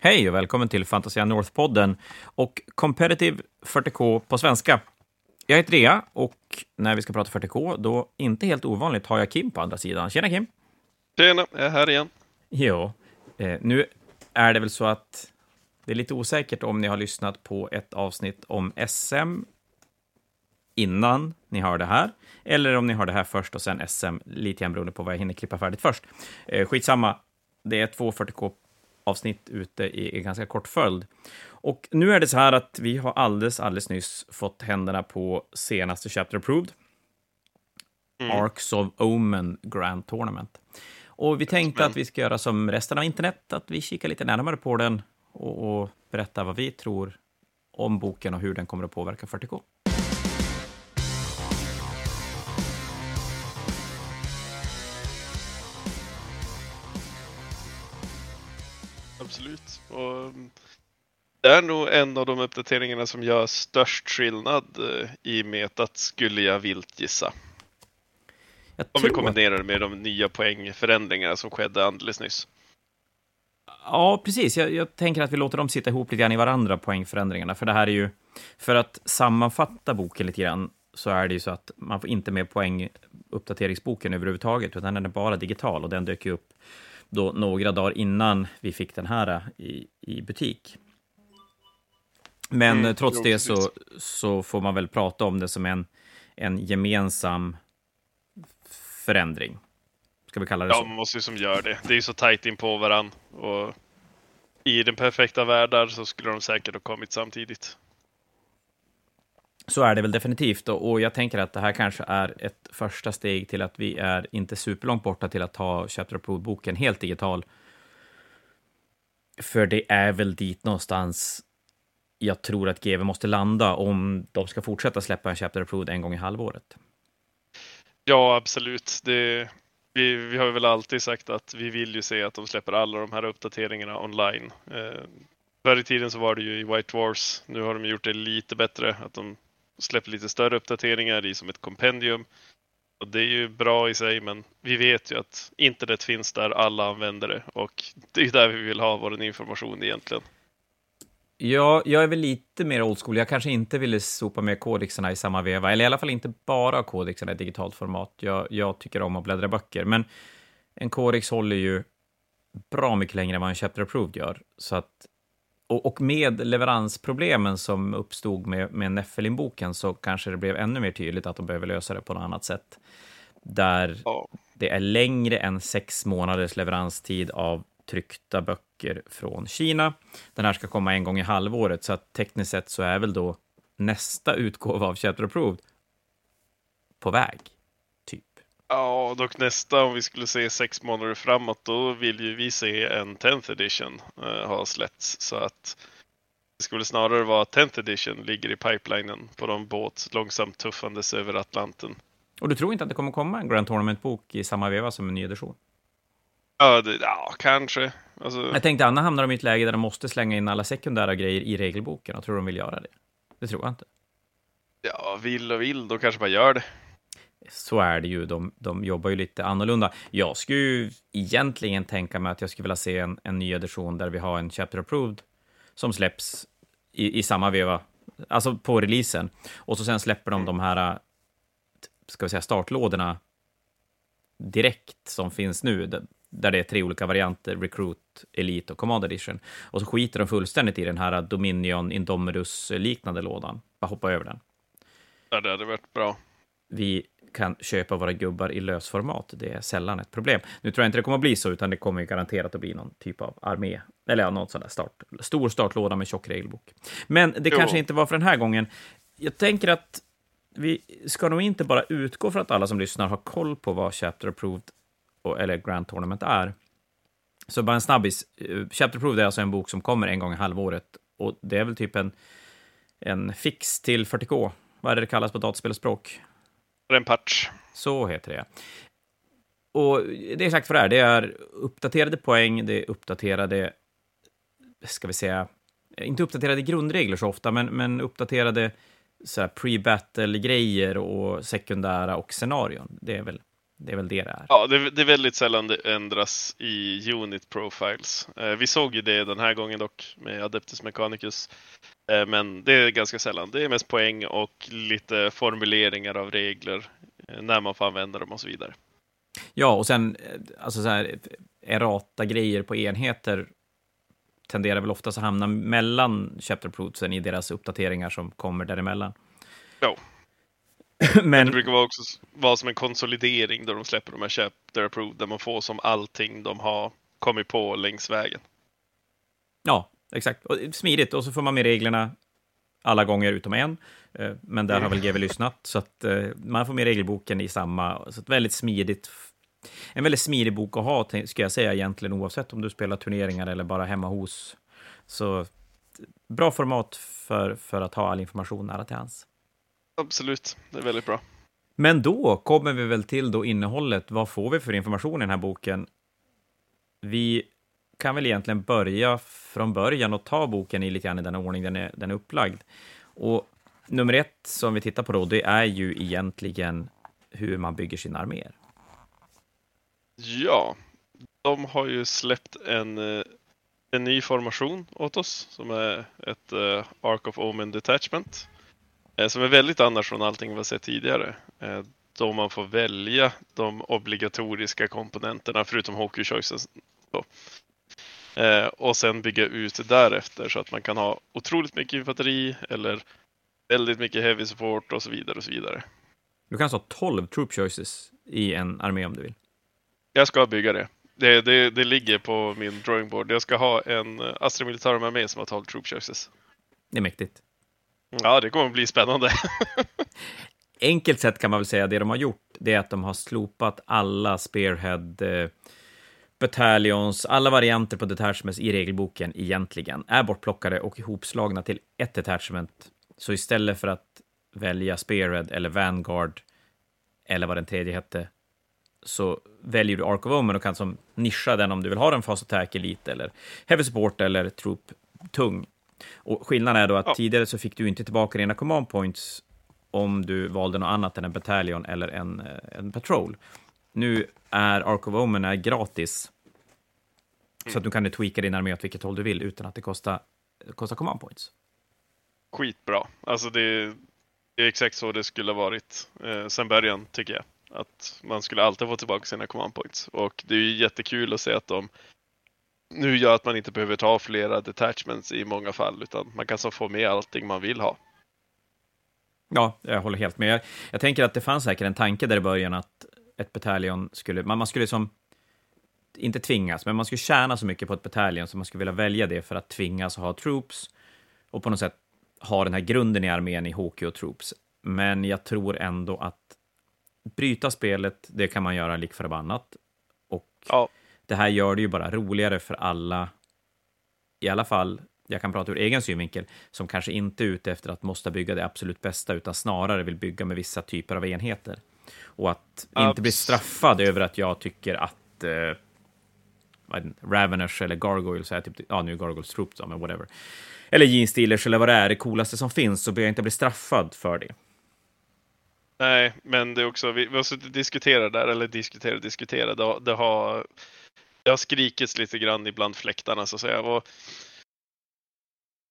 Hej och välkommen till Fantasia North-podden och Competitive 40K på svenska. Jag heter Rea och när vi ska prata 40K, då inte helt ovanligt har jag Kim på andra sidan. Tjena Kim! Tjena, jag är här igen. Jo, eh, nu är det väl så att det är lite osäkert om ni har lyssnat på ett avsnitt om SM innan ni hör det här, eller om ni hör det här först och sen SM, lite grann beroende på vad jag hinner klippa färdigt först. Eh, skitsamma, det är två 40K avsnitt ute i, i ganska kort följd. Och nu är det så här att vi har alldeles, alldeles nyss fått händerna på senaste Chapter Approved. Mm. Arcs of Omen Grand Tournament. Och vi tänkte att vi ska göra som resten av internet, att vi kikar lite närmare på den och, och berätta vad vi tror om boken och hur den kommer att påverka 40K. Och det är nog en av de uppdateringarna som gör störst skillnad eh, i metat, skulle jag vilt gissa. Jag Om vi kombinerar det med de nya poängförändringarna som skedde alldeles nyss. Ja, precis. Jag, jag, tänker att vi låter dem sitta ihop lite grann i varandra, poängförändringarna. För det här är ju, för att sammanfatta boken lite grann, så är det ju så att man får inte med poäng uppdateringsboken överhuvudtaget, utan den är bara digital och den dök ju upp då några dagar innan vi fick den här eh, i, i butik. Men mm, trots det så, så får man väl prata om det som en, en gemensam förändring. Ska vi kalla det ja, så? Ja, man måste ju som gör det. Det är ju så tajt in på varann. Och I den perfekta världen så skulle de säkert ha kommit samtidigt. Så är det väl definitivt, och jag tänker att det här kanske är ett första steg till att vi är inte superlångt borta till att ta Chapter Approved-boken helt digital. För det är väl dit någonstans jag tror att GV måste landa om de ska fortsätta släppa en Chapter Approved en gång i halvåret. Ja, absolut. Det, vi, vi har väl alltid sagt att vi vill ju se att de släpper alla de här uppdateringarna online. Eh, förr i tiden så var det ju i White Wars. Nu har de gjort det lite bättre, att de släpper lite större uppdateringar i som ett kompendium. Och det är ju bra i sig, men vi vet ju att internet finns där alla använder det och det är där vi vill ha vår information egentligen. Ja, jag är väl lite mer old school. Jag kanske inte ville sopa med kodexarna i samma veva, eller i alla fall inte bara kodexarna i digitalt format. Jag, jag tycker om att bläddra böcker, men en kodex håller ju bra mycket längre än vad en chapter approved gör. Så att och, och, med leveransproblemen som uppstod med, med Neffelin-boken så kanske det blev ännu mer tydligt att de behöver lösa det på något annat sätt. Där oh. det är längre än sex månaders leveranstid av tryckta böcker från Kina. Den här ska komma en gång i halvåret, så att tekniskt sett så är väl då nästa utgåva av Chapter Approved på väg. Ja, dock nästa, om vi skulle se sex månader framåt, då vill ju vi se en 10th edition uh, ha släppts. Så att det skulle snarare vara 10th edition ligger i pipelinen på de båt långsamt tuffandes över Atlanten. Och du tror inte att det kommer komma en Grand Tournament-bok i samma veva som en ny edition? Ja, det, ja kanske. Alltså... Jag tänkte, Anna hamnar de i ett läge där de måste slänga in alla sekundära grejer i regelboken och tror de vill göra det? Det tror jag inte. Ja, vill och vill, då kanske man gör det så är det ju. De, de jobbar ju lite annorlunda. Jag skulle ju egentligen tänka mig att jag skulle vilja se en, en ny edition där vi har en Chapter Approved som släpps i, i samma veva, alltså på releasen. Och så sen släpper de de här, ska vi säga, startlådorna direkt som finns nu, där det är tre olika varianter, Recruit, Elite och Command Edition. Och så skiter de fullständigt i den här Dominion Indominus-liknande lådan. Bara hoppa över den. Ja, det hade varit bra. Vi kan köpa våra gubbar i lösformat. Det är sällan ett problem. Nu tror jag inte det kommer att bli så, utan det kommer garanterat att bli någon typ av armé, eller ja, någon sån där start, stor startlåda med tjock regelbok. Men det jo. kanske inte var för den här gången. Jag tänker att vi ska nog inte bara utgå för att alla som lyssnar har koll på vad Chapter Approved eller Grand Tournament är. Så bara en snabbis. Eh, Chapter Approved är alltså en bok som kommer en gång i halvåret och det är väl typ en, en fix till 40K. Vad är det det kallas på dataspelspråk? En patch. Så heter det. Och det är exakt vad det är. Det är uppdaterade poäng, det är uppdaterade, ska vi säga, inte uppdaterade grundregler så ofta, men, men uppdaterade pre-battle-grejer och sekundära och scenarion. Det är väl det är väl det det är. Ja, det, det är väldigt sällan det ändras i unit profiles. Eh, vi såg ju det den här gången dock med Adeptus Mechanicus. Eh, men det är ganska sällan. Det är mest poäng och lite formuleringar av regler eh, när man får använda dem och så vidare. Ja, och sen eh, alltså så här, errata grejer på enheter tenderar väl oftast att hamna mellan chapter approvesen i deras uppdateringar som kommer däremellan. Ja. Men Det brukar vara också vara som en konsolidering där de släpper de här chapter approved där man får som allting de har kommit på längs vägen. ja, exakt. Och smidigt, och så får man med reglerna alla gånger utom en. Eh, Men där har väl GW lyssnat, så att eh, man får med regelboken i samma, så väldigt smidigt en väldigt smidig bok att ha, ska jag säga egentligen, oavsett om du spelar turneringar eller bara hemma hos. Så bra format för, för att ha all information nära till hands. Absolut, det är väldigt bra. Men då kommer vi väl till då innehållet. Vad får vi för information i den här boken? Vi kan väl egentligen börja från början och ta boken i lite grann i den ordning den är, den är upplagd. Och nummer ett som vi tittar på då, det är ju egentligen hur man bygger sina arméer. Ja, de har ju släppt en, eh, en ny formation åt oss som är ett eh, Ark of Omen Detachment. Eh, Som är väldigt annars från allting vi har sett tidigare. eh, Då man får välja de obligatoriska komponenterna förutom Hockey Choices. Då. Eh, Och sen bygga ut därefter så att man kan ha otroligt mycket infanteri eller väldigt mycket heavy support och så vidare och så vidare. Du kan alltså ha 12 troop choices i en armé om du vill. Jag ska bygga det. Det, det, det ligger på min drawing board. Jag ska ha en Astra Militarum armé som har 12 troop choices. Det är mäktigt. Ja, det kommer bli spännande. enkelt sett kan man väl säga det de har gjort, det är att de har slopat alla Spearhead eh, Battalions, alla varianter på detachments i regelboken egentligen är bortplockade och ihopslagna till ett detachment. Så istället för att välja Spearhead eller Vanguard eller vad den tredje hette, så väljer du Ark of Omen och kan som nischa den om du vill ha den Fast Attack Elite eller Heavy Support eller Troop Tung. Och skillnaden är då att Ja. tidigare så fick du inte tillbaka dina command points om du valde något annat än en bataljon eller en, eh, en patrol. Nu är Ark of Omen är gratis. Så att du kan tweaka din armé åt vilket håll du vill utan att det kostar, kostar command points. Skitbra. Alltså det, det är exakt så det skulle ha varit eh, sen början, tycker jag. Att man skulle alltid få tillbaka sina command points. Och det är ju jättekul att se att de nu gör att man inte behöver ta flera detachments i många fall, utan man kan så få med allting man vill ha. Ja, jag håller helt med. Jag, jag tänker att det fanns säkert en tanke där i början att ett bataljon skulle, man, man skulle som, inte tvingas, men man skulle tjäna så mycket på ett bataljon så man skulle vilja välja det för att tvingas ha troops och på något sätt ha den här grunden i armén i HQ och troops. Men jag tror ändå att bryta spelet, det kan man göra lik förbannat. Och Ja, det här gör det ju bara roligare för alla, i alla fall, jag kan prata ur egen synvinkel, som kanske inte är ute efter att måste bygga det absolut bästa, utan snarare vill bygga med vissa typer av enheter. Och att inte bli Abs- straffad över att jag tycker att eh, Raveners eller Gargoyles är typ, ja nu är Gargoyles Troops, ja, men whatever. Eller Gene Stealers eller vad det är, det coolaste som finns, så bör jag inte bli straffad för det. Nej, men det är också, vi, vi har suttit och diskuterat där, eller diskuterat diskuterat. Det, har- det, har, det har skrikits lite grann ibland fläktarna så att säga. Och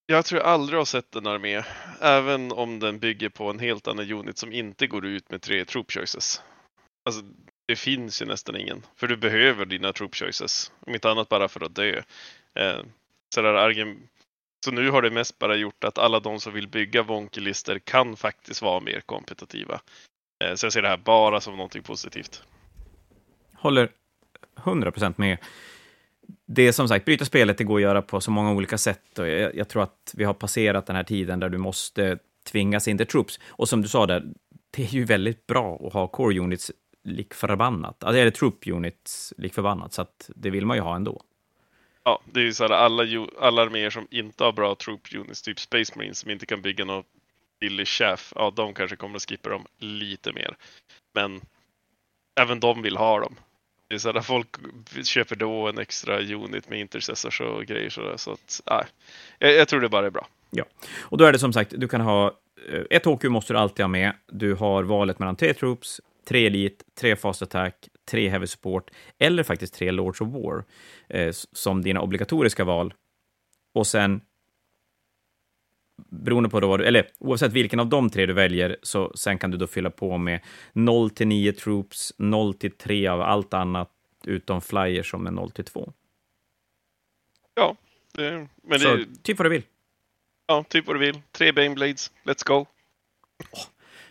jag tror jag aldrig har sett en armé, även om den bygger på en helt annan unit som inte går ut med tre troop choices. Alltså, det finns ju nästan ingen, för du behöver dina troop choices, om inte annat bara för att dö. Eh, så, där argen... så nu har det mest bara gjort att alla de som vill bygga vonkelister kan faktiskt vara mer kompetitiva. Eh, Så jag ser det här bara som någonting positivt. Håller 100% med. Det är som sagt, bryta spelet, det går att göra på så många olika sätt. Och jag, jag tror att vi har passerat den här tiden där du måste tvingas in till troops. Och som du sa där, det är ju väldigt bra att ha core units lik förbannat. Alltså, eller troop units lik förbannat, så att det vill man ju ha ändå. Ja, det är ju så här alla, alla arméer som inte har bra troop units, typ Space Marines som inte kan bygga något billig chaff, ja de kanske kommer att skippa dem lite mer. Men även de vill ha dem. Det sådär, folk köper då en extra unit med intercessors och grejer sådär. Så att, nej. Jag, jag tror det bara är bra. Ja, Och då är det som sagt, du kan ha... Eh, ett HQ måste du alltid ha med. Du har valet mellan tre troops, tre elit, tre Fast Attack, tre Heavy Support eller faktiskt tre Lords of War eh, som dina obligatoriska val. Och sen beroende på då vad du, eller oavsett vilken av de tre du väljer, så sen kan du då fylla på med 0 till 9 troops, 0 till 3 av allt annat, utom flyers som är 0 till 2. Ja, det, men Så det, typ vad du vill. ja, typ vad du vill. Tre Baneblades, let's go.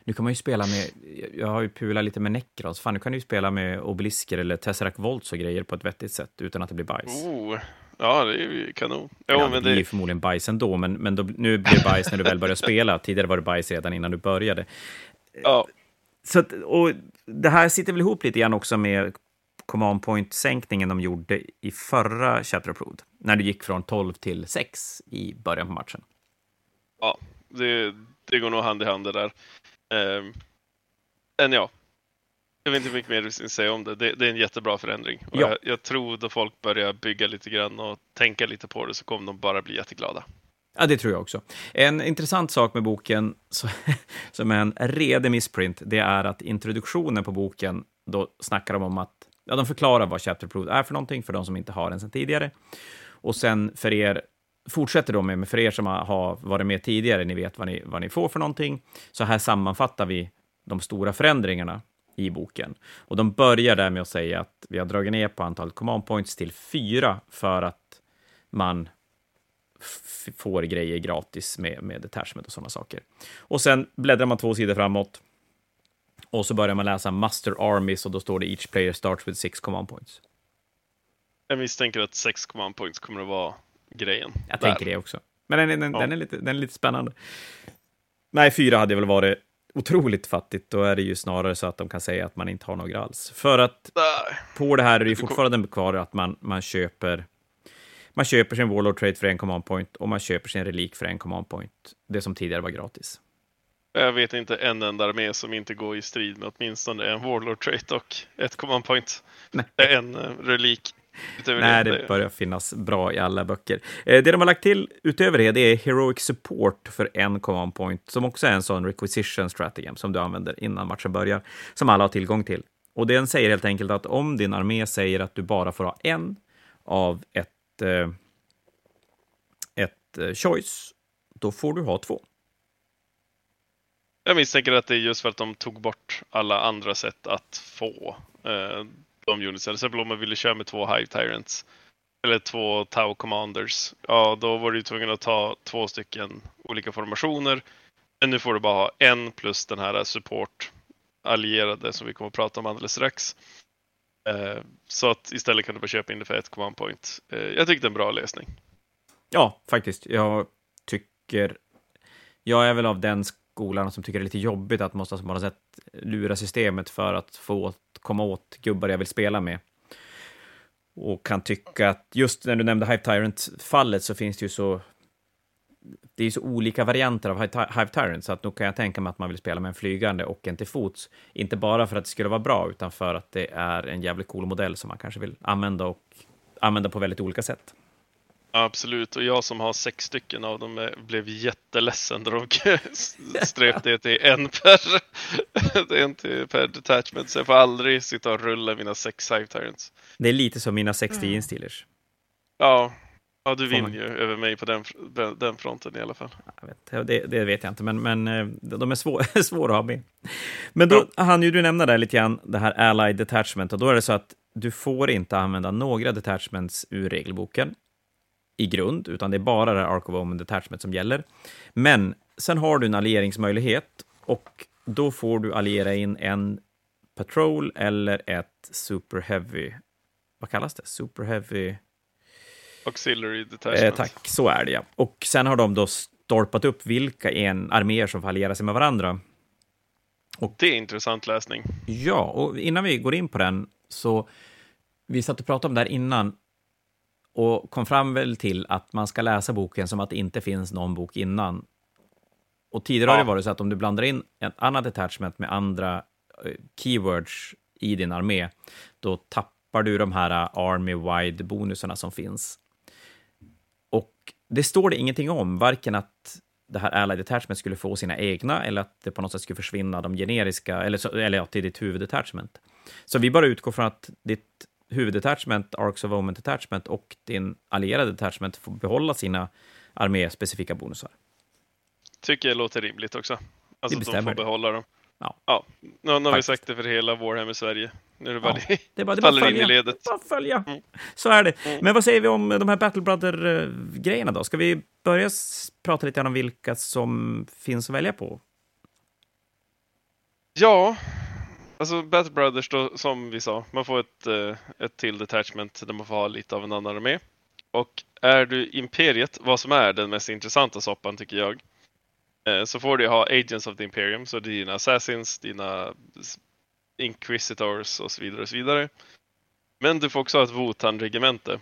Nu kan man ju spela med, jag har ju pulat lite med Necros, fan nu kan du ju spela med obelisker eller Tesseract Volts och grejer på ett vettigt sätt utan att det blir bajs. Oh, ja, det är ju kanon. Jo, ja, det men blir ju det, förmodligen bajs ändå, men, men då, nu blir det bajs när du väl börjar spela. Tidigare var det bajs redan innan du började. ja, Så att, och det här sitter väl ihop lite grann också med command point-sänkningen de gjorde i förra Shatter Approved, när du gick från 12 till 6 i början på matchen. ja det, det går nog hand i hand det där. Um, men ja, jag vet inte mycket mer du ska säga om det. Det, det är en jättebra förändring. Ja. jag, jag tror då folk börjar bygga lite grann och tänka lite på det så kommer de bara bli jätteglada. Ja, det tror jag också. En intressant sak med boken, som är en redig missprint, det är att introduktionen på boken, då snackar de om att, ja, de förklarar vad Chapter Approved är för någonting, för de som inte har den sedan tidigare. Och sen för er, fortsätter de med, men för er som har- har varit med tidigare, ni vet vad ni, vad ni får för någonting. Så här sammanfattar vi de stora förändringarna i boken. Och de börjar där med att säga att vi har dragit ner på antalet command points till fyra för att man får grejer gratis med, med detachment och sådana saker. Och sen bläddrar man två sidor framåt och så börjar man läsa Master Armies och då står det Each player starts with six command points. Jag misstänker att 6 command points kommer att vara grejen. Jag där. tänker det också. Men den, är- den, Ja. den, är lite, den är lite spännande. Nej, fyra hade väl varit otroligt fattigt. Då är det ju snarare så att de kan säga att man inte har några alls. För att på det här är det ju fortfarande kvar att man, man köper man köper sin Warlord Trade för en command point och man köper sin relik för en command point. Det som tidigare var gratis. Jag vet inte en enda armé som inte går i strid med åtminstone en Warlord trait och ett command point. Nej. En eh, relik. Nej, det, börjar finnas bra i alla böcker. Eh, Det de har lagt till utöver det, det är Heroic Support för en command point, som också är en sån requisition stratagem som du använder innan matchen börjar, som alla har tillgång till. Och den säger helt enkelt att om din armé säger att du bara får ha en av ett, eh, ett eh, choice, då får du ha två. Jag misstänker att det är just för att de tog bort alla andra sätt att få de unitsen. Till exempel om man ville köra med två Hive Tyrants eller två Tau Commanders. Ja, då var du tvungen att ta två stycken olika formationer. Men nu får du bara ha en plus den här support allierade som vi kommer att prata om alldeles strax. Eh, så att istället kan du bara köpa in det för ett command point. Eh, jag tyckte det är en bra lösning. Ja, faktiskt. Jag tycker... Jag är väl av den skolan som tycker det är lite jobbigt att måste alltså på något sätt lura systemet för att få komma åt gubbar jag vill spela med. Och kan tycka att just när du nämnde Hive Tyrant-fallet så finns det ju så... Det är ju så olika varianter av Hive Hive Tyrant, så att nog kan jag tänka mig att man vill spela med en flygande och en till fots. Inte bara för att det skulle vara bra, utan för att det är en jävligt cool modell som man kanske vill använda och använda på väldigt olika sätt. Absolut, och jag som har sex stycken av dem eh, blev jätteledsen när de ströp det till en per, det är en till per detachment. Så jag får aldrig sitta och rulla mina sex Hive Tyrants. Det är lite som mina 60 mm. Steelers. Ja, ja du vinner ju över mig på den, den, fronten i alla fall. Jag vet, det, det vet jag inte, men, men eh, de är svår, svåra att ha med. Men då hann ju du nämna där lite grann, det här Allied Detachment, och då är det så att du får inte använda några detachments ur regelboken i grund, utan det är bara det här Ark of Omen Detachment som gäller. Men sen har du en allieringsmöjlighet och då får du alliera in en Patrol eller ett Super Heavy. Vad kallas det? Super Heavy? Auxiliary Detachment. Eh, tack, så är det ja. Och sen har de då stolpat upp vilka en arméer som får alliera sig med varandra. Det är intressant läsning. Ja, och innan vi går in på den så vi satt och pratade om det här innan och kom fram väl till att man ska läsa boken som att det inte finns någon bok innan. Och tidigare har Ja. det varit så att om du blandar in ett annat attachment med andra eh, keywords i din armé, då tappar du de här eh, army-wide bonusarna som finns. Och det står det ingenting om, varken att det här Allied Detachment skulle få sina egna eller att det på något sätt skulle försvinna de generiska, eller, eller ja, till ditt huvuddetachment. Så vi bara utgår från att ditt huvuddetachment, Arcs of Omen Detachment och din allierade detachment får behålla sina arméspecifika bonusar. Tycker jag låter rimligt också. Alltså att de får det. behålla dem. Ja. ja. Nu, har vi sagt det för hela Warhammer Sverige. Nu är det bara Ja, det är bara, det faller in i ledet. Bara följa. Mm. Så är det. Mm. Men vad säger vi om de här Battle Brother-grejerna då? Ska vi börja prata lite grann om vilka som finns att välja på? Ja, alltså Battle Brothers då, som vi sa, man får ett, eh, ett till detachment där man får ha lite av en annan armé. Och är du Imperiet, vad som är den mest intressanta soppan tycker jag, eh, så får du ha Agents of the Imperium, så det är dina Assassins, dina Inquisitors och så vidare och så vidare. Men du får också ha ett Wotan-regemente.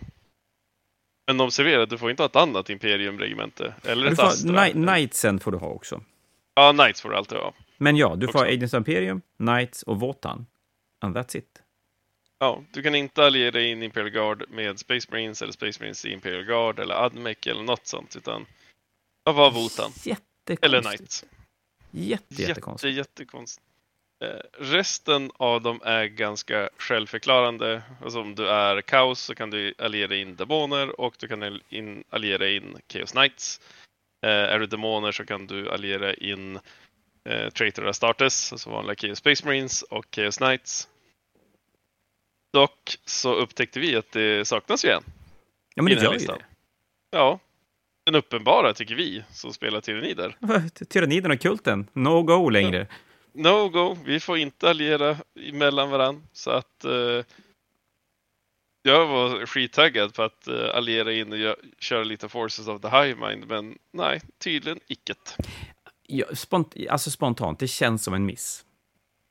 Men observera, du får inte ha ett annat Imperium-regemente. Eller Du ett Astra. Kni- Knightsen får du ha också. Ja, Knights får du alltid ha. Men ja, du får Också. Agents of Imperium, Knights och Votan. And that's it. Ja, du kan inte alliera in Imperial Guard med Space Marines eller Space Marines i Imperial Guard eller Admec eller något sånt, utan ja, var Votan. Jättekonstigt. Eller Knights. Jätte, Jätte, jättekonstigt. jättekonstigt. Eh, resten av dem är ganska självförklarande. Alltså om du är kaos så kan du alliera in demoner och du kan in, alliera in Chaos Knights. Eh, är du demoner så kan du alliera in eh, Traitor Astartes, alltså vanliga Chaos Space Marines och Chaos Knights. Dock så upptäckte vi att det saknas ju en. Ja, men det gör ju det. Ja, den uppenbara tycker vi som spelar Tyranider. Tyranniden och kulten, no go längre. No go, vi får inte alliera mellan varann. Så att eh, jag var skittaggad på att eh, alliera in och köra lite Forces of the High Mind, men nej, tydligen icket. Ja, spont alltså spontant, det känns som en miss.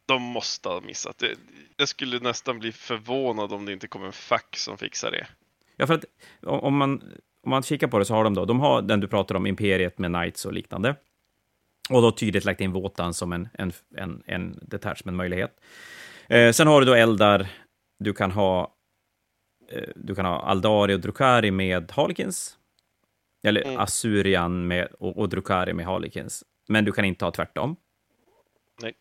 De måste ha missat det. Jag skulle nästan bli förvånad om det inte kommer en fack som fixar det. Ja, för att om man, om man kikar på det så har de då, de har den du pratar om, Imperiet med Knights och liknande. Och då tydligt lagt in Votan som en, en, en, en detachment-möjlighet. Eh, sen har du då eldar, du kan ha eh, du kan ha Aldari och Drukari med Harlequins. Eller Mm. Assyrian med, och, och Drukari med Harlequins. Men du kan inte ha tvärtom. Nej.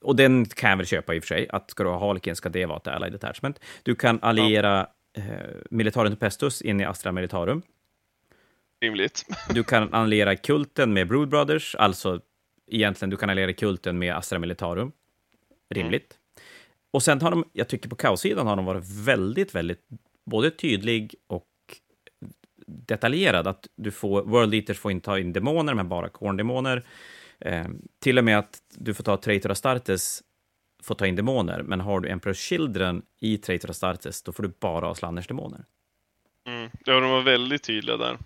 Och den kan jag väl köpa i och för sig, att ska du ha Harlequins ska det vara ett Allied Detachment. Du kan alliera eh, Militarum Pestus in i Astra Militarum. Rimligt. Du kan alliera kulten med Brood Brothers, alltså egentligen du kan alliera kulten med Astra Militarum. Rimligt. Och sen har de, jag tycker på kaossidan har de varit väldigt, väldigt både tydlig och detaljerad. Att du får, World Eaters får inte ta in demoner, men bara korndemoner. Eh, till och med att du får ta Traitor Astartes, får ta in demoner, men har du Emperor's Children i Traitor Astartes, då får du bara ha Slanners demoner. Mm. Ja, de var väldigt tydliga där.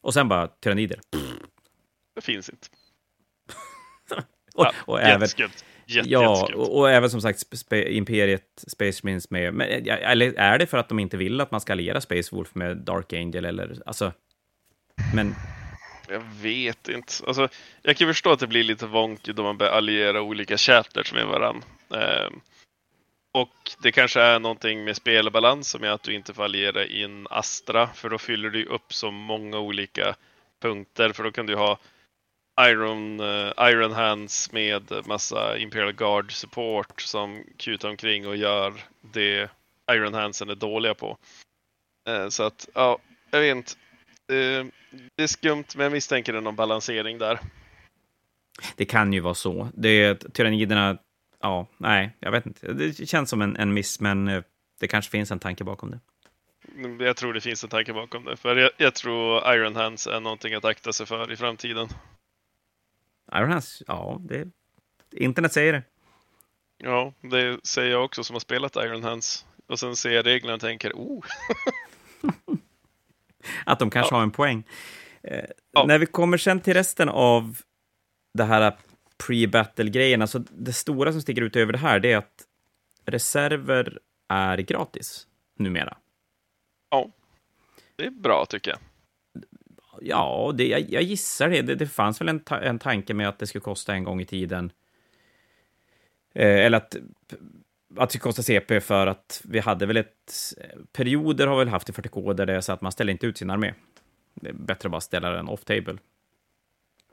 Och sen bara tyrannider. Det finns inte. Och, Ja, och även. Jätte, Ja, och, och även som sagt sp- spe, Imperiet, Space Marines med... Men, eller är det för att de inte vill att man ska alliera Space Wolf med Dark Angel eller... Alltså... Men Jag vet inte. Alltså, jag kan förstå att det blir lite wonky då man börjar alliera olika chapters med varandra. Ehm, och det kanske är någonting med spelbalans som är att du inte får alliera in Astra, för då fyller du upp så många olika punkter, för då kan du ha Iron, eh, Iron Hands med massa Imperial Guard support som kutar omkring och gör det Iron Handsen är dåliga på. Eh, så att, ja, jag vet inte. Eh, det är skumt, men jag misstänker det är någon balansering där. det kan ju vara så. Det, tyranniderna... Ja, nej, jag vet inte. Det känns som en, en miss, men det kanske finns en tanke bakom det. Jag tror det finns en tanke bakom det. För jag, jag tror Iron Hands är någonting att akta sig för i framtiden. Iron Hands, ja, det... Internet säger det. Ja, det säger jag också som har spelat Iron Hands. Och sen ser jag reglerna och tänker, oh, Att de kanske Ja. har en poäng. Eh, Ja. När vi kommer sen till resten av det här pre-battle-grejen, alltså det stora som sticker ut över det här, det är att reserver är gratis numera. det är bra tycker jag. Ja, det, jag, jag gissar det. det. Det fanns väl en, ta en tanke med att det skulle kosta en gång i tiden. Eh, eller att, att det skulle kosta CP för att vi hade väl ett... Perioder har vi väl haft i 40K där det är så att man ställer inte ut sin armé. Det är bättre att bara ställa den off-table.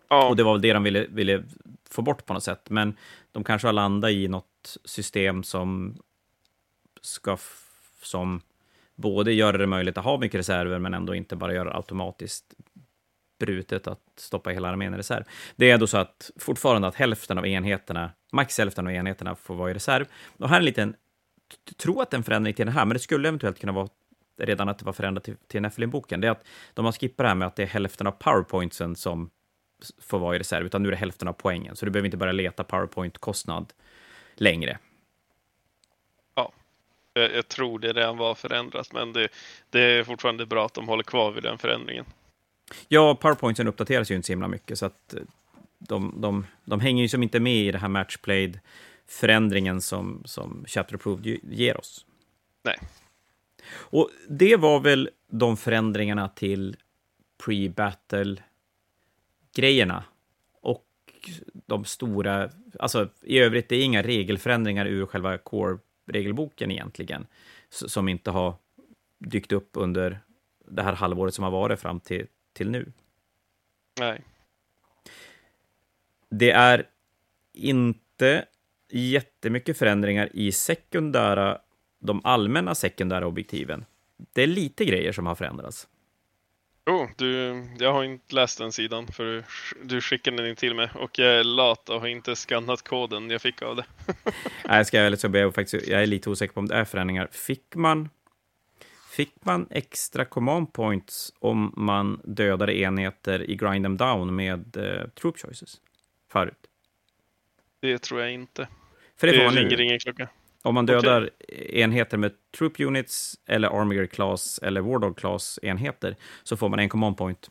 Ja, Och det var väl det de ville, ville få bort på något sätt. Men de kanske har landat i något system som ska som både gör det möjligt att ha mycket reserver, men ändå inte bara gör det automatiskt brutet att stoppa hela armén i reserv. Det är då så att fortfarande att hälften av enheterna, max hälften av enheterna får vara i reserv. Och här är en liten, tro att det är en förändring till den här, men det skulle eventuellt kunna vara redan att det var förändrat till, till Nephilim-boken. Det är att de har skippat det här med att det är hälften av powerpointsen som får vara i reserv, utan nu är det hälften av poängen. Så du behöver inte börja leta powerpoint-kostnad längre. jag, jag tror det redan var förändrat, men det, det är fortfarande bra att de håller kvar vid den förändringen. Ja, powerpointsen uppdateras ju inte så himla mycket, så att eh, de, de, de hänger ju som inte med i det här matchplayed-förändringen som, som Chapter Approved ger oss. Nej. Och det var väl de förändringarna till pre-battle-grejerna. Och de stora, alltså i övrigt, det är inga regelförändringar ur själva core-regelboken egentligen, som inte har dykt upp under det här halvåret som har varit fram till, till nu. Nej. Det är inte jättemycket förändringar i sekundära, de allmänna sekundära objektiven. Det är lite grejer som har förändrats. Oh, du, jag har inte läst den sidan för du, du skickade den till mig och jag är lat och har inte skannat koden jag fick av det. Nej, jag ska ärligt så jag, faktiskt, jag är lite osäker på om det är förändringar. Fick man, fick man extra command points om man dödade enheter i Grind them down med eh, troop choices förut? Det tror jag inte. För det, Det, får man ringer nu. ingen klocka. Om man dödar enheter med Troop Units eller Armiger Class eller Wardog Class enheter så får man en command point.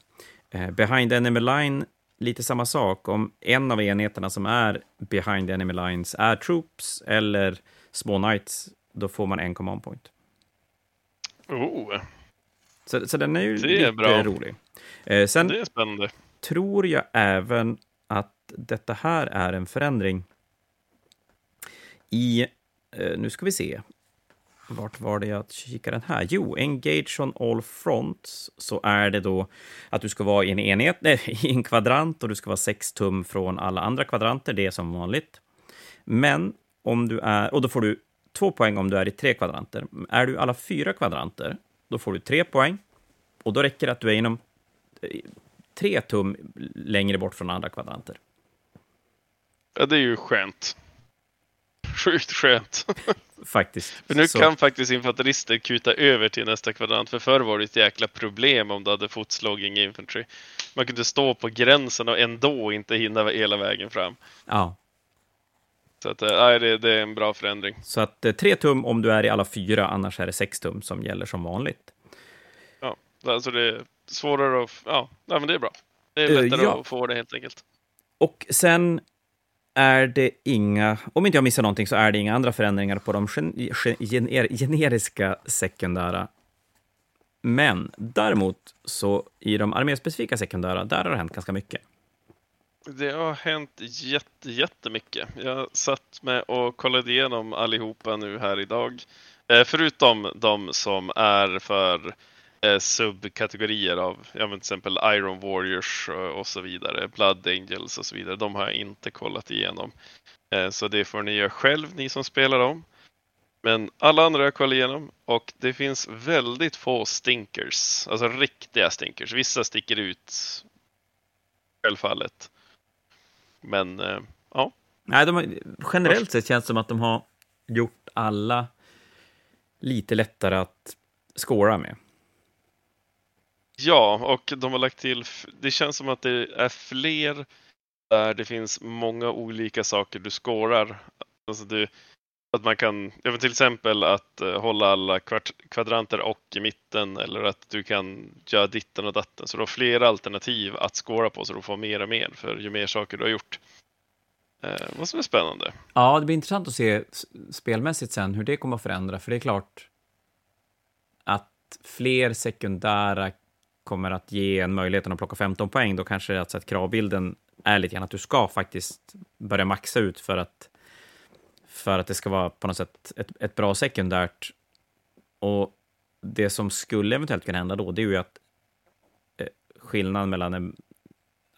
Eh, behind Enemy Line, lite samma sak. Om en av enheterna som är Behind Enemy Lines är Troops eller Small Knights, då får man en command point. Oh, Så, så den är ju Det är lite bra. rolig. Eh, sen det är spännande. tror jag även att detta här är en förändring i, eh, nu ska vi se, vart var det jag kikade den här? Jo, Engage on all fronts, så är det då att du ska vara i en enhet, nej, i en kvadrant och du ska vara sex tum från alla andra kvadranter, det är som vanligt. Men om du är, och då får du två poäng om du är i tre kvadranter. Är du i alla fyra kvadranter, då får du tre poäng. Och då räcker det att du är inom eh, tre tum längre bort från andra kvadranter. Ja, det är ju skönt. Sjukt skönt. Faktiskt. För nu Så- kan faktiskt infanterister kuta över till nästa kvadrant. För förr var det ett jäkla problem om du hade fotslogging infantry. Man kunde stå på gränsen och ändå inte hinna hela vägen fram. Ja, Så att, eh, nej, det, det är en bra förändring. så att eh, tre tum om du är i alla fyra, annars är det sex tum som gäller som vanligt. Ja, alltså det är svårare att... Ja, nej, men det är bra. Det är Eh, lättare ja. att få det helt enkelt. Och sen är det inga, om inte jag missar någonting, så är det inga andra förändringar på de gen, gener, generiska sekundära. Men däremot, så i de arméspecifika sekundära, där har det hänt ganska mycket. Det har hänt jätte, jättemycket. Jag satt med och kollade igenom allihopa nu här idag. Eh, förutom de som är för eh, subkategorier av ja, men till exempel Iron Warriors och, och så vidare, Blood Angels och så vidare. De har jag inte kollat igenom. Eh, så det får ni göra själv, ni som spelar dem. Men alla andra har jag kollat igenom och det finns väldigt få stinkers, alltså riktiga stinkers. Vissa sticker ut, självfallet. Men eh, ja, Nej, de har, generellt sett känns det som att de har gjort alla lite lättare att skåra med. ja, och de har lagt till, det känns som att det är fler där det finns många olika saker du skårar. Alltså du, att man kan, ja, till exempel att eh, hålla alla kvart, kvadranter och i mitten eller att du kan göra ditten och datten. Så du har flera alternativ att skåra på så du får mer och mer för ju mer saker du har gjort. Eh, vad som är spännande. Ja, det blir intressant att se spelmässigt sen hur det kommer att förändra, för det är klart att fler sekundära kommer att ge en möjligheten att plocka 15 poäng, då kanske det är alltså att kravbilden är lite grann att du ska faktiskt börja maxa ut för att, för att det ska vara på något sätt ett, ett bra sekundärt. Och det som skulle eventuellt kunna hända då, det är ju att eh, skillnaden mellan en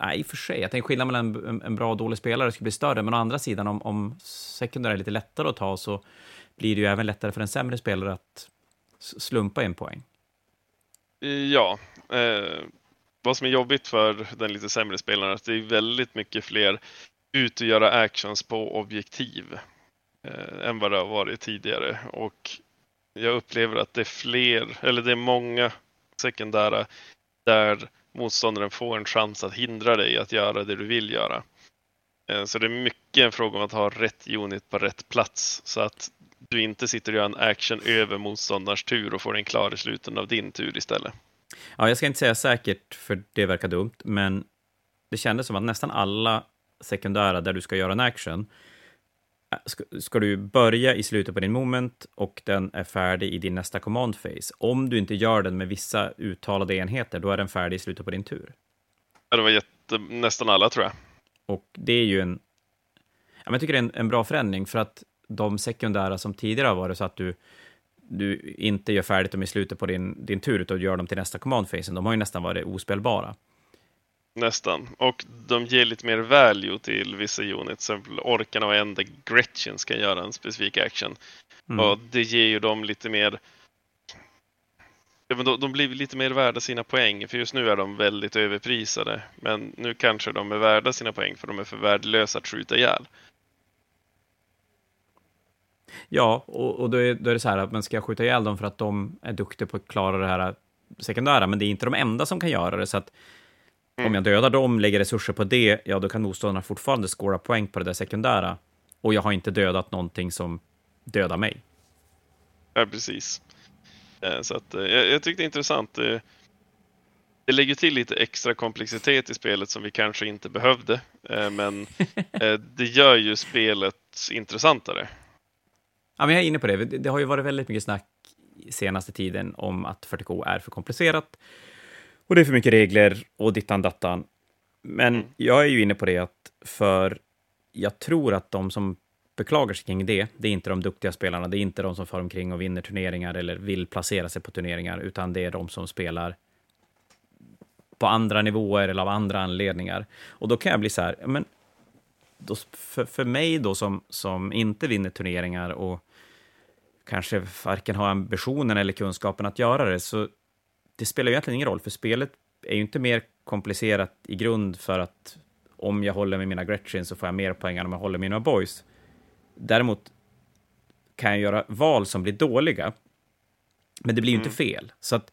Nej, i och för sig. Jag tänker skillnaden mellan en, en bra och dålig spelare skulle bli större, men å andra sidan, om, om sekundär är lite lättare att ta, så blir det ju även lättare för en sämre spelare att slumpa en poäng. Ja. Eh, vad som är jobbigt för den lite sämre spelaren är att det är väldigt mycket fler ut och göra actions på objektiv eh, än vad det har varit tidigare. Och jag upplever att det är fler, eller det är många sekundära där motståndaren får en chans att hindra dig att göra det du vill göra. Eh, så det är mycket en fråga om att ha rätt unit på rätt plats så att du inte sitter och gör en action över motståndarens tur och får den klar i slutet av din tur istället. Ja, jag ska inte säga säkert, för det verkar dumt, men det kändes som att nästan alla sekundära där du ska göra en action, ska, ska, du börja i slutet på din moment och den är färdig i din nästa command phase. Om du inte gör den med vissa uttalade enheter, då är den färdig i slutet på din tur. Ja, det var jätte, nästan alla tror jag. Och det är ju en... Ja, jag tycker det är en, en bra förändring, för att de sekundära som tidigare har varit så att du, du inte gör färdigt dem i slutet på din, din tur, utan gör dem till nästa command phase, de har ju nästan varit ospelbara. Nästan. Och de ger lite mer value till vissa units. Till exempel orkarna och en där Gretchen ska göra en specifik action. Mm. Och det ger ju dem lite mer de, de blir lite mer värda sina poäng, för just nu är de väldigt överprisade. Men nu kanske de är värda sina poäng, för de är för värdelösa att skjuta ihjäl. Ja, och, och då, är, då är det så här att man ska skjuta ihjäl dem för att de är duktiga på att klara det här sekundära, men det är inte de enda som kan göra det. Så att Mm. Om jag dödar dem, lägger resurser på det, ja då kan motståndarna fortfarande skåra poäng på det där sekundära. Och jag har inte dödat någonting som dödar mig. Ja, precis. Eh, så att, eh, jag, jag tyckte det är intressant. Det, det lägger till lite extra komplexitet i spelet som vi kanske inte behövde. Eh, men det gör ju spelet intressantare. Ja, men jag är inne på det. Det har ju varit väldigt mycket snack senaste tiden om att 40K är för komplicerat och det är för mycket regler och dittan dattan. Men mm. jag är ju inne på det att för jag tror att de som beklagar sig kring det, det är inte de duktiga spelarna, det är inte de som far omkring och vinner turneringar eller vill placera sig på turneringar, utan det är de som spelar på andra nivåer eller av andra anledningar. Och då kan jag bli så här, men då, för, för mig då som, som inte vinner turneringar och kanske varken har ambitionen eller kunskapen att göra det, så det spelar ju egentligen ingen roll, för spelet är ju inte mer komplicerat i grund för att om jag håller med mina Gretchen så får jag mer poäng än om jag håller med mina boys. Däremot kan jag göra val som blir dåliga, men det blir ju mm. inte fel. Så att,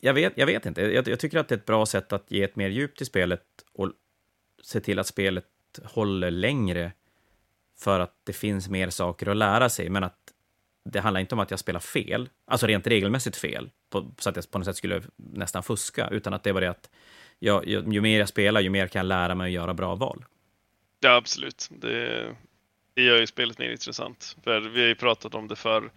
jag, vet, jag vet inte, jag, jag, tycker att det är ett bra sätt att ge ett mer djup till spelet och se till att spelet håller längre för att det finns mer saker att lära sig, men att det handlar inte om att jag spelar fel, alltså rent regelmässigt fel, på, så att jag på något sätt skulle nästan fuska, utan att det var det att jag, ju mer jag spelar, ju mer kan jag lära mig att göra bra val. Ja, absolut. Det, det gör ju spelet mer intressant. För vi har ju pratat om det för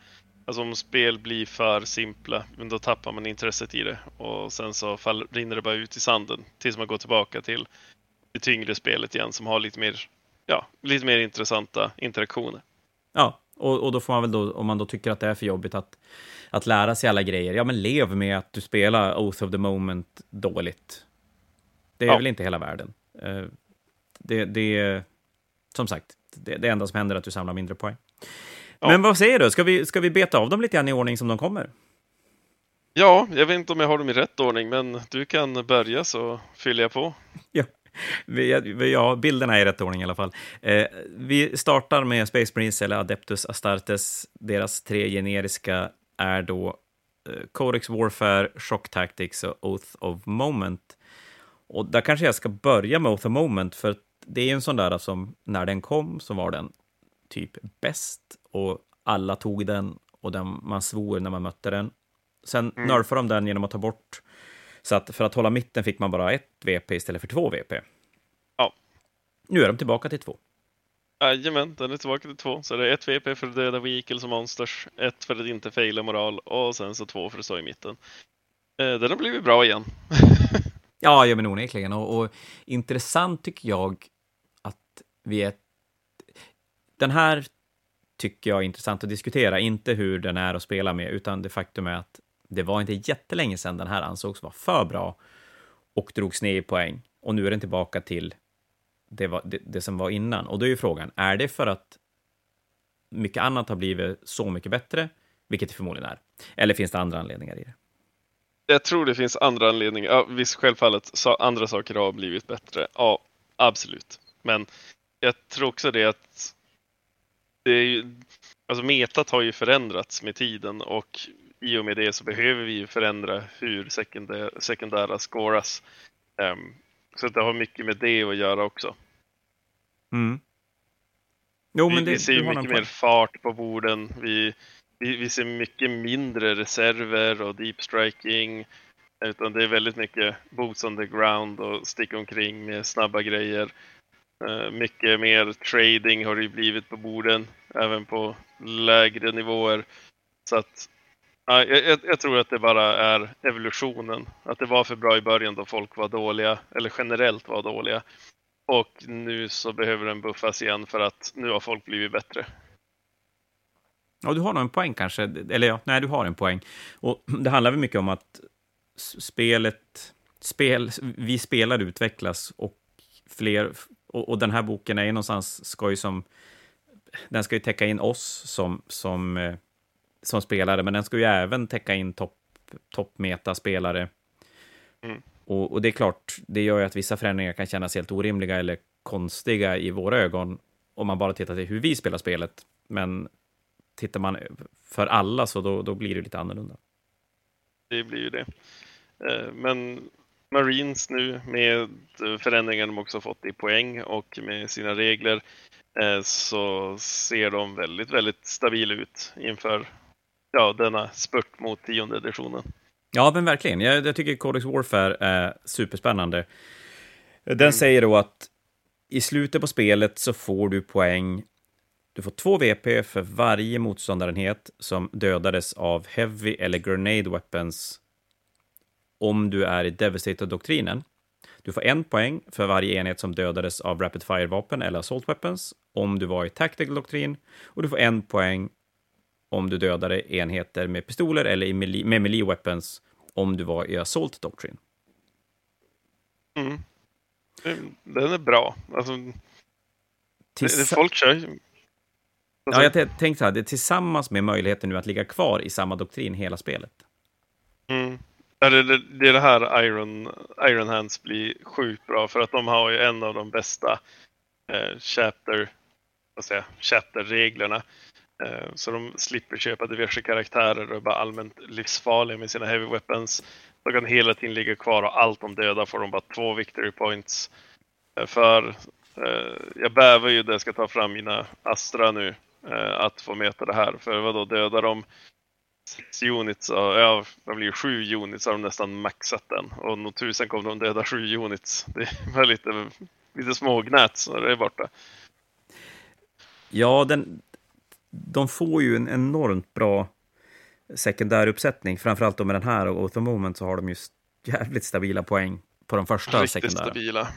Alltså om spel blir för simpla, men då tappar man intresset i det och sen så fall, rinner det bara ut i sanden tills man går tillbaka till det tyngre spelet igen som har lite mer, ja, lite mer intressanta interaktioner. Ja, och, och då får man väl då, om man då tycker att det är för jobbigt att, att lära sig alla grejer, ja men lev med att du spelar Oath of the Moment dåligt. Det är ja. väl inte hela världen. Eh, det, det som sagt, det, det enda som händer är att du samlar mindre poäng. Ja. Men vad säger du, ska vi, ska vi beta av dem lite grann i ordning som de kommer? Ja, jag vet inte om jag har dem i rätt ordning, men du kan börja så fyller jag på. Ja, Ja, bilderna är i rätt ordning i alla fall. Eh, vi startar med Space Marines, eller Adeptus Astartes. Deras tre generiska är då eh, Codex Warfare, Shock Tactics och Oath of Moment. Och där kanske jag ska börja med Oath of Moment, för det är en sån där som när den kom så var den typ bäst och alla tog den och den, man svor när man mötte den. Sen mm. nerfade de den genom att ta bort så att för att hålla mitten fick man bara ett VP istället för två VP. Ja. Nu är de tillbaka till två. Jajamän, den är tillbaka till två. Så det är ett VP för att döda vehicles och monsters, ett för att inte faila moral och sen så två för att stå i mitten. Eh, den har blivit bra igen. ja, ja, men onekligen. Och, och intressant tycker jag att vi är... Den här tycker jag är intressant att diskutera, inte hur den är att spela med, utan det faktum är att det var inte jättelänge sedan den här ansågs vara för bra och drogs ner i poäng. och nu är den tillbaka till det, var, det, det, som var innan. Och då är ju frågan, är det för att mycket annat har blivit så mycket bättre, vilket det förmodligen är, eller finns det andra anledningar i det? Jag tror det finns andra anledningar. Ja, visst, självfallet, så andra saker har blivit bättre. Ja, absolut. Men jag tror också det att det är ju, alltså metat har ju förändrats med tiden och i och med det så behöver vi ju förändra hur sekundära, sekundära scoras. Um, så det har mycket med det att göra också. Mm. Jo, vi, det, vi ser ju mycket mer fart på borden. Vi, vi, vi, ser mycket mindre reserver och deep striking. Utan det är väldigt mycket boots on the ground och sticka omkring med snabba grejer. Uh, mycket mer trading har det ju blivit på borden, även på lägre nivåer. Så att Ja, jag, jag, tror att det bara är evolutionen. Att det var för bra i början då folk var dåliga, eller generellt var dåliga. Och nu så behöver den buffas igen för att nu har folk blivit bättre. Ja, du har nog en poäng kanske. Eller ja, nej, du har en poäng. Och det handlar väl mycket om att spelet, spel, vi spelar utvecklas och fler, och, och den här boken är ju någonstans, ska ju som, den ska ju täcka in oss som, som eh, som spelare, men den ska ju även täcka in topp top spelare mm. och, och, det är klart, det gör ju att vissa förändringar kan kännas helt orimliga eller konstiga i våra ögon om man bara tittar till hur vi spelar spelet. Men tittar man för alla så då, då blir det lite annorlunda. Det blir ju det. Eh, men Marines nu med förändringar de också fått i poäng och med sina regler eh, så ser de väldigt, väldigt stabila ut inför ja, denna spurt mot tionde editionen. Ja, men verkligen. Jag, jag tycker Codex Warfare är superspännande. Den mm. säger då att i slutet på spelet så får du poäng. Du får två VP för varje motståndarenhet som dödades av Heavy eller Grenade Weapons om du är i Devastator-doktrinen. Du får en poäng för varje enhet som dödades av Rapid Fire-vapen eller Assault Weapons om du var i Tactical-doktrin. Och du får en poäng om du dödade enheter med pistoler eller med melee weapons om du var i Assault Doctrine. Mm. Den är bra. Alltså, Tillsa folk kör alltså... Ja, jag tänkte så här, det är tillsammans med möjligheten nu att ligga kvar i samma doktrin hela spelet. Mm. Det är det här Iron, Iron Hands blir sjukt bra för att de har ju en av de bästa eh, chapter, vad säger, chapter-reglerna. Eh, så de slipper köpa diverse karaktärer och är bara allmänt livsfarliga med sina heavy weapons. De kan hela tiden ligga kvar och allt de dödar får de bara två victory points. Eh, för eh, jag bävar ju när jag ska ta fram mina Astra nu att få möta det här. För vad då dödar de sex units, ja det blir sju units har de nästan maxat den. Och nog tusen kommer de döda sju units. Det var lite, lite smågnät så det är borta. Ja, den, de får ju en enormt bra sekundär uppsättning, framförallt då med den här och The Moment så har de ju jävligt stabila poäng på de första Riktigt sekundära. stabila.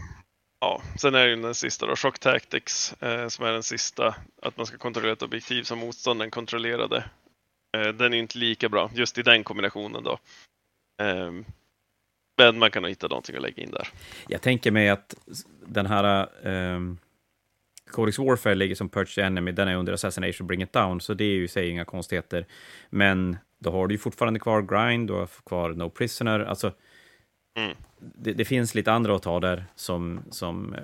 Ja, sen är det ju den sista då, Shock Tactics, eh, som är den sista, att man ska kontrollera ett objektiv som motståndaren kontrollerade. Eh, den är inte lika bra, just i den kombinationen då. Eh, men man kan nog hitta någonting att lägga in där. Jag tänker mig att den här um, Codex Warfare ligger som Purge Enemy, den är under Assassination Bring It Down, så det är ju i sig inga konstigheter. Men då har du ju fortfarande kvar Grind, du har kvar No Prisoner, alltså mm. det, det, finns lite andra att ta där som, som eh,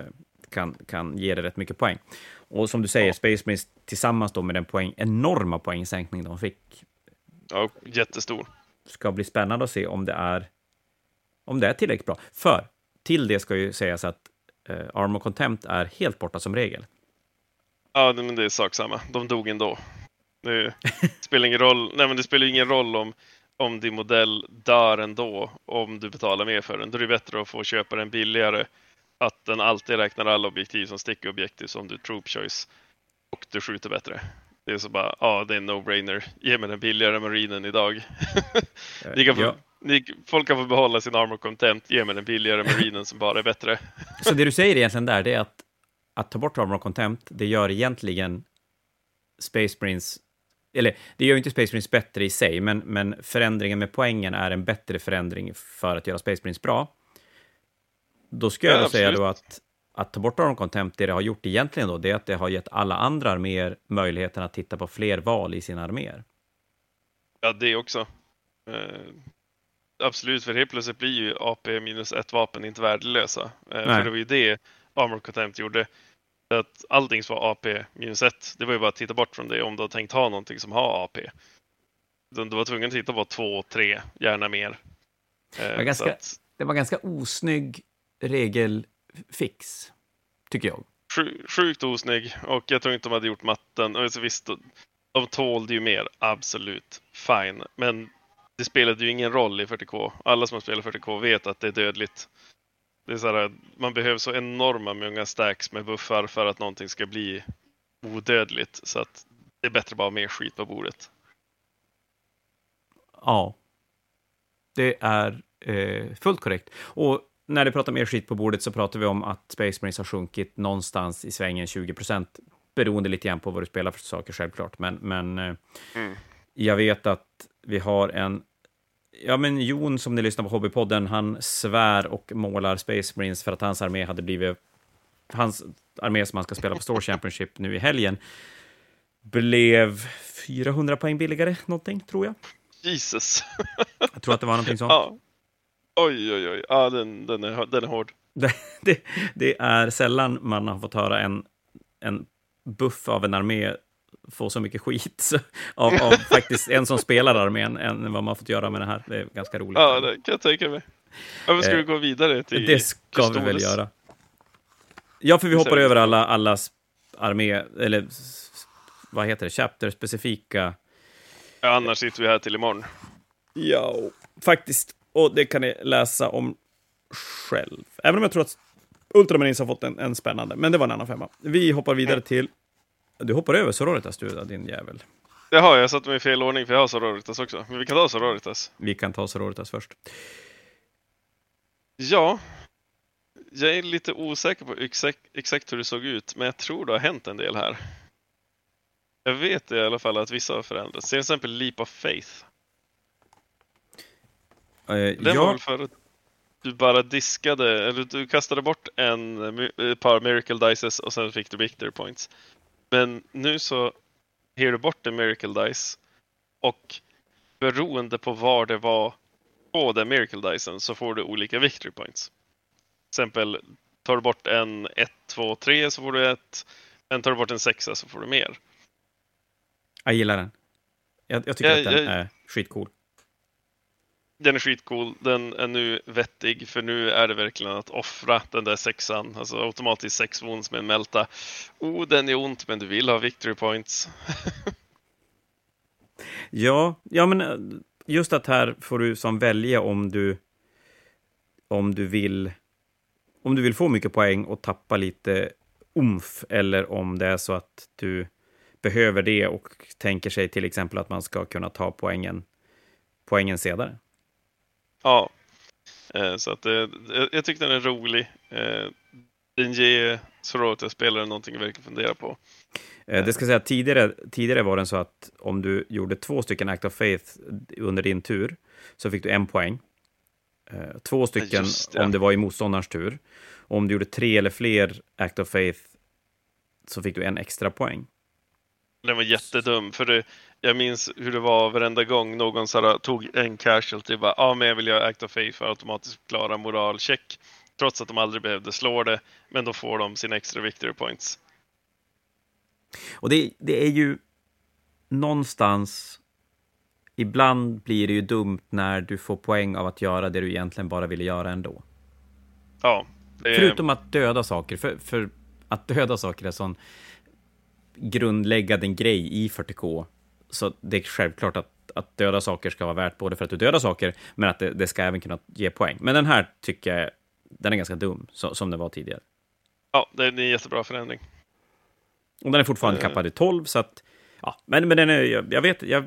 kan, kan ge dig rätt mycket poäng. Och som du säger, ja. Space Marines tillsammans då med den poäng, enorma poängsänkning de fick. Ja, jättestor. Ska bli spännande att se om det är, om det är tillräckligt bra. För till det ska ju sägas att eh, Armor Contempt är helt borta som regel. Ja, men det är sak samma. De dog ändå. Det spelar ingen roll, nej, men det spelar ingen roll om, om din modell dör ändå om du betalar mer för den. Då är det bättre att få köpa den billigare. Att den alltid räknar alla objektiv som stickobjektiv som du troop choice och du skjuter bättre. Det är så bara, ja det är en no-brainer. Ge mig den billigare marinen idag. ni kan få, ja. ni, folk kan få behålla sin armor content, ge mig den billigare marinen som bara är bättre. så det du säger egentligen där, det är att att ta bort Armor Contempt, det gör egentligen Space Marines eller det gör ju inte Space Marines bättre i sig, men, men förändringen med poängen är en bättre förändring för att göra Space Marines bra. Då skulle jag Ja, säga då att, att ta bort Aron Contempt, det det har gjort egentligen då, det är att det har gett alla andra arméer möjligheten att titta på fler val i sina arméer. Ja, det också. Eh, absolut, för helt plötsligt blir ju AP minus ett vapen inte värdelösa. Eh, för det var ju det Armor Contempt gjorde. Att allting som var AP minus ett, det var ju bara att titta bort från det om du har tänkt ha någonting som har AP. Du var tvungen att titta på två, tre, gärna mer. Eh, var ganska- så att, Det var ganska osnygg regelfix, tycker jag. sju- sjukt osnygg och jag tror inte de hade gjort matten. Och så visst, de tålde ju mer, absolut. Fine. Men det spelade ju ingen roll i 40K. Alla som har spelat 40K vet att det är dödligt. Det är så här, man behöver så enorma många stacks med buffar för att någonting ska bli odödligt. Så att det är bättre bara ha mer skit på bordet. Ja. Det är eh, fullt korrekt. Och när du pratar mer skit på bordet så pratar vi om att Space Marines har sjunkit någonstans i svängen 20 procent, beroende lite grann på vad du spelar för saker självklart. Men, men eh, Mm. jag vet att vi har en... Ja, men Jon som ni lyssnar på Hobbypodden, han svär och målar Space Marines för att hans armé hade blivit... Hans armé som han ska spela på Store Championship nu i helgen blev 400 poäng billigare, någonting, tror jag. Jesus! Jag tror att det var någonting sånt. ja. Oj, oj, oj. Ja, den, den, är, den är hård. Det, det, det är sällan man har fått höra en, en buff av en armé få så mycket skit av, av faktiskt en som spelar armén än vad man fått göra med det här. Det är ganska roligt. Ja, det kan jag tänka mig. Varför ska Eh, vi gå vidare till det ska vi väl Custodes? göra. Ja, för vi hoppar över alla allas armé, eller vad heter det, chapter-specifika. Ja, annars sitter vi här till imorgon. Ja, faktiskt. Och det kan ni läsa om själv. Även om jag tror att Ultramarines har fått en, en spännande, men det var en annan femma. Vi hoppar vidare till... Du hoppar över Sororitas du, din jävel. Jaha, jag satte mig i fel ordning för jag har Sororitas också. Men vi kan ta Sororitas. Vi kan ta Sororitas först. Ja, jag är lite osäker på exakt, exakt hur det såg ut, men jag tror det har hänt en del här. Jag vet i alla fall att vissa har förändrats. Till exempel Leap of Faith. Eh, Den var ja, väl för att du bara diskade, eller du kastade bort en, ett par Miracle Dices och sen fick du Victory Points. Men nu så ger du bort en Miracle Dice och beroende på var det var på den Miracle Dicen så får du olika Victory Points. Till exempel tar du bort en 1, 2, 3 så får du ett. Men tar du bort en sexa så får du mer. jag gillar den. Jag, jag tycker Ja, att den jag- är skitcool. Den är skitcool. Den är nu vettig för nu är det verkligen att offra den där sexan. Alltså automatiskt sex wounds med en melta. Oh, den är ont men du vill ha victory points. Ja, ja, men eh, just att här får du som välja om du om du vill om du vill få mycket poäng och tappa lite umf eller om det är så att du behöver det och tänker sig till exempel att man ska kunna ta poängen poängen senare. Ja. Eh, Så att eh, jag- tycker den är rolig. Eh, Den ger Sorority-spelare någonting att verkligen fundera på. Eh, Det ska säga att tidigare, tidigare var den så att om du gjorde två stycken Act of Faith under din tur så fick du en poäng. Eh, Två stycken det. om det var i motståndarens tur. Och om du gjorde tre eller fler Act of Faith så fick du en extra poäng. Den var jättedum för det, jag minns hur det var varenda gång någon så här, tog en casualty. Bara, ja, men jag vill göra Act of Faith för att automatiskt klara moralcheck. Trots att de aldrig behövde slå det. Men då får de sina extra victory points. Och det, det är ju någonstans... Ibland blir det ju dumt när du får poäng av att göra det du egentligen bara ville göra ändå. Ja. Det, Förutom att döda saker, för, för att döda saker är sån grundläggande grej i 40K. Så det är självklart att, att döda saker ska vara värt både för att du dödar saker, men att det, det ska även kunna ge poäng. Men den här tycker jag, den är ganska dum, så, som den var tidigare. Ja, det är en jättebra förändring. Och den är fortfarande Eh. kappad i 12, så att... Ja, men, men den är, jag, jag vet, jag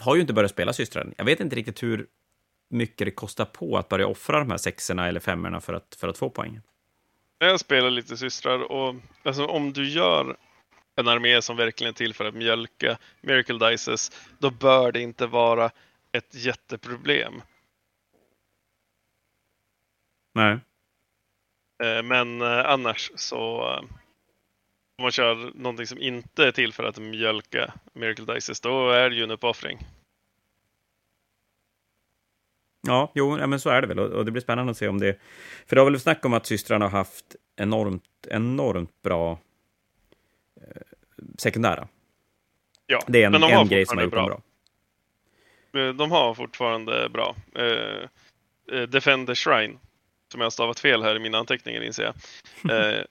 har ju inte börjat spela systraren. Jag vet inte riktigt hur mycket det kostar på att börja offra de här sexorna eller femmorna för att, för att få poängen. Jag spelar lite systrar och alltså, om du gör en armé som verkligen är till för att mjölka Miracle Dices, då bör det inte vara ett jätteproblem. Nej. Eh, men eh, annars så eh, om man kör någonting som inte är till för att mjölka Miracle Dices, då är det ju en uppoffring. Ja, jo, men så är det väl. Och det blir spännande att se om det... För det har väl snack om att systrarna har haft enormt, enormt bra sekundära. Ja, Det är en, men de en grej som har gjort dem bra. Eh, De har fortfarande bra. Eh, eh, Defender Shrine, som jag har stavat fel här i mina anteckningar inser jag. Eh,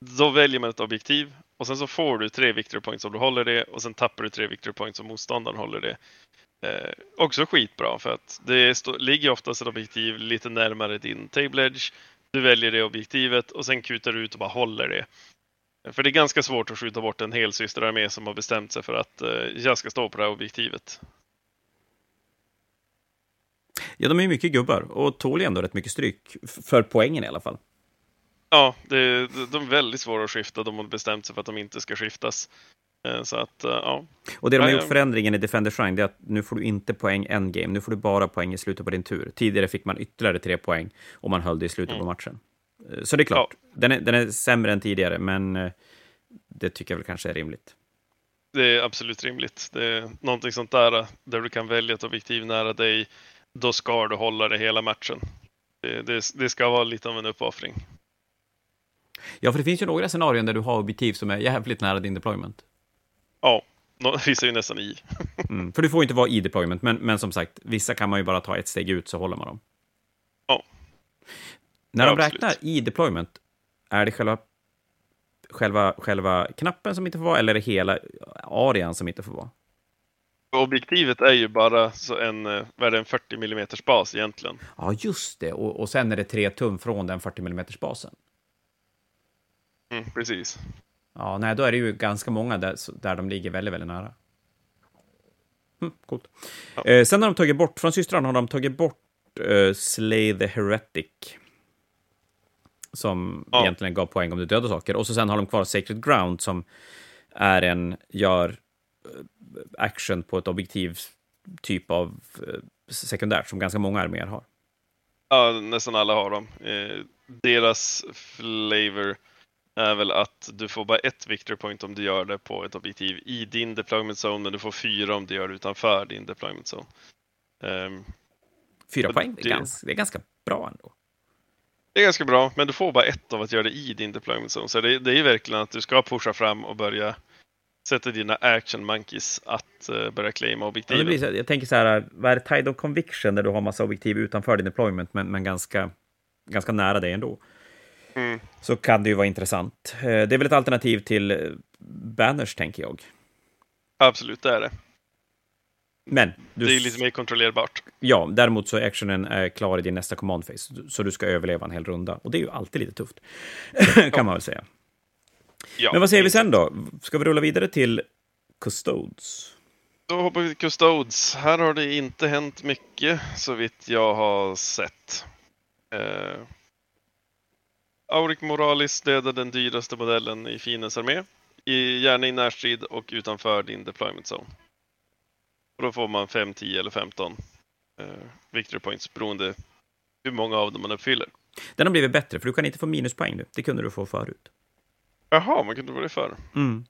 då väljer man ett objektiv och sen så får du tre victory points om du håller det och sen tappar du tre victory points om motståndaren håller det. Eh, också skitbra för att det ligger oftast ett objektiv lite närmare din table edge. Du väljer det objektivet och sen kutar du ut och bara håller det. För det är ganska svårt att skjuta bort en hel systerarmé som har bestämt sig för att eh, jag ska stå på det här objektivet. Ja, de är ju mycket gubbar och tål ju ändå rätt mycket stryk. För poängen i alla fall. Ja, det, de är väldigt svåra att skifta. De har bestämt sig för att de inte ska skiftas. Eh, Så att, eh, ja. Och det de har gjort förändringen i Defender Shrine det är att nu får du inte poäng endgame, nu får du bara poäng i slutet på din tur. Tidigare fick man ytterligare tre poäng om man höll det i slutet Mm. på matchen. Eh, Så det är klart, den, är, den är sämre än tidigare, men eh, det tycker jag väl kanske är rimligt. Det är absolut rimligt. Det är någonting sånt där eh, där du kan välja ett objektiv nära dig. Då ska du hålla det hela matchen. Det, det, det ska vara lite av en uppoffring. Ja, för det finns ju några scenarion där du har objektiv som är jävligt nära din deployment. Ja, vissa är ju nästan i. Mm. För du får inte vara i deployment, men, men som sagt, vissa kan man ju bara ta ett steg ut så håller man dem. Ja. När Ja, de absolut. räknar i deployment, är det själva, själva, själva knappen som inte får vara, eller är det hela arean som inte får vara? Objektivet är ju bara så en, eh, vad är det, en 40 mm bas egentligen. Ja, just det. Och, och sen är det tre tum från den 40 mm basen. Mm, precis. Ja, nej, då är det ju ganska många där, där de ligger väldigt, väldigt nära. Hm, coolt. Ja. Eh, sen har de tagit bort, från systrarna har de tagit bort eh, Slay the Heretic. Som Ja. egentligen gav poäng om du dödar saker. Och så sen har de kvar Sacred Ground som är en, gör eh, action på ett objektiv typ av eh, sekundärt som ganska många arméer har. Ja, nästan alla har dem. Eh, deras flavor är väl att du får bara ett victory point om du gör det på ett objektiv i din deployment zone, men du får fyra om du gör det utanför din deployment zone. Ehm, Fyra poäng, det är, ganska, det är ganska bra ändå. Det är ganska bra, men du får bara ett av att göra det i din deployment zone. Så det, det är ju verkligen att du ska pusha fram och börja sätta dina action monkeys att eh, börja claima Ja, blir så, jag tänker så här, vad är det, Tide of Conviction, där du har massa objektiv utanför din deployment, men, men ganska, ganska nära dig ändå. Mm. Så kan det ju vara intressant. Eh, Det är väl ett alternativ till eh, banners, tänker jag. Absolut, det är det. Men, du, Det är lite mer kontrollerbart. ja, däremot så är actionen är klar i din nästa command phase, så du ska överleva en hel runda. Och det är ju alltid lite tufft, kan man väl säga. Ja, Men vad säger vi sen då? Ska vi rulla vidare till Custodes? Då hoppar vi till Custodes. Här har det inte hänt mycket så vitt jag har sett. Eh, Auric Morales dödade den dyraste modellen i fiendens armé. I, gärna i närstrid och utanför din deployment zone. Och då får man 5, 10 eller 15 eh, victory points beroende hur många av dem man uppfyller. Den har blivit bättre, för du kan inte få minuspoäng nu. Det kunde du få förut. Jaha, man kunde få det för. Mm.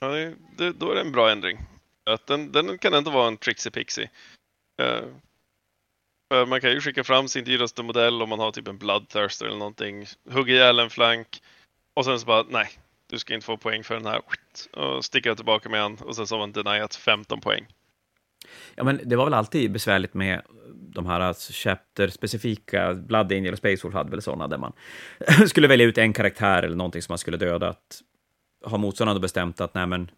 Ja, det, det, då är det en bra ändring. Att den, den kan ändå vara en Trixie Pixie. Eh, man kan ju skicka fram sin dyraste modell om man har typ en Bloodthirster eller någonting. Hugga ihjäl en flank. Och sen så bara, nej, du ska inte få poäng för den här. Och sticka tillbaka med han och sen så har man deniat 15 poäng. Ja, men det var väl alltid besvärligt med de här alltså, chapter-specifika, Blood Angel och Space Wolf hade väl sådana, där man skulle välja ut en karaktär eller någonting som man skulle döda. Att har motståndaren bestämt att nej, men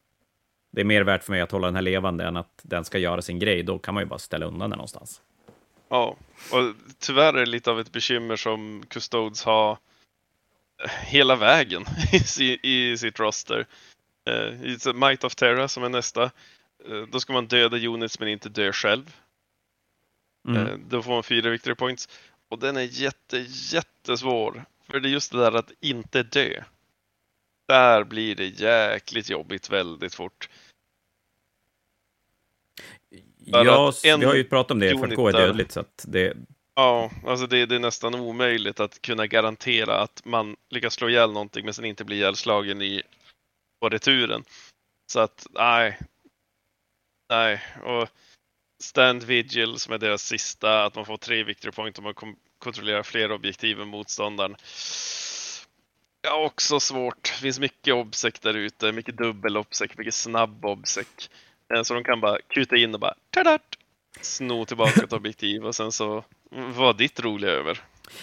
det är mer värt för mig att hålla den här levande än att den ska göra sin grej, då kan man ju bara ställa undan den någonstans. Ja, och tyvärr är det lite av ett bekymmer som Custodes har hela vägen i, i sitt roster. Eh, Might of Terra som är nästa. Eh, då ska man döda units men inte dö själv. Mm. Eh, då får man fyra victory points. Och den är jätte, jättesvår. För det är just det där att inte dö. Där blir det jäkligt jobbigt väldigt fort. bara Ja, vi har ju pratat om det, för gå är dödligt, så att det, Ja, alltså det, det, är nästan omöjligt att kunna garantera att man lyckas slå ihjäl någonting men sen inte blir ihjälslagen i, på returen. Så att, nej. Nej, och Stand Vigil som är deras sista, att man får tre victory point om man kontrollerar fler objektiv än motståndaren. Ja, också svårt. Det finns mycket obsec där ute, mycket dubbel obsec, mycket snabb obsec. Eh, så de kan bara kuta in och bara tadart, sno tillbaka ett objektiv och sen så mm, var ditt roliga över.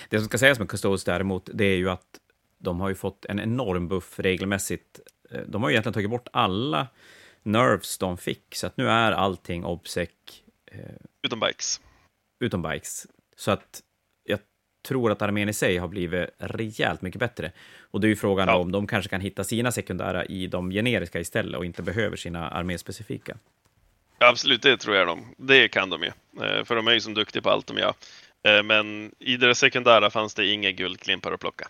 Det som ska sägas med Custodes däremot, det är ju att de har ju fått en enorm buff regelmässigt. Eh, de har ju egentligen tagit bort alla nerves de fick, så att nu är allting obsec. Eh, utom bikes. Utom bikes. Så att jag tror att armén i sig har blivit rejält mycket bättre. Och det är ju frågan ja. om de kanske kan hitta sina sekundära i de generiska istället och inte behöver sina arméspecifika. Ja, absolut, det tror jag de. Det kan de ju. Eh, för de är ju som duktiga på allt de gör. Eh, men i det sekundära fanns det inga guldklimpar att plocka.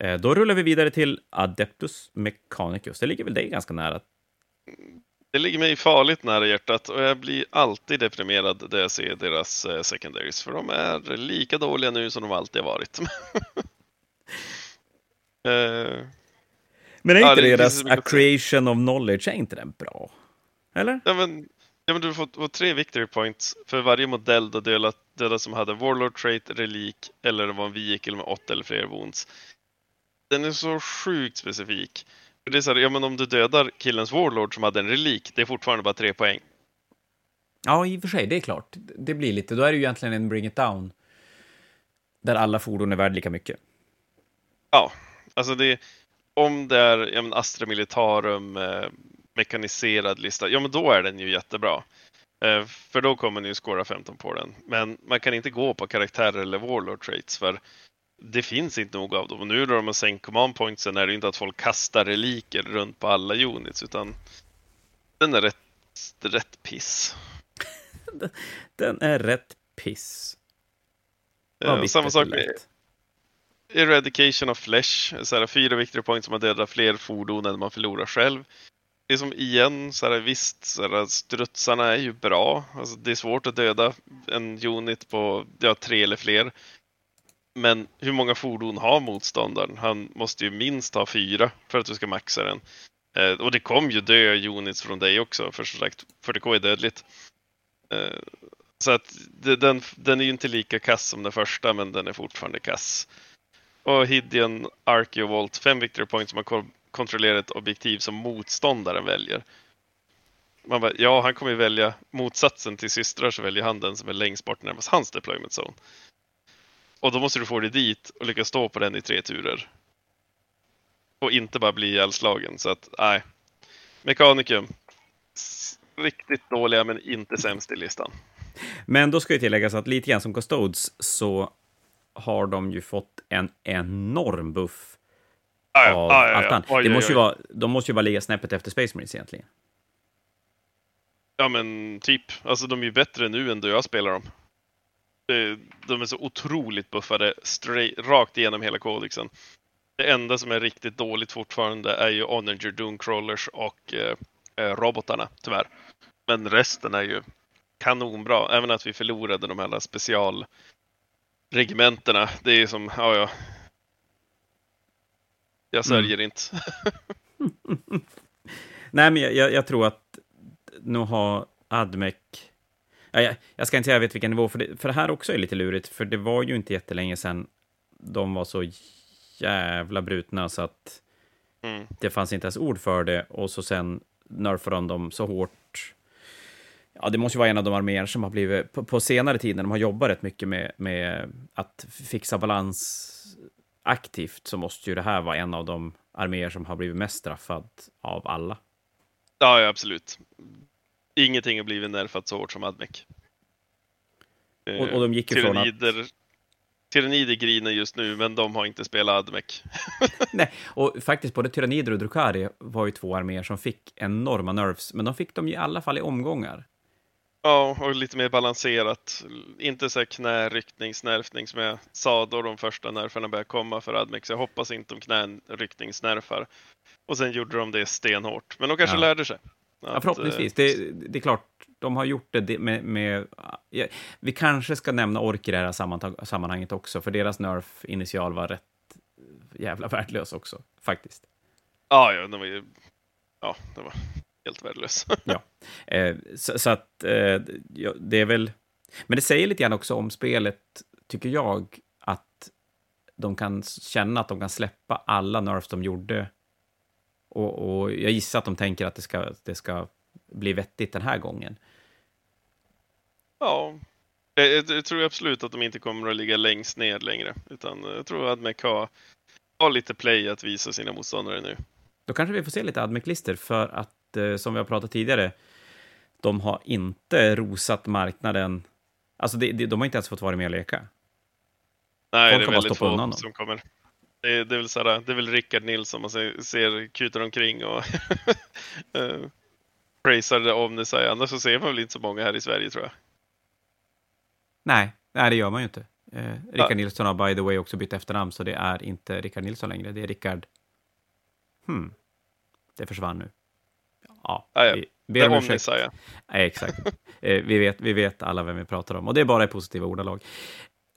Eh, då rullar vi vidare till Adeptus Mechanicus. Det ligger väl dig ganska nära? Det ligger mig farligt nära hjärtat och jag blir alltid deprimerad när jag ser deras secondaries. För de är lika dåliga nu som de alltid har varit. Men är inte ja, deras A Creation of Knowledge, är inte den bra? Eller? Ja, men, ja, men du får, får tre victory points för varje modell du dödat, dödat som hade Warlord Trait, Relik eller var en vehicle med åtta eller fler wounds. Den är så sjukt specifik. Det är så här, ja men om du dödar killens Warlord som hade en relik, det är fortfarande bara tre poäng. Ja, i och för sig, det är klart. Det blir lite, då är det ju egentligen en bring it down. Där alla fordon är värda lika mycket. Ja, alltså det, om det är ja, men Astra Militarum, eh, mekaniserad lista, ja men då är den ju jättebra. Eh, för då kommer ni ju skåra 15 på den. Men man kan inte gå på karaktärer eller warlord traits för det finns inte nog av dem. Och nu när de har sänkt command pointsen är det inte att folk kastar reliker runt på alla units utan den är rätt, rätt piss. den är rätt piss. Ja, samma sak med Eradication of Flesh, så här, fyra victory points som man dödar fler fordon än man förlorar själv det är som igen, så här, visst, så här, strutsarna är ju bra. Alltså, det är svårt att döda en unit på ja, tre eller fler. Men hur många fordon har motståndaren? Han måste ju minst ha fyra för att du ska maxa den. Eh, och det kom ju dö units från dig också, för som sagt 40k är dödligt. Eh, så att det, den, den är ju inte lika kass som den första, men den är fortfarande kass. Och Hidden Archeovolt, fem victory points som har kontrollerat ett objektiv som motståndaren väljer. Man bara, ja, han kommer ju välja motsatsen till systrar så väljer han den som är längst bort närmast hans deployment zone. Och då måste du få dig dit och lyckas stå på den i tre turer. Och inte bara bli ihjälslagen. Så att, nej. Mekanikum. Riktigt dåliga men inte sämst i listan. Men då ska ju tilläggas att lite grann som Custodes så har de ju fått en enorm buff ah, av ja, ja. Oj, det måste ju vara, de måste ju bara ligga snäppet efter Space Marines egentligen. Ja, men typ. Alltså, de är ju bättre nu än då jag spelar dem. De är så otroligt buffade straight, rakt igenom hela kodexen. Det enda som är riktigt dåligt fortfarande är ju Onager Dooncrawlers och eh, eh, robotarna, tyvärr. Men resten är ju kanonbra. Även att vi förlorade de här specialregementena. Det är som, ja, ja, jag sörjer mm. inte. Nej, men jag, jag, tror att nu har Admec... Ja, jag, jag, ska inte säga jag vet vilken nivå, för det, för det här också är lite lurigt, för det var ju inte jättelänge sedan de var så jävla brutna så att mm. det fanns inte ens ord för det, och så sen nerfade de dem så hårt. Ja, det måste ju vara en av de arméer som har blivit, på, på senare tid, när de har jobbat rätt mycket med, med att fixa balans aktivt så måste ju det här vara en av de arméer som har blivit mest straffad av alla. Ja, ja absolut. Ingenting har blivit nerfat så hårt som Admec. Och, och de gick ju från att... Tyrannider griner just nu, men de har inte spelat Admec. Nej, och faktiskt både Tyrannider och Drukari var ju två arméer som fick enorma nerfs, men de fick dem i alla fall i omgångar. Ja, och lite mer balanserat. Inte så här knäryckningsnerfning som jag sa då de första nerferna började komma för Admex. Jag hoppas inte de knäryckningsnerfar. Och sen gjorde de det stenhårt. Men de kanske ja. lärde sig. Att, ja, förhoppningsvis. Det, det, är klart, de har gjort det med... med ja, vi kanske ska nämna Ork i det här sammanhanget också, för deras Nerf-initial var rätt jävla värdelös också, faktiskt. Ja, ja, den var ju... Ja, den var helt värdelös. ja, eh, så, så, att eh, det är väl... Men det säger lite grann också om spelet, tycker jag, att de kan känna att de kan släppa alla Nerfs de gjorde. Och, och jag gissar att de tänker att det ska, det ska bli vettigt den här gången. Ja, jag, jag, tror absolut att de inte kommer att ligga längst ner längre. Utan jag tror att Admec har, har lite play att visa sina motståndare nu. Då kanske vi får se lite Admec-lister, för att eh, som vi har pratat tidigare, de har inte rosat marknaden. Alltså, de, de har inte ens fått vara med och leka. Nej, Folk det är väldigt få som kommer. Det det är väl såhär, det är väl Rickard Nilsson man ser, ser kutar omkring och uh, praisar det om det säger. Annars så ser man väl inte så många här i Sverige tror jag. Nej, nej det gör man ju inte. Eh, Rickard ja. Nilsson har by the way också bytt efternamn, så det är inte Rickard Nilsson längre. Det är Rickard... Hmm. Det försvann nu. Ja, ja, ja. Vi ber om ursäkt. Ja, exakt. eh, vi, vet, vi vet alla vem vi pratar om, och det är bara i positiva ordalag.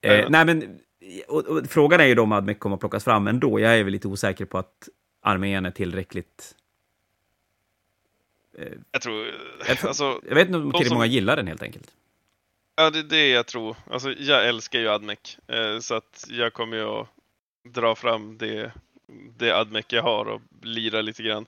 Eh. Nej, men och, och, frågan är ju då om Admec kommer att plockas fram ändå. Jag är väl lite osäker på att armén är tillräckligt... Eh, jag tror... Jag, alltså, jag vet inte om tillräckligt som... många gillar den helt enkelt. Ja, det är det jag tror. Alltså, jag älskar ju Admec, eh, så att jag kommer ju att dra fram det, det Admec jag har och lira lite grann.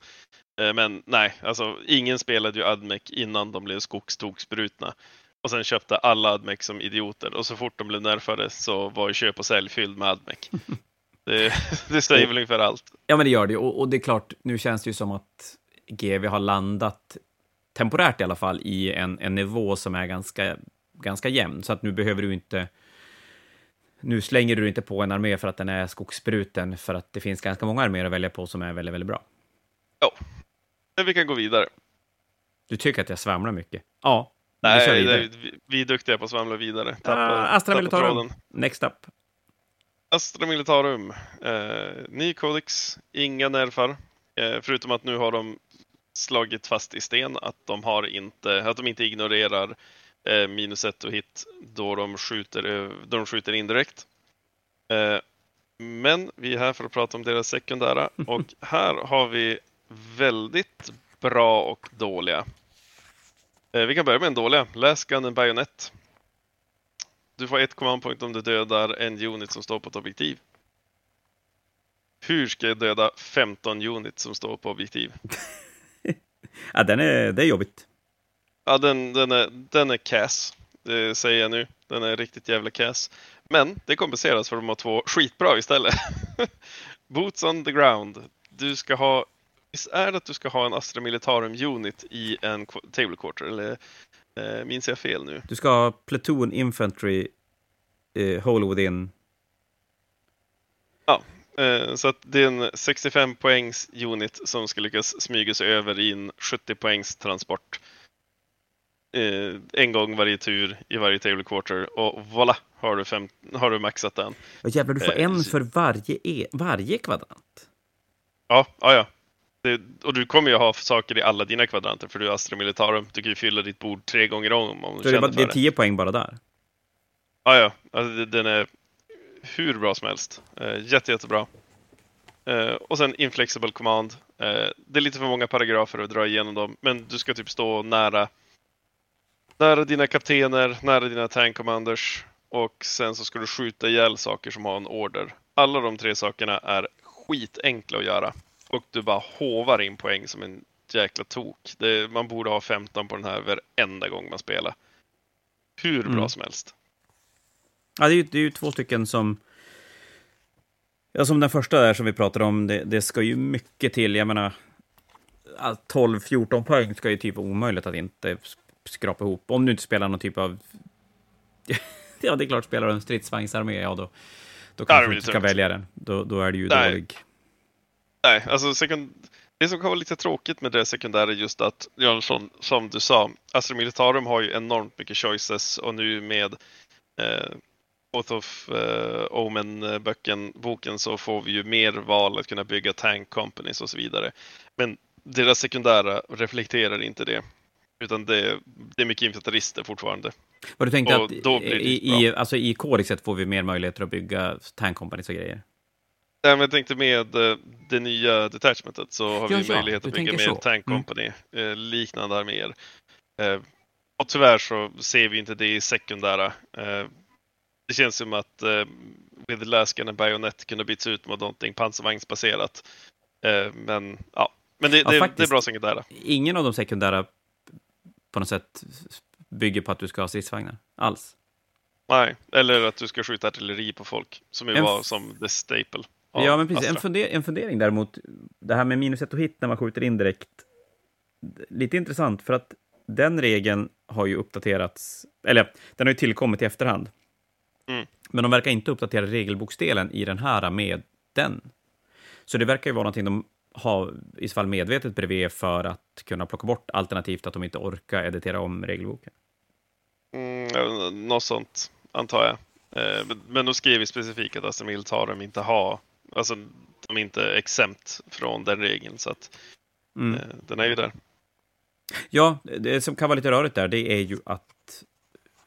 Eh, men nej, alltså ingen spelade ju Admec innan de blev skogstogsbrutna. Och sen köpte alla Admec som idioter och så fort de blev nerfade så var ju köp och sälj fylld med Admec. det, det säger väl ungefär allt. Ja, men det gör det och, och det är klart, nu känns det ju som att GV har landat temporärt i alla fall i en, en nivå som är ganska, ganska jämn. Så att nu behöver du inte... Nu slänger du inte på en armé för att den är skogsbruten, för att det finns ganska många arméer att välja på som är väldigt, väldigt bra. Ja, men vi kan gå vidare. Du tycker att jag svamlar mycket? Ja, Nej, det, vi är duktiga på att svamla vidare. Tappa, uh, Astra Militarum, next up. Astra Militarum, eh, ny kodex, inga nerfar. Eh, förutom att nu har de slagit fast i sten att de, har inte, att de inte ignorerar eh, minus ett och hit då de skjuter, då de skjuter indirekt. Eh, men vi är här för att prata om deras sekundära och här har vi väldigt bra och dåliga. Eh, vi kan börja med en dåliga. Läs and Bayonet. Du får ett command point om du dödar en unit som står på ett objektiv. Hur ska jag döda 15 unit som står på objektiv? ja, den är, det är jobbigt. Ja, den, den, är, den är cass. Det säger jag nu. Den är riktigt jävla cass. Men det kompenseras för att de har två skitbra istället. Boots on the ground. Du ska ha Visst är det att du ska ha en Astra Militarum Unit i en Table Quarter? Eller eh, minns jag fel nu? Du ska ha Platoon Infantry eh, Hole Within. Ja, eh, så att det är en 65 poängs unit som ska lyckas smyga sig över i en 70 poängs transport. Eh, en gång varje tur i varje Table Quarter och voilà, har du, fem, har du maxat den. Ja, jävlar, du får eh, en för varje, e varje kvadrant. Ja, ja, ja. Det, och du kommer ju ha saker i alla dina kvadranter för du är Astra Militarum. Du kan ju fylla ditt bord tre gånger om. om du det, är bara, det är 10 poäng bara där? Ja, ja. Alltså, den är hur bra som helst. Uh, jätte, jättebra. Uh, och sen Inflexible Command. Uh, det är lite för många paragrafer att dra igenom dem, men du ska typ stå nära, nära dina kaptener, nära dina tank commanders och sen så ska du skjuta ihjäl saker som har en order. Alla de tre sakerna är skitenkla att göra och du bara hovar in poäng som en jäkla tok. Det, man borde ha 15 på den här varenda gång man spelar. Hur bra mm. som helst. Ja, det är, ju, det är ju två stycken som... Ja, som den första där som vi pratade om, det, det ska ju mycket till. Jag menar, 12-14 poäng ska ju typ vara omöjligt att inte skrapa ihop. Om du inte spelar någon typ av... ja, det är klart, spelar du en stridsvagnsarmé, ja då, då kanske du inte ska välja den. Då, då är det ju Nej. dålig. Nej, alltså sekund... det som kan vara lite tråkigt med det sekundära är just att, Jönsson, som du sa, Astra Militarum har ju enormt mycket choices och nu med eh, Oath of eh, Omen-boken boken så får vi ju mer val att kunna bygga tank companies och så vidare. Men deras sekundära reflekterar inte det. Utan det, det är mycket infanterister fortfarande. Vad du tänkte Och att i, i, alltså i Kodexet får vi mer möjligheter att bygga tank companies och grejer? Nej, men jag tänkte med eh, det nya detachmentet så har Ja, vi ja, möjlighet att bygga mer tank Mm. company, eh, liknande arméer. Eh, och tyvärr så ser vi inte det i sekundära. Det känns som att With Laskan och Bayonet kunde byts ut mot någonting pansarvagnsbaserat. Men ja, men det, Ja, det, det är bra sekundära. Ingen av de sekundära på något sätt bygger på att du ska ha stridsvagnar alls. Nej, eller att du ska skjuta artilleri på folk, som ju var som the staple. Ja, men precis. En, funder, en fundering däremot, det här med minus ett och hit när man skjuter indirekt. Lite intressant, för att den regeln har ju uppdaterats, eller den har ju tillkommit i efterhand. Mm. Men de verkar inte uppdatera regelboksdelen i den här med den. Så det verkar ju vara någonting de har i så fall medvetet bredvid för att kunna plocka bort, alternativt att de inte orkar editera om regelboken. Mm, något sånt, antar jag. Eh, men- då skriver specifikt att Astra Militarum inte har, alltså de är inte exempt från den regeln, så att Mm. eh, den är ju där. Ja, det som kan vara lite rörigt där, det är ju att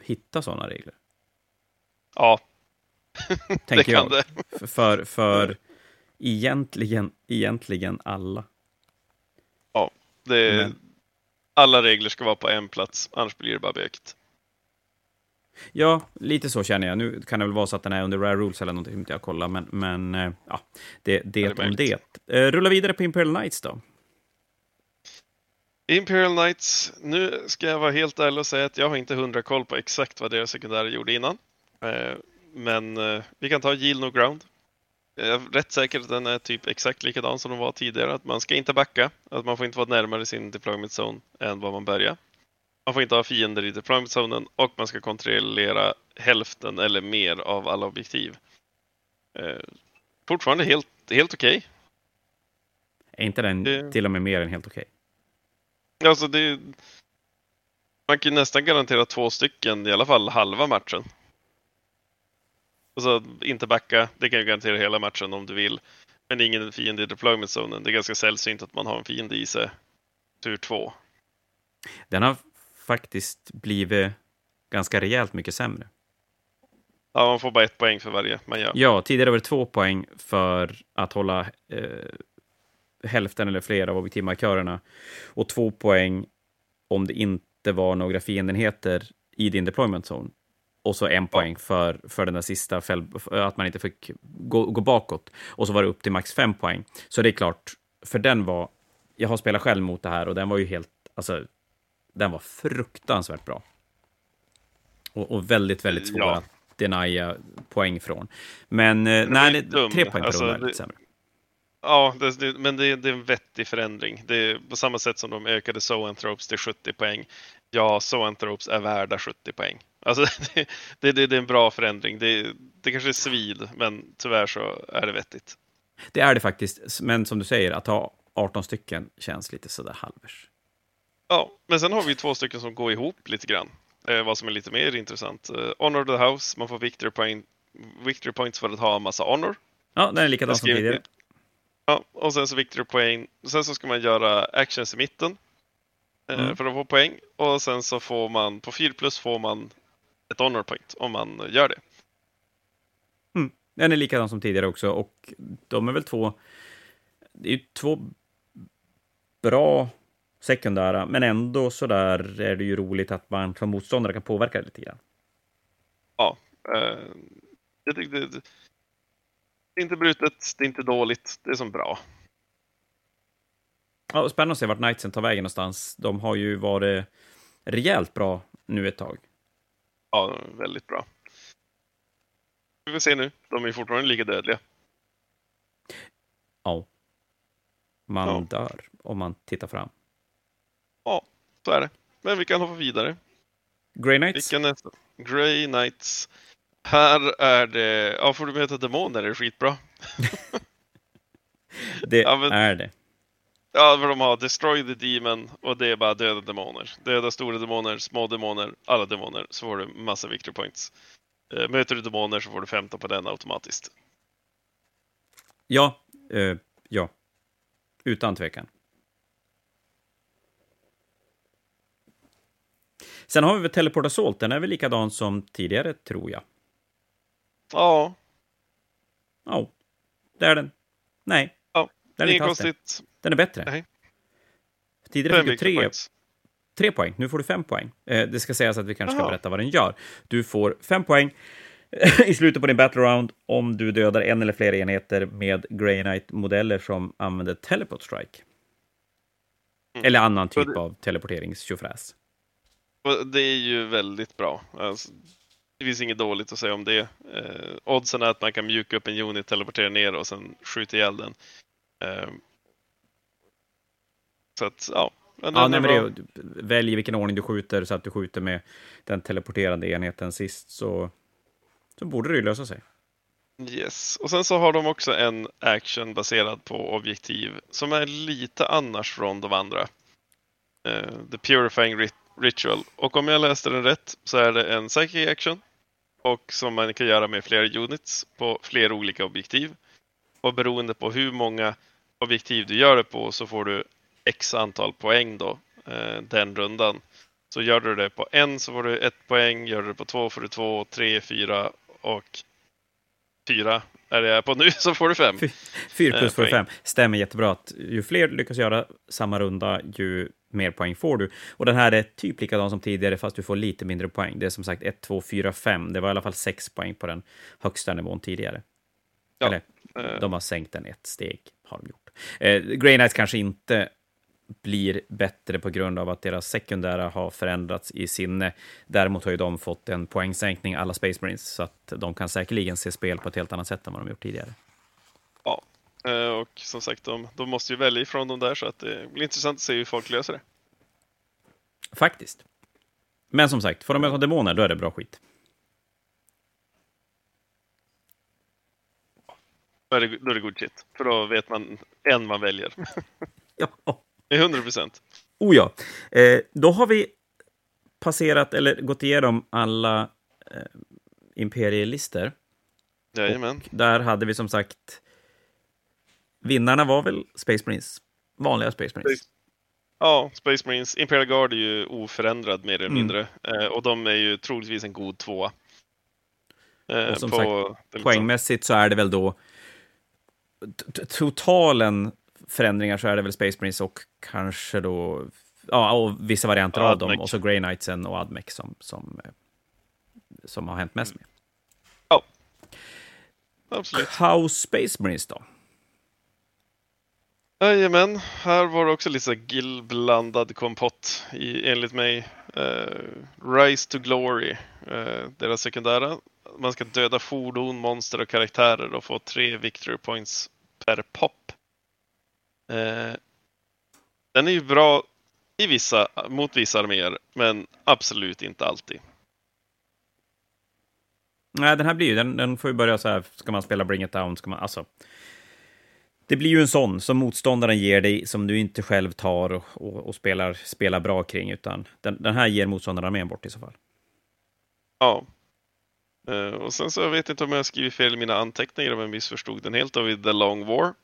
hitta sådana regler. Ja, Tänker det kan jag. det. För, för, egentligen, egentligen alla. det Men- Alla regler ska vara på en plats, annars blir det bara bökigt. Ja, lite så känner jag. Nu kan det väl vara så att den är under Rare Rules eller någonting som inte jag kollar, men, men eh, ja, det, det det om det. möjligt. Eh, rulla vidare på Imperial Knights då. Imperial Knights, nu ska jag vara helt ärlig och säga att jag har inte hundra koll på exakt vad deras sekundära gjorde innan. Eh, Men vi kan ta Yield No Ground. Jag är rätt säker att den är typ exakt likadan som de var tidigare. Att man ska inte backa, att man får inte vara närmare sin deployment zone än vad man börjar. Man får inte ha fiender i deployment zonen och man ska kontrollera hälften eller mer av alla objektiv. Eh, Fortfarande helt, helt okej. Är inte den Det- till och med mer än helt okej? Alltså det... Man kan ju nästan garantera två stycken, i alla fall halva matchen. Alltså inte backa, det kan ju garantera hela matchen om du vill. Men ingen fiende i deployment zonen. Det är ganska sällsynt att man har en fiende i sig. Tur två. Den har faktiskt blivit ganska rejält mycket sämre. Ja, man får bara ett poäng för varje man gör. Ja, tidigare var det två poäng för att hålla eh, hälften eller fler av objektivmarkörerna och två poäng om det inte var några fiendenheter i din deployment zone. Och så en poäng för, för den där sista, att man inte fick gå, gå bakåt. Och så var det upp till max fem poäng. Så det är klart, för den var... Jag har spelat själv mot det här och den var ju helt... Alltså, den var fruktansvärt bra. Och, och väldigt, väldigt svår Ja. att denia poäng från. Men eh, var nej, det, tre poäng per Alltså, runda är lite sämre. Ja, det, det, men det, det är en vettig förändring. Det är på samma sätt som de ökade Zoanthropes till 70 poäng. Ja, Zoanthropes är värda 70 poäng. Alltså, det, det är en bra förändring. Det, det kanske är svid, men tyvärr så är det vettigt. Det är det faktiskt, men som du säger, att ha 18 stycken känns lite sådär halvers. Ja, men sen har vi två stycken som går ihop lite grann. Eh, vad som är lite mer intressant. Eh, honor of the House, man får victory, point, victory points för att ha en massa honor. Ja, den är likadan som tidigare. Ja, och sen så victory poäng. Sen så ska man göra actions i mitten eh, Mm. för att få poäng. Och sen så får man, på 4 plus får man ett honor point om man gör det. Den är likadan som tidigare också, och de är väl två... Det är ju två bra sekundära, men ändå så där är det ju roligt att man som motståndare kan påverka det lite grann. Ja, eh, jag tyckte det, det är inte brutet, det är inte dåligt, det är som bra. Ja, spännande att se vart Knightsen tar vägen någonstans. De har ju varit rejält bra nu ett tag. Ja, väldigt bra. Vi får se nu, de är fortfarande lika dödliga. Ja. Man Ja. dör om man tittar fram. Så är det. Men vi kan hoppa vidare. Grey Knights? Vilka nästa? Grey Knights. Här är det, ja får du möta demoner är det skitbra. Det Ja, men- är det. Ja, för de har Destroy the Demon och det är bara döda demoner. Döda stora demoner, små demoner, alla demoner, så får du massa victory points. Eh, Möter du demoner så får du 15 på den automatiskt. Ja, eh, ja. Utan tvekan. Sen har vi väl Teleport Assault, den är väl likadan som tidigare, tror jag. Ja. Ja, oh, det är den. Nej. Ja, den är inget konstigt. Den är bättre. Nej. Tidigare fick du tre, tre poäng, nu får du fem poäng. Eh, det ska sägas att vi kanske Aha. ska berätta vad den gör. Du får fem poäng i slutet på din battle round om du dödar en eller flera enheter med Grey Knight-modeller som använder teleport strike. Mm. Eller annan typ det, av teleporterings Det är ju väldigt bra. Alltså, det finns inget dåligt att säga om det. Eh, oddsen är att man kan mjuka upp en unit, teleportera ner och sen skjuta ihjäl den. Eh, så att, ja. Men ja, nej, men det, välj vilken ordning du skjuter så att du skjuter med den teleporterande enheten sist så, så borde det ju lösa sig. Yes, och sen så har de också en action baserad på objektiv som är lite annars från de andra. Uh, The Purifying Rit Ritual. Och om jag läste den rätt så är det en psychic action och som man kan göra med flera units på flera olika objektiv. Och beroende på hur många objektiv du gör det på så får du x antal poäng då eh, den rundan. Så gör du det på en så får du ett poäng, gör du det på två får du två, tre, fyra och fyra är det jag på nu så får du fem. Fyra plus får du fem. Stämmer jättebra att ju fler lyckas göra samma runda, ju mer poäng får du. Och den här är typ likadan som tidigare, fast du får lite mindre poäng. Det är som sagt 1, 2, 4, 5. Det var i alla fall 6 poäng på den högsta nivån tidigare. Ja. Eller, uh... de har sänkt den ett steg, har de gjort. Eh, Grey Knights kanske inte blir bättre på grund av att deras sekundära har förändrats i sinne. Däremot har ju de fått en poängsänkning, alla Space Marines, så att de kan säkerligen se spel på ett helt annat sätt än vad de gjort tidigare. Ja, eh, och som sagt, de, de måste ju välja ifrån dem där, så att det blir intressant att se hur folk löser det. Faktiskt. Men som sagt, får de möta demoner, då är det bra skit. Då är det, då är det good shit, för då vet man en man väljer. ja. 100 procent. Oh ja. Eh, då har vi passerat, eller gått igenom alla eh, imperielister. Jajamän. Och där hade vi som sagt... Vinnarna var väl Space Marines? Vanliga Space Marines? Space. Ja, Space Marines. Imperial Guard är ju oförändrad mer eller mm. mindre. Eh, och de är ju troligtvis en god tvåa. Eh, och som på, sagt, poängmässigt så är det väl då totalen förändringar så är det väl Space Marines och kanske då ja, och vissa varianter Admec. av dem, och så Grey Knightsen och Admec som, som, eh, som har hänt mest med. Ja, absolut. House Space Marines då? Jajamän, här var det också lite gillblandad kompott i, enligt mig. Uh, Rise to Glory, uh, deras sekundära. Man ska döda fordon, monster och karaktärer och få tre victory points per pop. Uh, den är ju bra i vissa, mot vissa arméer, men absolut inte alltid. Nej, den här blir ju, den, den får ju börja så här, ska man spela Bring It Down, ska man, alltså. Det blir ju en sån som motståndaren ger dig, som du inte själv tar och, och, och spelar, spelar bra kring, utan den, den här ger motståndaren armén bort i så fall. Ja. Uh, och sen så jag vet inte om jag skrivit fel i mina anteckningar om jag missförstod den helt. Vi The Long War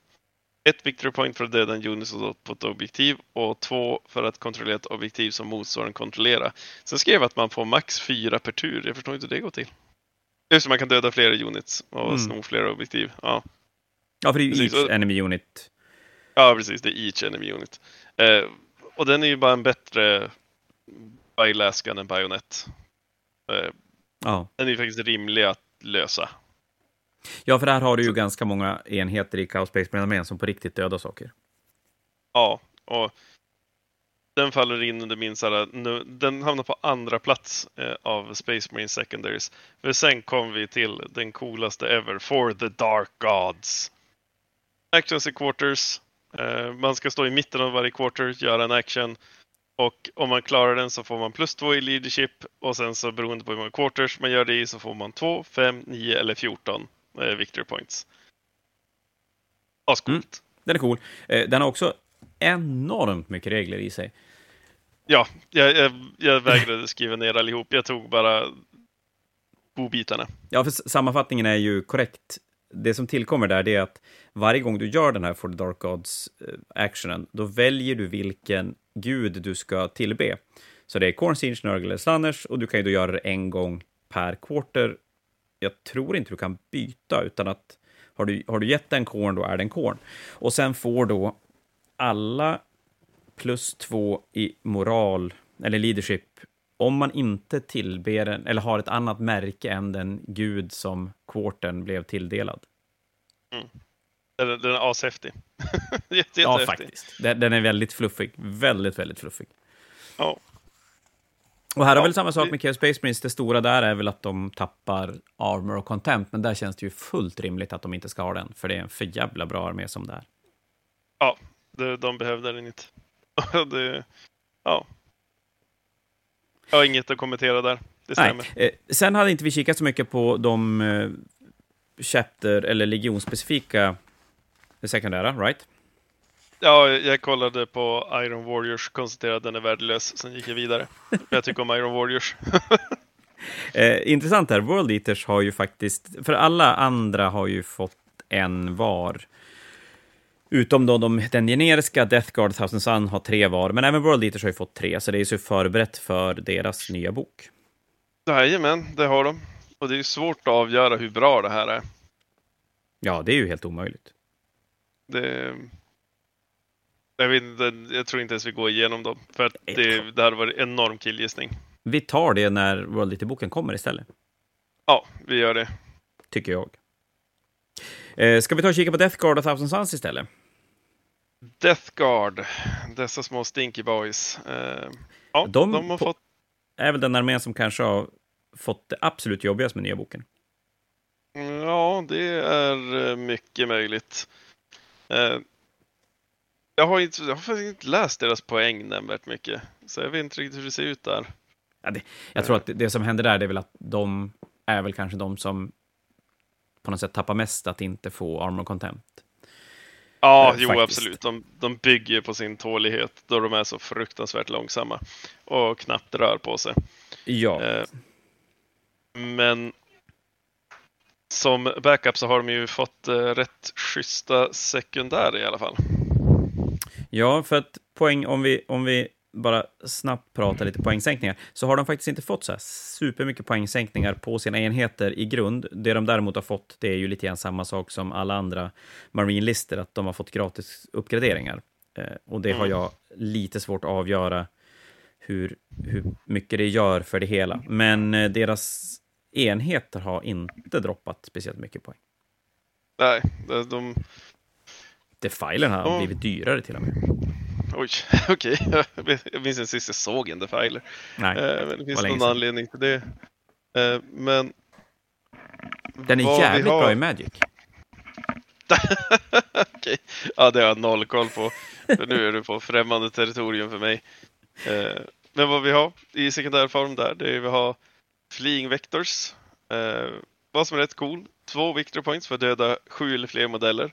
ett victory point för att döda en unit på ett objektiv och två för att kontrollera ett objektiv som motståndaren kontrollerar. Sen skrev jag att man får max fyra per tur. Jag förstår inte hur det går till. Just man kan döda flera units och mm. sno flera objektiv. Ja, ja för det är ju each enemy unit. Ja, precis. Det är each enemy unit. Eh, och den är ju bara en bättre Bylaskan än Bayonet. Eh, ja. Den är ju faktiskt rimlig att lösa. Ja, för där har du ju ganska många enheter i Chaos Space Marine som på riktigt dödar saker. Ja, och den faller in under min såhär, den hamnar på andra plats eh, av Space Marine Secondaries. För sen kom vi till den coolaste ever, For the Dark Gods. Actions i quarters. Eh, man ska stå i mitten av varje quarter, göra en action. Och om man klarar den så får man plus två i leadership och sen så beroende på hur många quarters man gör det i så får man två, fem, nio eller fjorton eh, victory points. Ascoolt. Mm, den är cool. Eh, den har också enormt mycket regler i sig. Ja, jag, jag, jag vägrade skriva ner allihop. Jag tog bara godbitarna. Ja, för sammanfattningen är ju korrekt. Det som tillkommer där det är att varje gång du gör den här For the Dark Gods-actionen, eh, då väljer du vilken gud du ska tillbe. Så det är Corn, Siege, Nurgle eller Slanners och du kan ju då göra det en gång per quarter. Jag tror inte du kan byta, utan att har du, har du gett en korn, då är det en korn. Och sen får då alla plus två i moral, eller leadership, om man inte tillber en, eller har ett annat märke än den gud som kvarten blev tilldelad. Mm. Den, den är ashäftig. Jätte, ja, faktiskt. Den, den, är väldigt fluffig. Väldigt, väldigt fluffig. Ja. Och här ja, har väl samma sak med Chaos Space Marines. Det stora där är väl att de tappar armor och contempt, men där känns det ju fullt rimligt att de inte ska ha den, för det är en för jävla bra armé som det är. Ja, det, de behövde den inte. det, ja. Jag har inget att kommentera där. Det stämmer. Nej. Eh, sen hade inte vi kikat så mycket på de eh, chapter eller legionsspecifika sekundära, right? Ja, jag kollade på Iron Warriors, konstaterade att den är värdelös, sen gick jag vidare. jag tycker om Iron Warriors. eh, intressant här, World Eaters har ju faktiskt, för alla andra har ju fått en var. Utom då de, den generiska Death Guard Thousand Sun har tre var, men även World Eaters har ju fått tre, så det är ju förberett för deras nya bok. Jajamän, det har de. Och det är ju svårt att avgöra hur bra det här är. Ja, det är ju helt omöjligt. Det... Jag, vet inte, jag tror inte ens vi går igenom dem, för att det, det hade varit enorm killgissning. Vi tar det när World Eater-boken kommer istället. Ja, vi gör det. Tycker jag. Eh, ska vi ta och kika på Death Guard och Thousand Suns istället? Death Guard, dessa små stinky boys. Eh, ja, de, de har fått... är väl den armén som kanske har fått det absolut jobbigast med nya boken. Ja, det är eh, mycket möjligt. Eh, jag har, inte, jag har faktiskt inte läst deras poäng nämnvärt mycket, så jag vet inte riktigt hur det ser ut där. Ja, det, jag tror att det som händer där det är väl att de är väl kanske de som på något sätt tappar mest att inte få armor contempt. Ja, eh, jo faktiskt. absolut. De, de bygger på sin tålighet då de är så fruktansvärt långsamma och knappt rör på sig. Ja. Eh, men som backup så har de ju fått eh, rätt schyssta sekundärer i alla fall. Ja, för att poäng, om vi, om vi bara snabbt pratar lite poängsänkningar, så har de faktiskt inte fått så här supermycket poängsänkningar på sina enheter i grund. Det de däremot har fått, det är ju lite grann samma sak som alla andra Marine-lister, att de har fått gratis uppgraderingar. Eh, och det har mm. jag lite svårt att avgöra hur, hur mycket det gör för det hela. Men eh, deras enheter har inte droppat speciellt mycket poäng. Nej, de... Defilen har oh. blivit dyrare till och med. Oj, okej. Okay. Jag minns inte sist jag såg en Defiler. Nej, eh, men det finns någon anledning till det. Eh, men... Den är jävligt har... bra i Magic. okej. Okay. Ja, det har jag noll koll på. För nu är du på främmande territorium för mig. Eh, men vad vi har i sekundärform där, det är vi har Fleeing Vectors. Vad som är rätt cool. Två victory points för att döda sju eller fler modeller.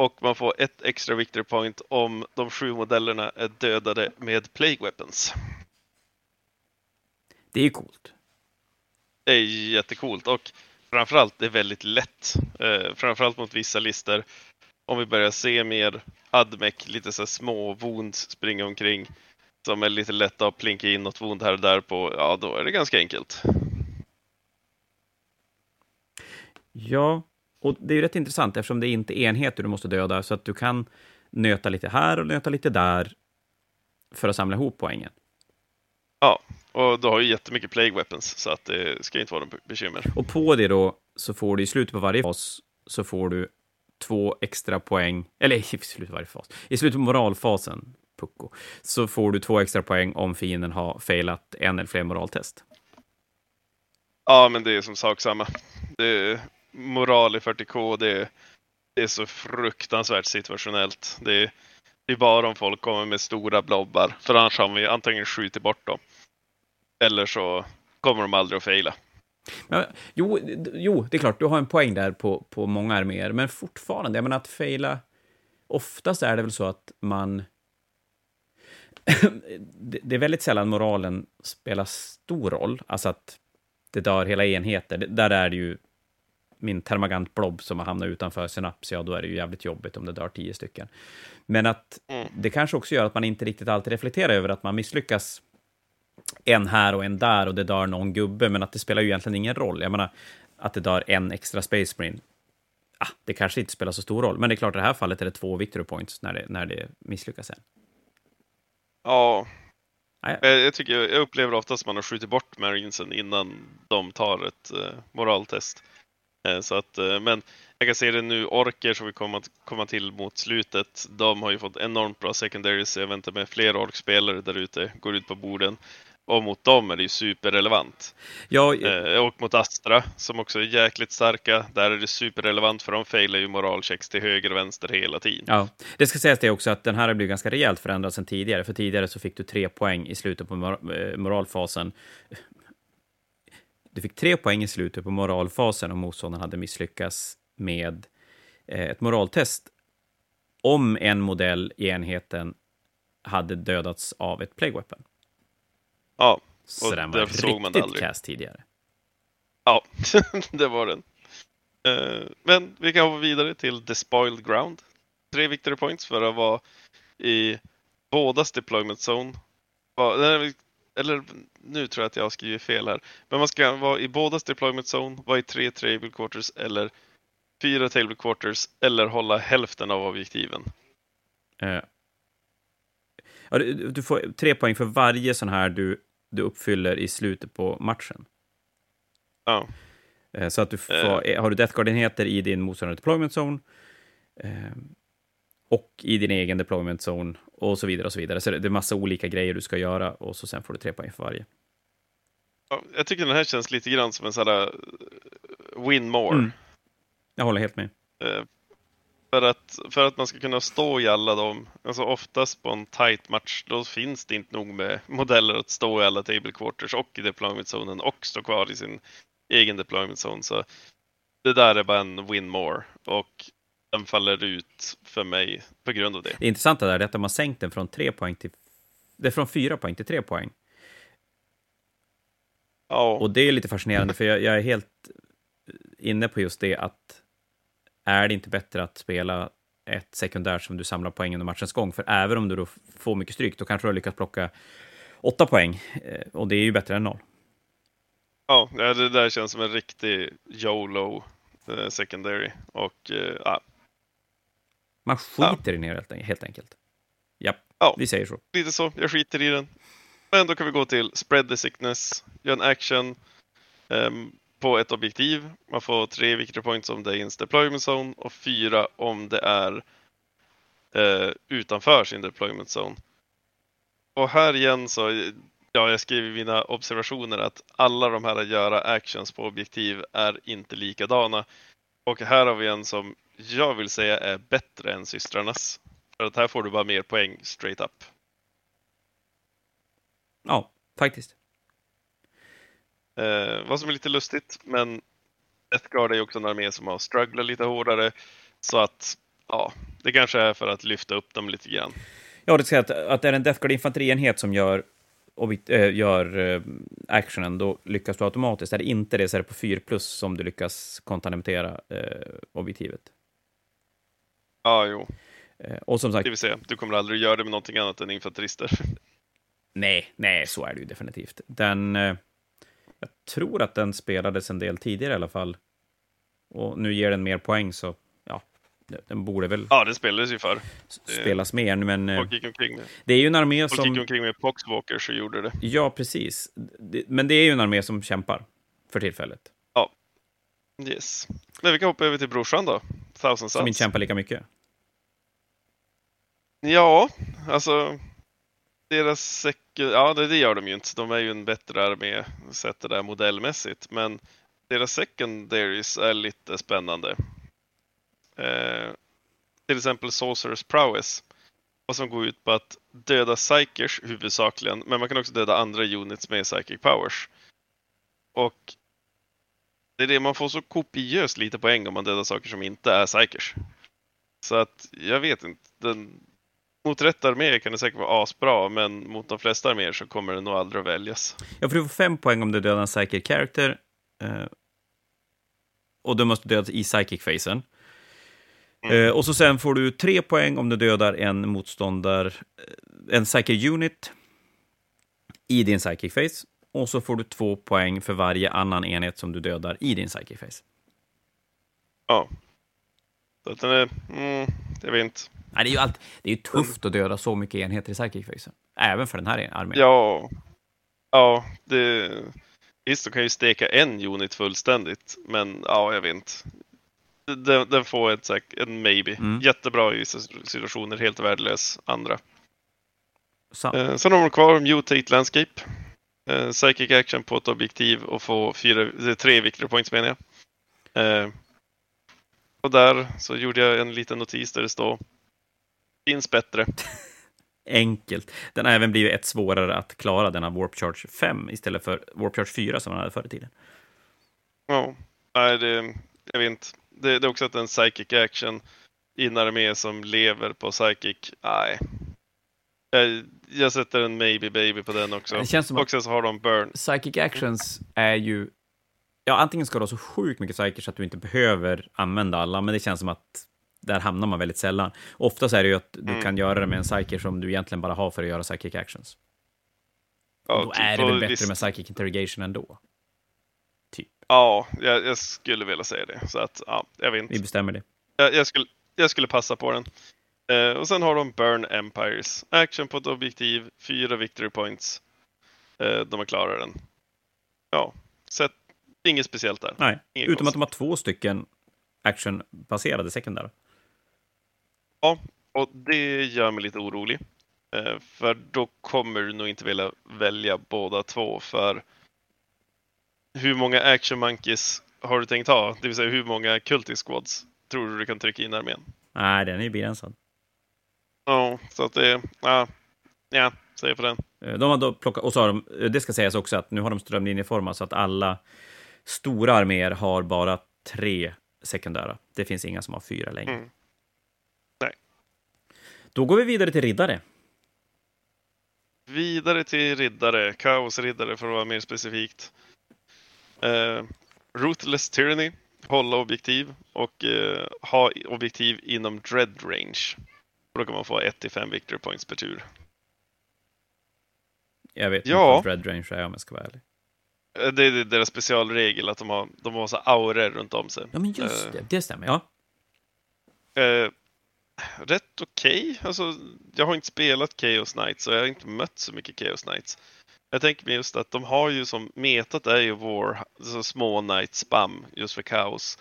Och man får ett extra victory point om de sju modellerna är dödade med plague weapons. Det är coolt. Det är jättecoolt och framförallt det är väldigt lätt. Eh, framförallt mot vissa lister. Om vi börjar se mer admec, lite så små wounds springa omkring som är lite lätta att plinka in något wound här och där på, ja då är det ganska enkelt. Ja, och det är ju rätt intressant eftersom det är inte enheter du måste döda, så att du kan nöta lite här och nöta lite där för att samla ihop poängen. Ja, och du har ju jättemycket plague weapons, så att det ska inte vara något bekymmer. Och på det då så får du i slutet på varje fas så får du två extra poäng, eller i slutet på varje fas, i slutet på moralfasen pucko, så får du två extra poäng om fienden har failat en eller fler moraltest. Ja, men det är som sak samma. Det är moral i 40K, det är, det är så fruktansvärt situationellt. Det är, det är bara om folk kommer med stora blobbar, för annars har vi antingen skjutit bort dem. Eller så kommer de aldrig att faila. Ja, jo, jo, det är klart, du har en poäng där på, på många arméer, men fortfarande, jag menar att faila, oftast är det väl så att man det är väldigt sällan moralen spelar stor roll, alltså att det dör hela enheter. Där är det ju min termagant blob som har hamnat utanför synaps, ja då är det ju jävligt jobbigt om det dör tio stycken. Men att mm. det kanske också gör att man inte riktigt alltid reflekterar över att man misslyckas en här och en där och det dör någon gubbe, men att det spelar ju egentligen ingen roll. Jag menar, att det dör en extra Space Marine, ah, det kanske inte spelar så stor roll, men det är klart i det här fallet är det två victory points när det, när det misslyckas sen. Ja, Nej. jag, jag, tycker, jag upplever oftast att man har skjutit bort Marinesen innan de tar ett eh, moraltest. Eh, så att, eh, men jag kan se det nu, Orker som vi kommer komma till mot slutet, de har ju fått enormt bra secondaries. Jag väntar med fler orkspelare där ute, går ut på borden. Och mot dem är det ju superrelevant. Ja, Eh, och mot Astra, som också är jäkligt starka, där är det superrelevant för de failar ju moralchecks till höger och vänster hela tiden. Ja, det ska sägas det också att den här har blivit ganska rejält förändrad sen tidigare. För tidigare så fick du tre poäng i slutet på mor moralfasen. Du fick tre poäng i slutet på moralfasen om motståndaren hade misslyckats med eh, ett moraltest. Om en modell i enheten hade dödats av ett plague weapon. Ja, Så Och den var såg man riktigt cast tidigare. ja det var den. Eh, men vi kan hoppa vidare till The Spoiled Ground. Tre victory points för att vara i bådas deployment zone. Eller nu tror jag att jag har skrivit fel här. Men man ska vara i bådas deployment zone, vara i tre table quarters eller fyra table quarters eller hålla hälften av objektiven. Eh, ja, du, du får tre poäng för varje sån här du, du uppfyller i slutet på matchen. Ja, Eh, Så att du får, eh, har du Death Guard-enheter i din motsvarande deployment zone eh, och i din egen deployment zone och så vidare och så vidare. Så det är massa olika grejer du ska göra och så sen får du tre poäng för varje. Ja, jag tycker den här känns lite grann som en sån här eh, win more. Mm. Jag håller helt med. Eh, För att, för att man ska kunna stå i alla dem, alltså oftast på en tight match, då finns det inte nog med modeller att stå i alla table quarters och i deployment zonen och stå kvar i sin egen deployment zone. Så det där är bara en win more och den faller ut för mig på grund av det. Det intressanta där är att de har sänkt den från tre poäng till... Det är från fyra poäng till tre poäng. Ja, Och det är lite fascinerande, för jag, jag är helt inne på just det att är det inte bättre att spela ett sekundärt som du samlar poäng under matchens gång? För även om du då får mycket stryk, då kanske du har lyckats plocka åtta poäng. Eh, Och det är ju bättre än noll. ja, det där känns som en riktig YOLO eh, secondary och eh, ja, Man skiter i den helt, en- helt enkelt. Ja, Ja. vi säger så. lite så. Jag skiter i den. Men då kan vi gå till spread the sickness. Gör en action ehm, på ett objektiv. Man får tre victory points om det är in deployment zone och fyra om det är eh, utanför sin deployment zone. Och här igen så, ja, jag skriver i mina observationer att alla de här att göra actions på objektiv är inte likadana. Och här har vi en som jag vill säga är bättre än systrarnas. För att här får du bara mer poäng straight up. Ja, faktiskt. Eh, vad som är lite lustigt, men Death Guard är ju också en armé som har strugglat lite hårdare. Så att, ja, det kanske är för att lyfta upp dem lite grann. Ja, det ska säga att, att är det en Death Guard infanterienhet som gör, objekt, äh, gör äh, actionen, då lyckas du automatiskt. Är det inte det så är det på 4 plus som du lyckas kontaminera äh, objektivet. Ja, jo, Eh, och som sagt, det vill säga, du kommer aldrig göra det med någonting annat än infanterister. nej, nej, så är det ju definitivt. Den, eh, jag tror att den spelades en del tidigare i alla fall. Och nu ger den mer poäng, så ja, den borde väl ja, det spelades ju förr. spelas mer. Men eh, Folk gick omkring med, det är ju en armé folk gick som... omkring med Poxwalkers och gjorde det. Ja, precis. Men det är ju en armé som kämpar för tillfället. Yes. Men vi kan hoppa över till brorsan då. Thousand Som inte kämpar lika mycket. Ja, alltså deras sek- ja det, det gör de ju inte. De är ju en bättre armé sett det där modellmässigt. Men deras secondaries är lite spännande. Eh, till exempel Sorcerers Prowess. Och som går ut på att döda psykers huvudsakligen. Men man kan också döda andra units med psychic powers. Och det är det, man får så kopiöst lite poäng om man dödar saker som inte är psykers. Så att jag vet inte. Den, mot rätt armé kan det säkert vara asbra, men mot de flesta arméer så kommer det nog aldrig att väljas. Ja, för du får fem poäng om du dödar en psychic character. Eh, och du måste dödas i psychic-fasen. Mm. Eh, och så sen får du tre poäng om du dödar en motståndare, eh, en psychic unit i din psychic face. Och så får du två poäng för varje annan enhet som du dödar i din psychic face. Ja. Så att den är, mm, jag vet inte. Nej, det är ju allt, det är ju tufft att döda så mycket enheter i psychic face. Även för den här armén. Ja, ja det, visst, de kan ju steka en unit fullständigt, men ja, jag vet inte. Den, den får ett, en maybe. Mm. Jättebra i vissa situationer, helt värdelös andra. Så, Eh, sen har de kvar Mutate Landscape. Eh, psychic action på ett objektiv och få fyra, eh, tre victory points menar jag. Eh, och där så gjorde jag en liten notis där det står Finns bättre. enkelt. Den har även blivit ett svårare att klara denna Warp Charge 5 istället för Warp Charge 4 som man hade förr i tiden. Ja, nej, det, jag vet inte. Det, det är också att en psychic action i en armé som lever på psychic. Nej. Jag, jag sätter en maybe baby på den också. Det känns som Och sen så har de burn. Psychic actions är ju... Ja, antingen ska du ha så sjukt mycket psychic så att du inte behöver använda alla, men det känns som att där hamnar man väldigt sällan. Oftast är det ju att du Mm. kan göra det med en psychic som du egentligen bara har för att göra psychic actions. Ja, Då typ, är det väl bättre visst- med psychic interrogation ändå. Typ. Ja, jag, jag skulle vilja säga det. Så att, ja, jag vet inte. Vi bestämmer det. Jag, jag, skulle, jag skulle passa på den. Eh, och sen har de Burn Empires. Action på ett objektiv, fyra victory points. Eh, de har klarat den. Ja, så att, inget speciellt där. Nej, Inget utom att konstigt. de har två stycken actionbaserade sekundära. Ja, och det gör mig lite orolig. Eh, för då kommer du nog inte vilja välja båda två för hur många action monkeys har du tänkt ha? Det vill säga hur många cultist squads tror du du kan trycka in i armén? Nej, den är ju begränsad. Ja, så att det, ja, ja, säger på den. Eh, De har då plockat, och så har de, eh, det ska sägas också att nu har de strömlinjeformat så att alla stora arméer har bara tre sekundära. Det finns inga som har fyra längre. Mm. Nej. Då går vi vidare till riddare. Vidare till riddare, kaosriddare för att vara mer specifikt. Eh, Ruthless Tyranny, hålla objektiv och eh, ha objektiv inom dread range. Och då kan man få 1-5 victory points per tur. Jag vet Ja. inte vad Red Range är om jag ska vara ärlig. Eh, Det är deras specialregel att de har, de har så auror runt om sig. Ja, men just Eh, det. Det stämmer, ja. Eh, rätt okej. Alltså, jag har inte spelat Chaos Knights och jag har inte mött så mycket Chaos Knights. Jag tänker mig just att de har ju som metat är ju War, så små Knight spam just för kaos.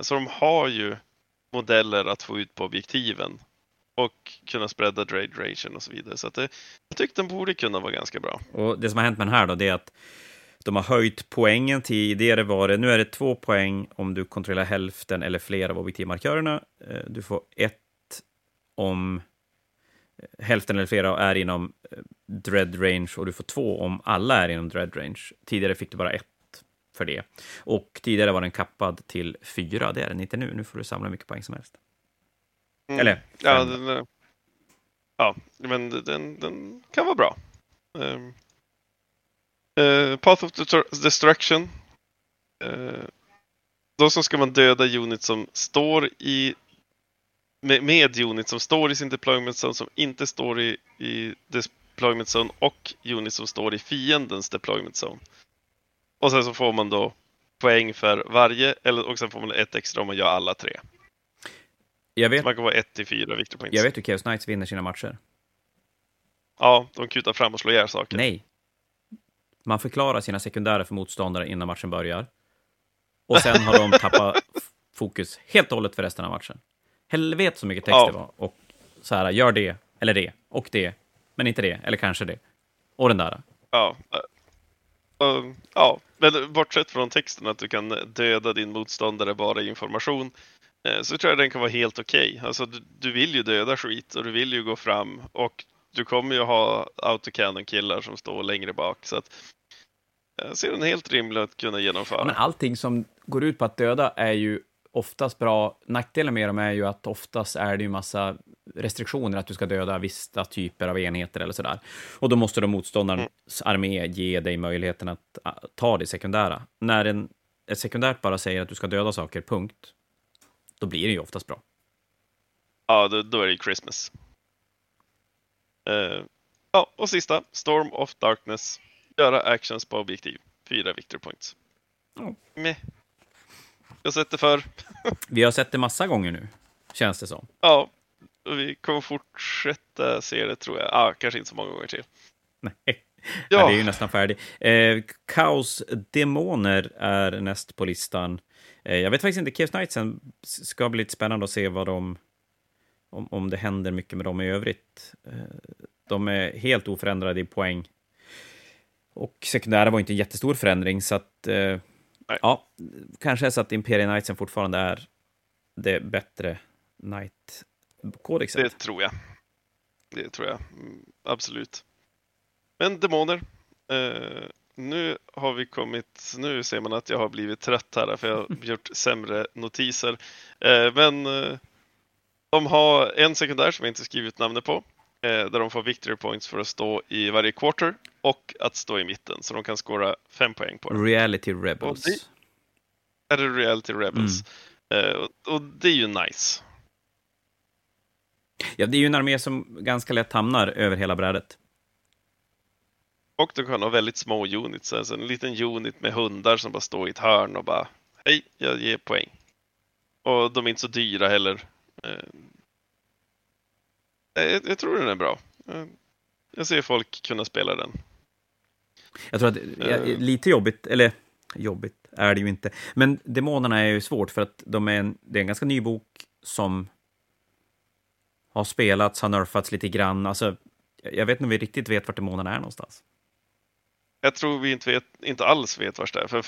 Så de har ju modeller att få ut på objektiven och kunna spreada dread ration och så vidare. Så att det, jag tyckte den borde kunna vara ganska bra. Och det som har hänt med den här då, det är att de har höjt poängen. Tidigare var det, nu är det två poäng om du kontrollerar hälften eller fler av objektivmarkörerna. Eh, du får ett om eh, hälften eller flera är inom eh, dread range och du får två om alla är inom dread range. Tidigare fick du bara ett för det. Och tidigare var den kappad till fyra, det är den inte nu. Nu får du samla hur mycket poäng som helst. Mm. Eller Ja, den, eh, ja, men den, den kan vara bra. Um, eh, Path of Destruction. Uh, då så ska man döda unit som står i med, med unit som står i sin deployment zone, som inte står i, i deployment zone och unit som står i fiendens deployment zone. Och sen så får man då poäng för varje, eller, och sen får man ett extra om man gör alla tre. Jag vet, man kan vara 1 till 4 victory jag vet hur Chaos Knights vinner sina matcher. Ja, de kutar fram och slår ihjäl saker. Nej. Man förklarar sina sekundärer för motståndare innan matchen börjar. Och sen har de tappat fokus helt och hållet för resten av matchen. Helvete så mycket text Ja. det var. Och så här, gör det, eller det, och det, men inte det, eller kanske det. Och den där. Ja. eh, eh, ja, men bortsett från texten att du kan döda din motståndare bara i information så tror jag den kan vara helt okej. Alltså du, du vill ju döda skit och du vill ju gå fram och du kommer ju ha autocannon-killar som står längre bak. Så att jag ser den helt rimlig att kunna genomföra. Men allting som går ut på att döda är ju oftast bra. Nackdelen med dem är ju att oftast är det ju massa restriktioner att du ska döda vissa typer av enheter eller sådär. Och då måste då motståndarens armé ge dig möjligheten att ta det sekundära. När en, ett sekundärt bara säger att du ska döda saker, punkt, då blir det ju oftast bra. Ja, då, då är det ju Christmas. Eh, Ja, och sista, Storm of Darkness. Göra actions på objektiv. Fyra victory points. Meh. Jag har sett det för. Vi har sett det massa gånger nu, känns det som. Ja, och vi kommer fortsätta se det tror jag. Ja, kanske inte så många gånger till. Nej. Ja. Ja. det är ju nästan färdig. Eh, Kaos Demoner är näst på listan. Eh, jag vet faktiskt inte, Chaos Knightsen ska bli lite spännande att se vad de... Om, om det händer mycket med dem i övrigt. Eh, de är helt oförändrade i poäng. Och sekundära var inte en jättestor förändring, så att... Eh, ja, kanske är så att Imperial Knightsen fortfarande är det bättre Knight-kodexet. Det tror jag. Det tror jag. Mm, absolut. Men demoner. Eh, nu har vi kommit, nu ser man att jag har blivit trött här för jag har gjort sämre notiser. Eh, men eh, de har en sekundär som jag inte skrivit namnet på. Eh, där de får victory points för att stå i varje quarter och att stå i mitten. Så de kan skåra fem poäng på det. Reality Rebels. Det, är det Reality Rebels? Mm. Och, och det är ju nice. Ja, det är ju en armé som ganska lätt hamnar över hela brädet. Och du kan ha väldigt små units, alltså en liten unit med hundar som bara står i ett hörn och bara Hej, jag ger poäng. Och de är inte så dyra heller. Eh, jag, jag tror den är bra. Eh, jag ser folk kunna spela den. Jag tror att ja, lite jobbigt, eller jobbigt är det ju inte, men demonerna är ju svårt för att de är en, det är en ganska ny bok som har spelats, har nerfats lite grann. Alltså, jag vet inte om vi riktigt vet vart demonerna är någonstans. Jag tror vi inte, vet, inte alls vet vart det är, för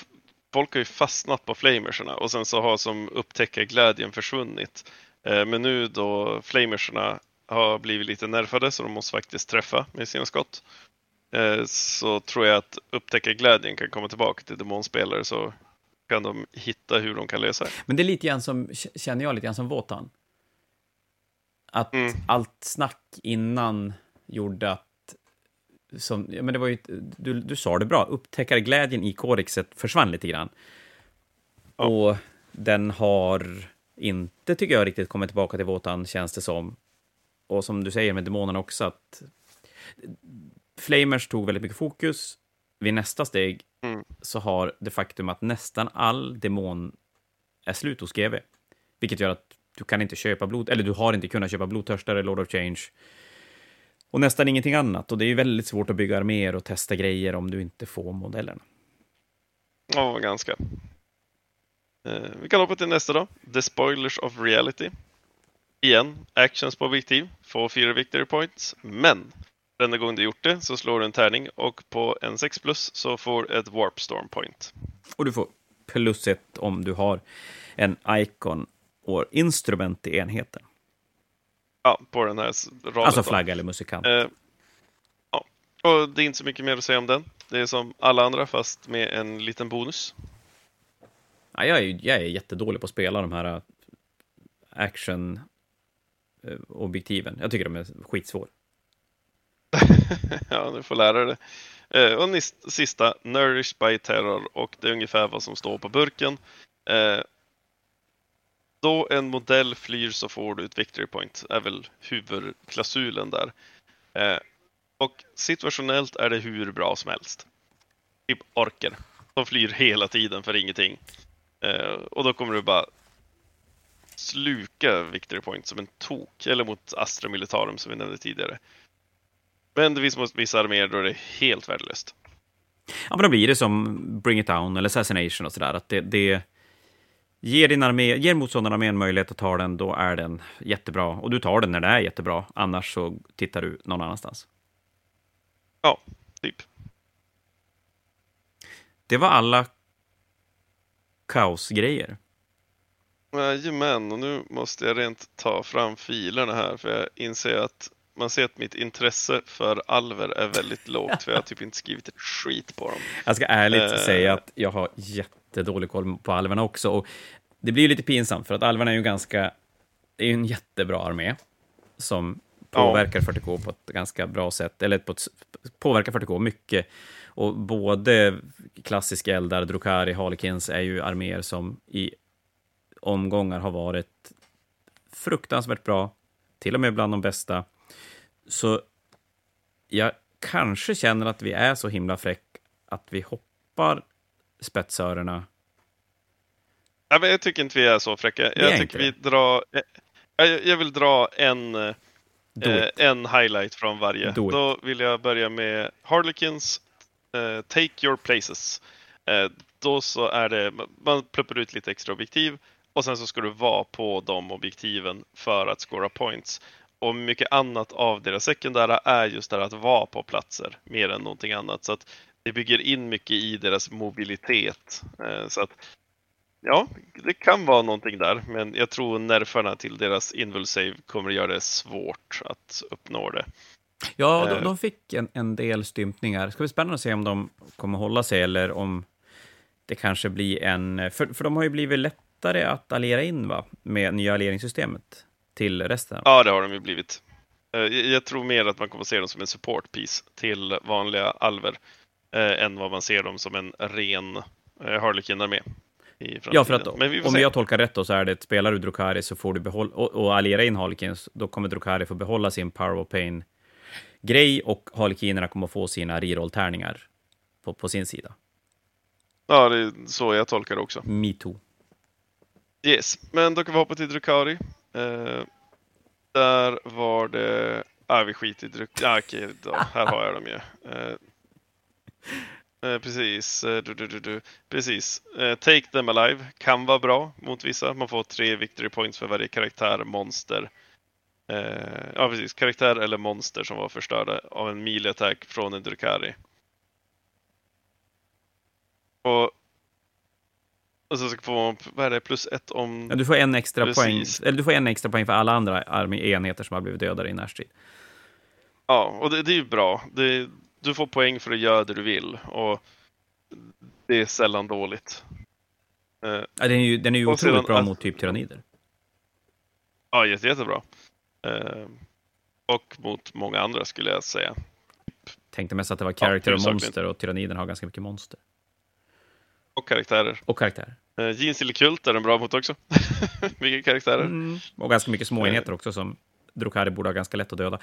folk har ju fastnat på flamerserna och sen så har som upptäcker glädjen försvunnit. Eh, men nu då flamerserna har blivit lite nerfade så de måste faktiskt träffa med sina skott. Eh, så tror jag att upptäcka glädjen kan komma tillbaka till demonspelare så kan de hitta hur de kan lösa det. Men det är lite grann som, känner jag, lite grann som Wotan. Att mm. allt snack innan gjorde att som, ja, men det var ju, du, du sa det bra, upptäckarglädjen i kodexet försvann lite grann. Ja. Och den har inte, tycker jag, riktigt kommit tillbaka till Våtan, känns det som. Och som du säger med demonerna också, att Flamers tog väldigt mycket fokus. Vid nästa steg mm. så har det faktum att nästan all demon är slut hos GV. Vilket gör att du kan inte köpa blod, eller du har inte kunnat köpa blodtörstare, Lord of Change, och nästan ingenting annat. Och det är väldigt svårt att bygga arméer och testa grejer om du inte får modellerna. Ja, ganska. Eh, vi kan hoppa till nästa då. The Spoilers of Reality. Igen, actions på objektiv, får fyra victory points, men denna gång du gjort det så slår du en tärning och på en 6 plus så får ett Warp Storm point. Och du får plus ett om du har en Icon och instrument i enheten. Ja, på den här raden. Alltså flagga eller musikant. Eh, ja, och det är inte så mycket mer att säga om den. Det är som alla andra fast med en liten bonus. Ja, jag, är, jag är jättedålig på att spela de här äh, action-objektiven. Äh, jag tycker de är skitsvåra. ja, du får lära dig det. Eh, och sista, Nourished by Terror och det är ungefär vad som står på burken. Eh, då en modell flyr så får du ett victory point, är väl huvudklausulen där. Eh, och situationellt är det hur bra som helst. Typ orker. De flyr hela tiden för ingenting. Eh, och då kommer du bara sluka victory point som en tok, eller mot Astra Militarum som vi nämnde tidigare. Men det finns vissa arméer då det är helt värdelöst. Ja, men då blir det som Bring It Down eller Assassination och sådär, att det, det Ger, din armé, ger motståndararmén en möjlighet att ta den, då är den jättebra. Och du tar den när det är jättebra, annars så tittar du någon annanstans. Ja, typ. Det var alla kaosgrejer. Jajamän, och nu måste jag rent ta fram filerna här för jag inser att man ser att mitt intresse för alver är väldigt lågt för jag har typ inte skrivit ett skit på dem. Jag ska ärligt uh, säga att jag har jättedålig koll på alverna också. Och det blir lite pinsamt för att alverna är ju ganska, det är ju en jättebra armé som påverkar ja. 40K på ett ganska bra sätt, eller på ett, påverkar 40K mycket. Och både klassiska eldar, Drukari, Harlequins är ju arméer som i omgångar har varit fruktansvärt bra, till och med bland de bästa. Så jag kanske känner att vi är så himla fräck att vi hoppar spetsörerna. Ja, men jag tycker inte vi är så fräcka. Vi Jag tycker vi drar... Jag, jag vill dra en, eh, eh, en highlight från varje. Då vill jag börja med Harlequins eh, Take Your Places. Eh, då så är det, man pluppar ut lite extra objektiv och sen så ska du vara på de objektiven för att scora points. Och mycket annat av deras sekundära är just det här att vara på platser mer än någonting annat. Så att det bygger in mycket i deras mobilitet. Eh, så att Ja, det kan vara någonting där, men jag tror nerfarna till deras invul-save kommer att göra det svårt att uppnå det. Ja, de, Eh. de fick en, en del stympningar. Det ska bli spännande att se om de kommer hålla sig eller om det kanske blir en... För, för de har ju blivit lättare att alliera in va? med nya alleringssystemet till resten. Ja, det har de ju blivit. Eh, Jag jag tror mer att man kommer att se dem som en support piece till vanliga alver eh, än vad man ser dem som en ren eh, Harlequin-armé. Ja, för att om se. jag tolkar rätt då, så är det att spelar du Drukari så får du behålla, och, och alliera in Harlequins, då kommer Drukari få behålla sin Power of Pain-grej och Harlequinerna kommer få sina reroll-tärningar på, på sin sida. Ja, det är så jag tolkar det också. Me too. Yes, men då kan vi hoppa till Drukari. Eh, där var det... Ah, vi skiter i Druk... Ah, okej, då. här har jag dem ju. Eh, eh, precis. Eh, du, du, du, du. Precis. Eh, Take them alive kan vara bra mot vissa. Man får tre victory points för varje karaktär, monster. Eh, ja, precis. Karaktär eller monster som var förstörda av en melee attack från en Drukari. Och och så ska få man, vad är det, plus ett om... Ja, du får en extra Precis. poäng, eller du får en extra poäng för alla andra enheter som har blivit dödade i närstrid. Ja, och det, det är ju bra. Det, du får poäng för att göra det du vill och det är sällan dåligt. Eh, Ja, den är ju, den är ju Och otroligt sedan- bra mot typ tyrannider. ja, jätte, jättebra. Eh, och mot många andra skulle jag säga. Tänkte mest att det var character och huvudsakligen. monster och tyranniderna har ganska mycket monster. Och karaktärer. Och karaktär. Eh, Jeans eller Kult är den bra mot också. Mycket karaktärer. Mm. Och ganska mycket små enheter också som Drukari borde ha ganska lätt att döda.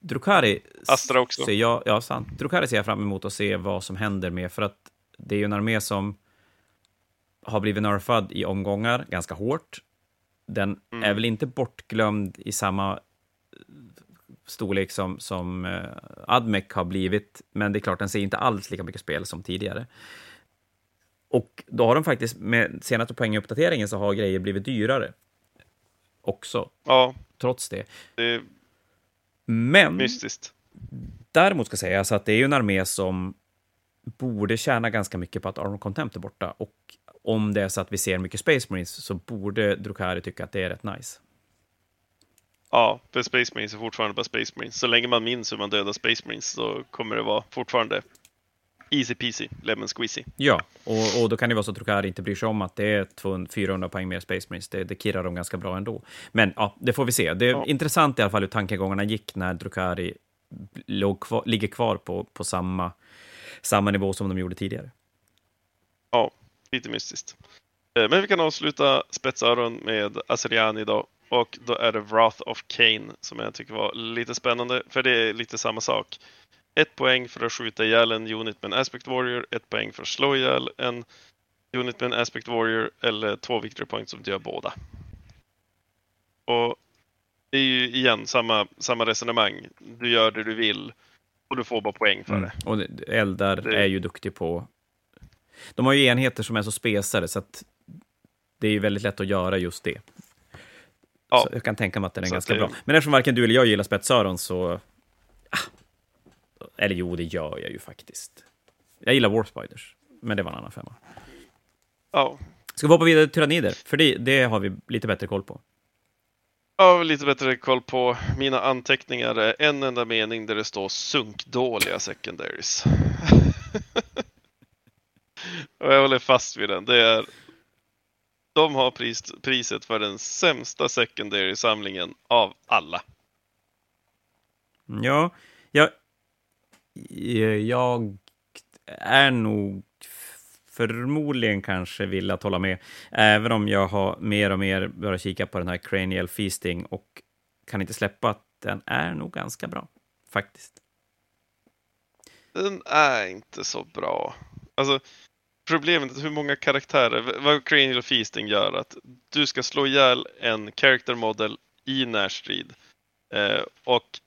Drukari Astra också. Ser jag, ja, sant. Drukari ser jag fram emot att se vad som händer med, för att det är ju en armé som har blivit nerfad i omgångar ganska hårt. Den Mm. är väl inte bortglömd i samma eh, storlek som, som uh, Admec har blivit, men det är klart, den ser inte alls lika mycket spel som tidigare. Och då har de faktiskt, med senaste poänguppdateringen så har grejer blivit dyrare också, Ja, trots det. det Men mystiskt. däremot ska sägas att det är ju en armé som borde tjäna ganska mycket på att Armor Contempt är borta. Och om det är så att vi ser mycket Space Marines så borde Drukari tycka att det är rätt nice. Ja, för Space Marines är fortfarande bara Space Marines. Så länge man minns hur man dödar Space Marines så kommer det vara fortfarande easy peasy, lemon squeezy. Ja, och, och då kan det vara så att Drukari inte bryr sig om att det är 200, 400 poäng mer Space Marines. Det, det kirrar dem ganska bra ändå. Men ja, det får vi se. Det är Ja. intressant i alla fall hur tankegångarna gick när Drukari låg kvar, ligger kvar på, på samma, samma nivå som de gjorde tidigare. Ja, lite mystiskt. Eh, Men vi kan avsluta spetsöron med Aseriani idag. Och då är det Wrath of Cain som jag tycker var lite spännande, för det är lite samma sak. Ett poäng för att skjuta ihjäl en unit med en Aspect Warrior, ett poäng för att slå ihjäl en unit med en Aspect Warrior eller två victory points som gör båda. Och det är ju igen samma, samma resonemang. Du gör det du vill och du får bara poäng för det. Mm. Och det- Eldar Det- är ju duktig på... De har ju enheter som är så spesade, så att det är ju väldigt lätt att göra just det. Ja. Så jag kan tänka mig att den är Så ganska det- bra. Men eftersom varken du eller jag gillar spetsöron så... Ah. Eller jo, det gör jag ju faktiskt. Jag gillar Warspiders, men det var en annan femma. Ja, Ska vi hoppa vidare till tyrannider? För det, det har vi lite bättre koll på. Har lite bättre koll på mina anteckningar. är En enda mening där det står sunkdåliga secondaries. Och jag håller fast vid den. Det är de har pris, priset för den sämsta secondary-samlingen av alla. Ja, Eh, jag, är nog förmodligen kanske vill att hålla med, även om jag har mer och mer börjat kika på den här Cranial Feasting och kan inte släppa att den är nog ganska bra, faktiskt. den är inte så bra. Alltså, problemet är hur många karaktärer, vad Cranial Feasting gör, att du ska slå ihjäl en character model i närstrid. Eh, och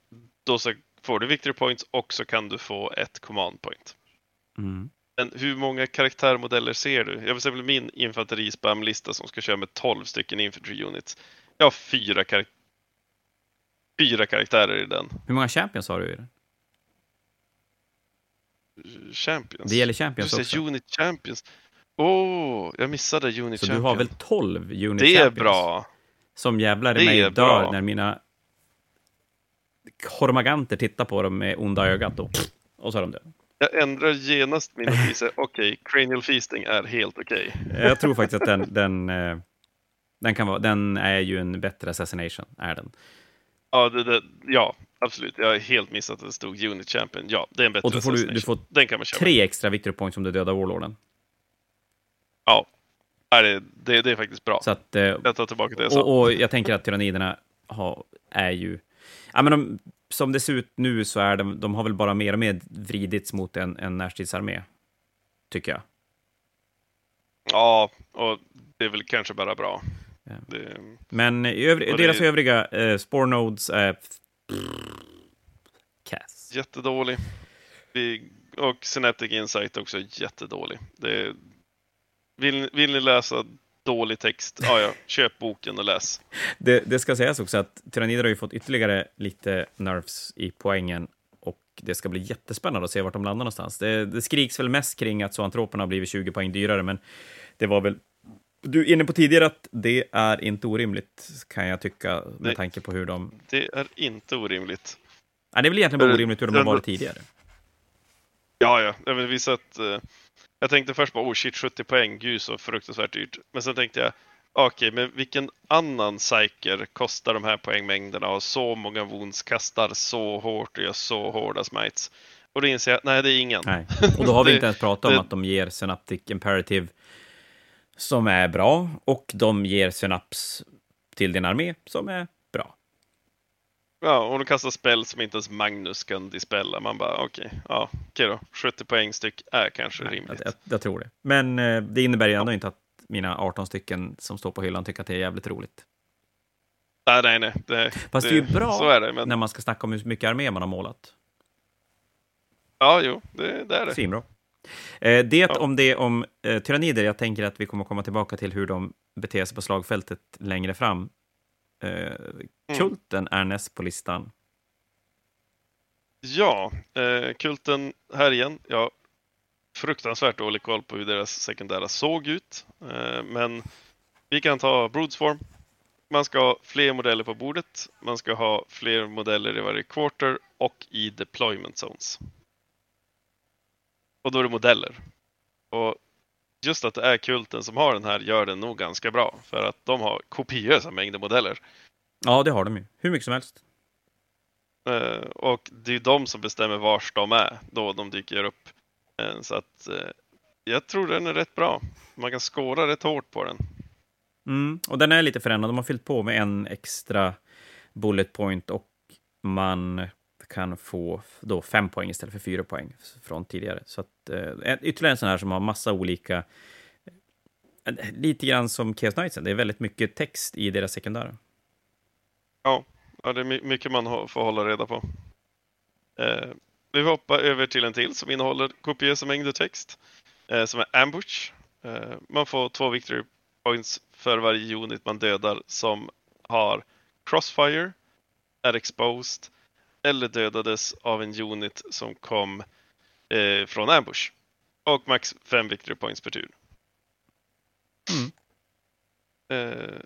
då ska får du victory points och så kan du få ett command point. Mm. Men hur många karaktärmodeller ser du? Jag vill säga min infanterispamlista som ska köra med 12 stycken infantry units. Jag har fyra, kar fyra karaktärer i den. Hur många champions har du i den? Champions. Det gäller champions du också. säger unit champions. Åh, oh, jag missade unit Så champions. du har väl 12 unit Det är champions? bra. Som jävlar i mig är dör bra. när mina hormaganter tittar på dem med onda ögat och, och så är de döda. Jag ändrar genast min notis. Okej, cranial feasting är helt okej. Jag tror faktiskt att den, den, eh, den, kan vara, den är ju en bättre assassination, är den. Ja, det, det, ja, absolut. Jag har helt missat att det stod unit champion. Ja, det är en bättre Och då får du, du får Den kan man köra. tre extra victory points om du dödar warlorden. Ja, det, det, det är faktiskt bra. Så att, eh, Jag tar tillbaka det jag sa. och, och jag tänker att tyranniderna har, är ju... Ja, men de, som det ser ut nu så är de, de har väl bara mer och mer vridits mot en, en närstridsarmé, tycker jag. Ja, och det är väl kanske bara bra. Ja. Det, Men övri, Och det- deras övriga eh, spore nodes är... Cass. jättedålig. Vi, och Synaptic Insight också jättedålig. Det, vill, vill ni läsa dålig text, ja, ja, köp boken och läs. Det, det ska sägas också att tyrannider har ju fått ytterligare lite nerfs i poängen och det ska bli jättespännande att se vart de landar någonstans. Det, det skriks väl mest kring att zoantroperna har blivit 20 poäng dyrare, men det var väl du är inne på tidigare att det är inte orimligt, kan jag tycka, med Nej. tanke på hur de... Det är inte orimligt. Nej, det är väl egentligen bara orimligt hur de har varit tidigare. Ja, ja, jag vill visa att eh, jag tänkte först bara, oh shit, 70 poäng, gud så fruktansvärt dyrt. Men sen tänkte jag, okej, men vilken annan psyker kostar de här poängmängderna och så många wounds, kastar så hårt och gör så hårda smites? Och då inser jag, nej, det är ingen. Nej. Och då har vi inte ens pratat om det- att de ger Synaptic Imperative som är bra, och de ger Synaps till din armé som är. Ja, och de kastar spel som inte ens Magnus kan dispella. Man bara, okej, ja, okej då. 70 poäng styck är kanske Nej, rimligt. jag, jag, jag tror det. Men eh, det innebär ju ändå inte att mina 18 stycken som står på hyllan tycker att det är jävligt roligt. Nej, nej, nej. Det, Fast det är ju bra är det, men när man ska snacka om hur mycket armé man har målat. ja, jo, det, det är det. Svinbra. Eh, det Ja. om det om eh, tyrannider. Jag tänker att vi kommer komma tillbaka till hur de beter sig på slagfältet längre fram. Eh, kulten är näst på listan. Ja, eh, kulten här igen. Jag har fruktansvärt dålig koll på hur deras sekundära såg ut. Eh, men vi kan ta Broodsform. Man ska ha fler modeller på bordet. Man ska ha fler modeller i varje quarter och i deployment zones. Och då är det modeller. Och just att det är kulten som har den här gör den nog ganska bra. För att de har kopiösa mängder modeller. Ja, det har de ju. Hur mycket som helst. Eh, och det är de som bestämmer vars de är då de dyker upp. Eh, så att eh, jag tror den är rätt bra. Man kan skåra rätt hårt på den. Mm, och den är lite förändrad. De har fyllt på med en extra bullet point och man kan få då fem poäng istället för fyra poäng från tidigare. Så att, eh, ytterligare en sån här som har massa olika... eh, Lite grann som Chaos Knightsen. Det är väldigt mycket text i deras sekundära. Ja, ja det är mycket man får hålla reda på. Eh, vi hoppar över till en till som innehåller kopiösa mängder text. Eh, som är Ambush. Eh, man får två victory points för varje unit man dödar som har Crossfire, är exposed eller dödades av en unit som kom eh, från Ambush. Och max fem victory points per tur. Mm. Eh,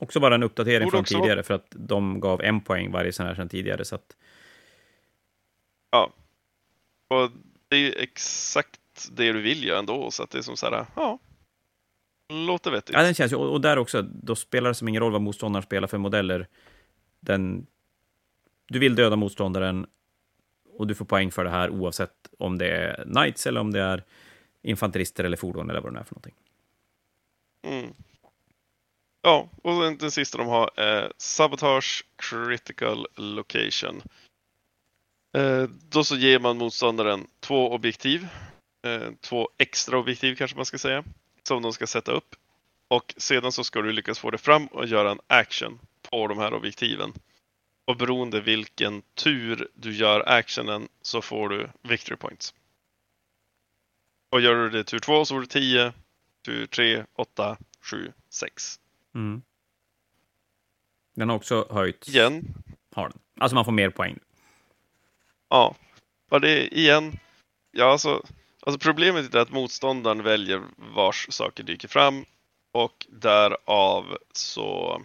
Också bara en uppdatering från tidigare, för att de gav en poäng varje sån här sedan tidigare. Så att, Ja. Och det är ju exakt det du vill göra ändå, så att det är som så här, ja. Låter vettigt. ja, den känns ju, och, och där också, då spelar det som ingen roll vad motståndaren spelar för modeller. Den, du vill döda motståndaren och du får poäng för det här oavsett om det är knights eller om det är infanterister eller fordon eller vad det är för någonting. Mm. Ja, och den, den sista de har är Sabotage Critical Location. Eh, då så ger man motståndaren två objektiv, eh, två extra objektiv kanske man ska säga, som de ska sätta upp. Och sedan så ska du lyckas få det fram och göra en action på de här objektiven. Och beroende vilken tur du gör actionen så får du victory points. Och gör du det tur två så får du 10, tur tre, 8, 7, 6. Mm. Den har också höjts. Igen. Har den. Alltså man får mer poäng. Ja, och det igen. Ja, alltså, alltså problemet är att motståndaren väljer vars saker dyker fram och därav så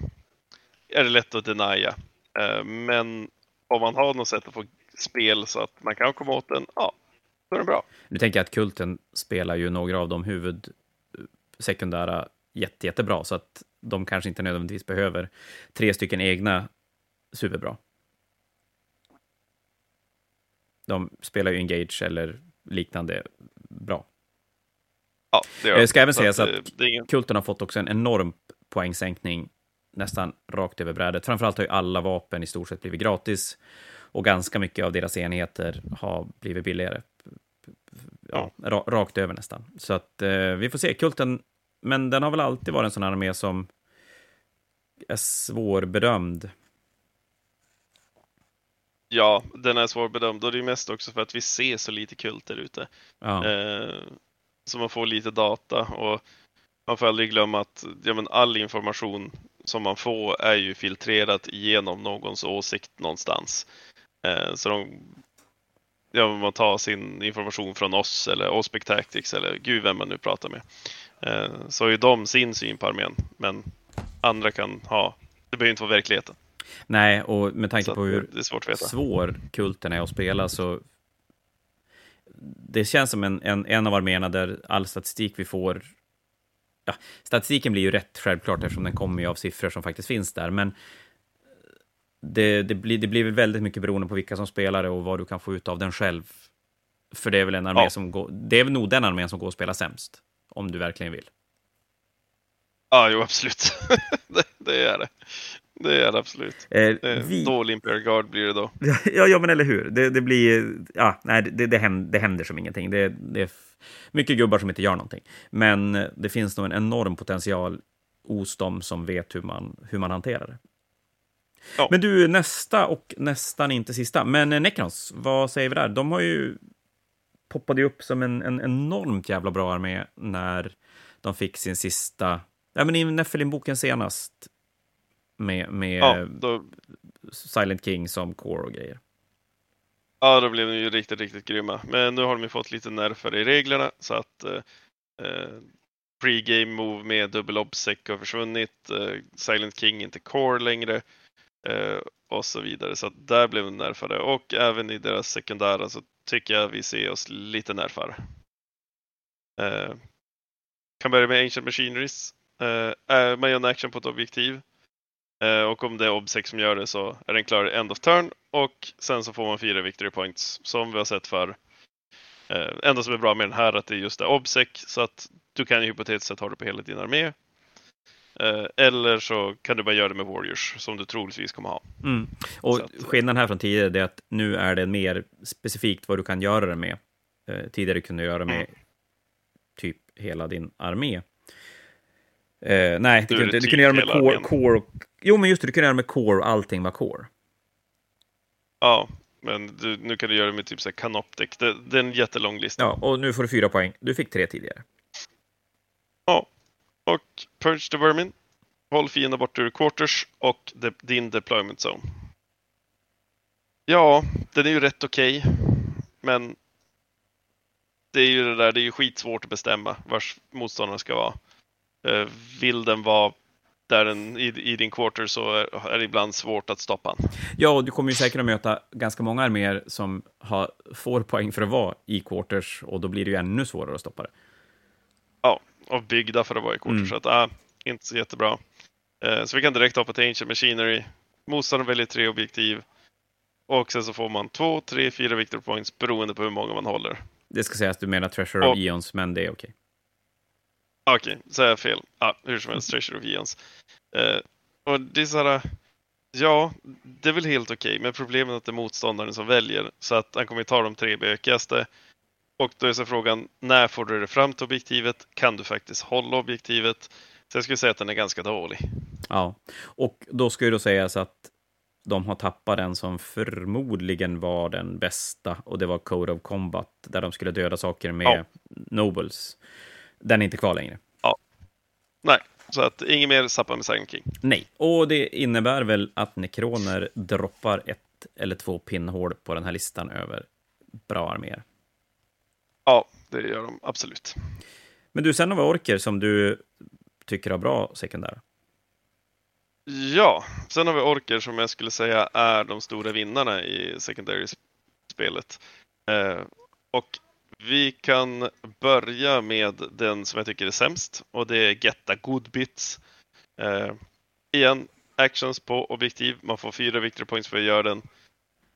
är det lätt att denia. Eh, men om man har något sätt att få spel så att man kan komma åt den, ja, då är det bra. Nu tänker jag att Kulten spelar ju några av de huvudsekundära jätte, jättebra, så att de kanske inte nödvändigtvis behöver tre stycken egna superbra. De spelar ju Engage eller liknande bra. Ja, det gör Det ska även sägas att är ingen... Kulten har fått också en enorm poängsänkning nästan rakt över brädet. Framförallt har ju alla vapen i stort sett blivit gratis och ganska mycket av deras enheter har blivit billigare. Ja, ra rakt över nästan. Så att eh, vi får se. Kulten, men den har väl alltid varit en sån här armé som är svårbedömd. Ja, den är svårbedömd och det är mest också för att vi ser så lite kult där ute. Ja. Eh, så man får lite data och man får aldrig glömma att ja, men all information som man får är ju filtrerat genom någons åsikt någonstans. Eh, så de, ja, man tar sin information från oss eller Ospec Tactics eller gud vem man nu pratar med. Eh, så har ju de sin syn på armén, men andra kan ha, det behöver inte vara verkligheten. Nej, och med tanke Så på hur det är svårt att veta. svår kulten är att spela så det känns som en, en, en av arméerna där all statistik vi får ja, statistiken blir ju rätt självklart eftersom den kommer ju av siffror som faktiskt finns där, men det, det, blir, det blir väl väldigt mycket beroende på vilka som spelar det och vad du kan få ut av den själv. För det är väl en armé Ja. som går, det är väl nog den armén som går att spela sämst, om du verkligen vill. Ja, jo absolut. det, det är det. Det är det absolut. Eh, vi... Dålig Imperial Guard blir det då. Ja, ja, men eller hur. Det, det blir... Ja, nej, det, det, händer, det händer som ingenting. Det, det är mycket gubbar som inte gör någonting. Men eh, det finns nog en enorm potential hos dem som vet hur man, hur man hanterar det. Ja. Men du, nästa och nästan inte sista. Men eh, Necrons, vad säger vi där? De har ju poppade ju upp som en, en enormt jävla bra armé när de fick sin sista... Ja, men i Nephilim-boken senast. Med, med Ja, då, Silent King som core och grejer. ja, då blev de ju riktigt, riktigt grymma. Men nu har de ju fått lite nerfer i reglerna så att eh, eh, pre-game move med dubbel obsec har försvunnit. Eh, Silent King inte core längre. Eh, och så vidare. Så att där blev de nerfade. Och även i deras sekundära så tycker jag vi ser oss lite nerfar. Eh, kan börja med Ancient Machineries. Eh, eh, man gör en action på ett objektiv. Eh, och om det är obsec som gör det så är den klar end of turn och sen så får man fyra victory points som vi har sett för. Eh, enda som är bra med den här är att det är just det obsec så att du kan ju hypotetiskt sett ha det på hela din armé. Eh, eller så kan du bara göra det med Warriors som du troligtvis kommer ha. Mm. Och att- skillnaden här från tidigare är att nu är det mer specifikt vad du kan göra det med. Eh, tidigare kunde du göra med Mm. typ hela din armé. Eh, nej, du, det du typ kunde göra med hela core, armén. core och... Jo, men just det, du kunde göra med core och allting var core. Ja, men du, nu kan du göra det med typ så här Canoptic. Det, det är en jättelång lista. Ja, och nu får du fyra poäng. Du fick tre tidigare. Ja. Och Purge the Vermin. Håll fienden bort ur quarters och de, din deployment zone. Ja, den är ju rätt okej. men det är ju det där, det är ju skitsvårt att bestämma vars motståndaren ska vara. Eh, Vill den vara där den, i, i din quarter så är, är det ibland svårt att stoppa den. Ja, och du kommer ju säkert att möta ganska många arméer som har, får poäng för att vara i quarters, och då blir det ju ännu svårare att stoppa det. Ja, och byggda för att vara i quarter. Mm. Så att, ah, inte så jättebra. Eh, så vi kan direkt hoppa till Ancient Machinery. Motståndaren väljer tre objektiv. Och sen så får man två, tre, fyra victory points beroende på hur många man håller. Det ska sägas att du menar Treasure of Och- Eons, men det är okej. Okej, så är jag fel. Ah, hur som helst, Treasure of Eons. Eh, och det är så här, Ja, det är väl helt okej, men problemet är att det är motståndaren som väljer. Så att han kommer ta de tre bökigaste. Och då är så frågan, när får du det fram till objektivet? Kan du faktiskt hålla objektivet? Så jag skulle säga att den är ganska dålig. Ja, och då ska ju då sägas att de har tappat den som förmodligen var den bästa, och det var Code of Combat, där de skulle döda saker med ja. Nobles. Den är inte kvar längre. Ja. Nej, så att inget mer Zappa med Silent King. Nej, och det innebär väl att Nekroner droppar ett eller två pinnhål på den här listan över bra arméer. Ja, det gör de absolut. Men du, sen har vi orker som du tycker har bra sekundär. Ja, sen har vi orker som jag skulle säga är de stora vinnarna i secondary-spelet. Eh, och vi kan börja med den som jag tycker är sämst och det är Getta Goodbits. Eh, igen, actions på objektiv. Man får fyra victory points för att göra den.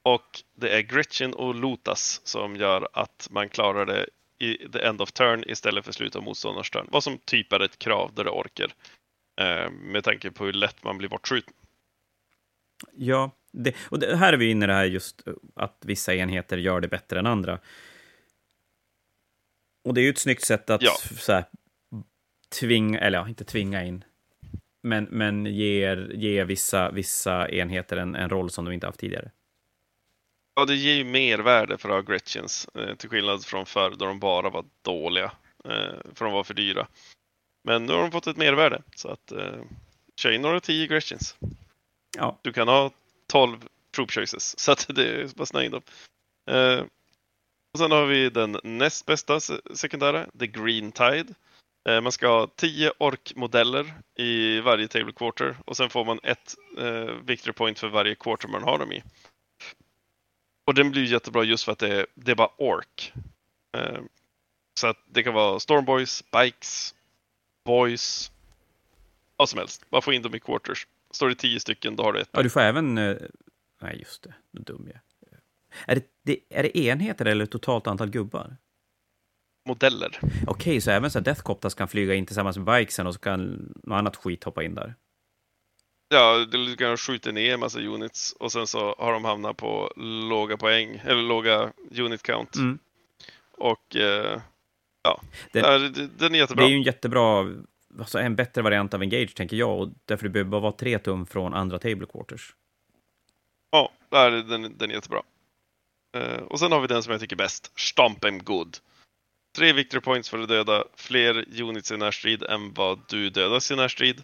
Och det är Gretchen och Lotas som gör att man klarar det i the end of turn istället för slut av motståndarens turn. Vad som typ är ett krav där det orkar. Eh, med tanke på hur lätt man blir bortskjuten. Ja, det, och det, här är vi inne i det här just att vissa enheter gör det bättre än andra. Och det är ju ett snyggt sätt att ja. så här, tvinga, eller ja, inte tvinga in, men, men ger, ger vissa, vissa enheter en, en roll som de inte haft tidigare. Ja, det ger ju mervärde för att ha Gretchens, eh, till skillnad från förr då de bara var dåliga, eh, för de var för dyra. Men nu har de fått ett mervärde, så att eh, kör in några tio Gretchens. Ja. Du kan ha 12 troop choices, så att det är bara nöjd om. Eh, och sen har vi den näst bästa sekundära, The Green Tide. Eh, man ska ha 10 ork-modeller i varje table quarter och sen får man ett eh, victory point för varje quarter man har dem i. Och den blir jättebra just för att det är, det är bara ork. Eh, så att det kan vara Stormboys, Bikes, Boys, vad som helst. Bara få in dem i quarters. Står det 10 stycken, då har du ett. Ja, du får även... Eh, nej, just det. Nu dum jag. Är det, det, är det enheter eller totalt antal gubbar? Modeller. Okej, okay, så även så Deathcopters kan flyga in tillsammans med bikesen och så kan något annat skit hoppa in där? Ja, du kan skjuta ner en massa units och sen så har de hamnat på låga poäng, eller låga unit count. Mm. Och eh, ja, den, den är jättebra. Det är ju en jättebra, alltså en bättre variant av Engage tänker jag, och därför det behöver bara vara tre tum från andra table quarters. Ja, den, den är jättebra. Uh, och sen har vi den som jag tycker bäst, Stomp em Good. Tre victory points för att döda fler units i närstrid än vad du dödas i närstrid.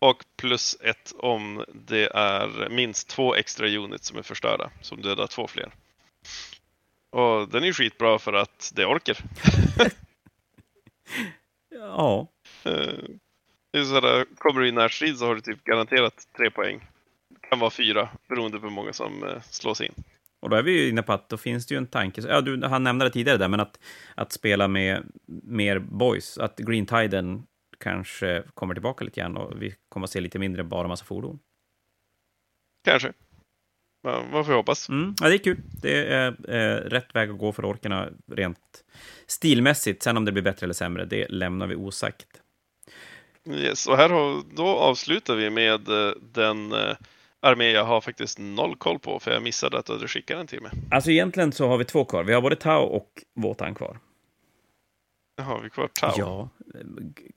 Och plus ett om det är minst två extra units som är förstörda, som dödar två fler. Och den är ju skitbra för att det orkar. ja. Det är så här, kommer du i närstrid så har du typ garanterat tre poäng. Det kan vara fyra, beroende på hur många som uh, slås in. Och då är vi ju inne på att då finns det ju en tanke, ja, du, han nämnde det tidigare där, men att, att spela med mer boys, att Green Tiden kanske kommer tillbaka lite grann och vi kommer att se lite mindre bara massa fordon. Kanske. Man får hoppas. Mm, ja, det är kul. Det är eh, rätt väg att gå för orkerna rent stilmässigt. Sen om det blir bättre eller sämre, det lämnar vi osagt. Yes, och här har, då avslutar vi med eh, den eh, armé jag har faktiskt noll koll på, för jag missade att du skickade den till mig. Alltså egentligen så har vi två kvar. Vi har både Tau och Wotan kvar. Har vi kvar Tau? Ja.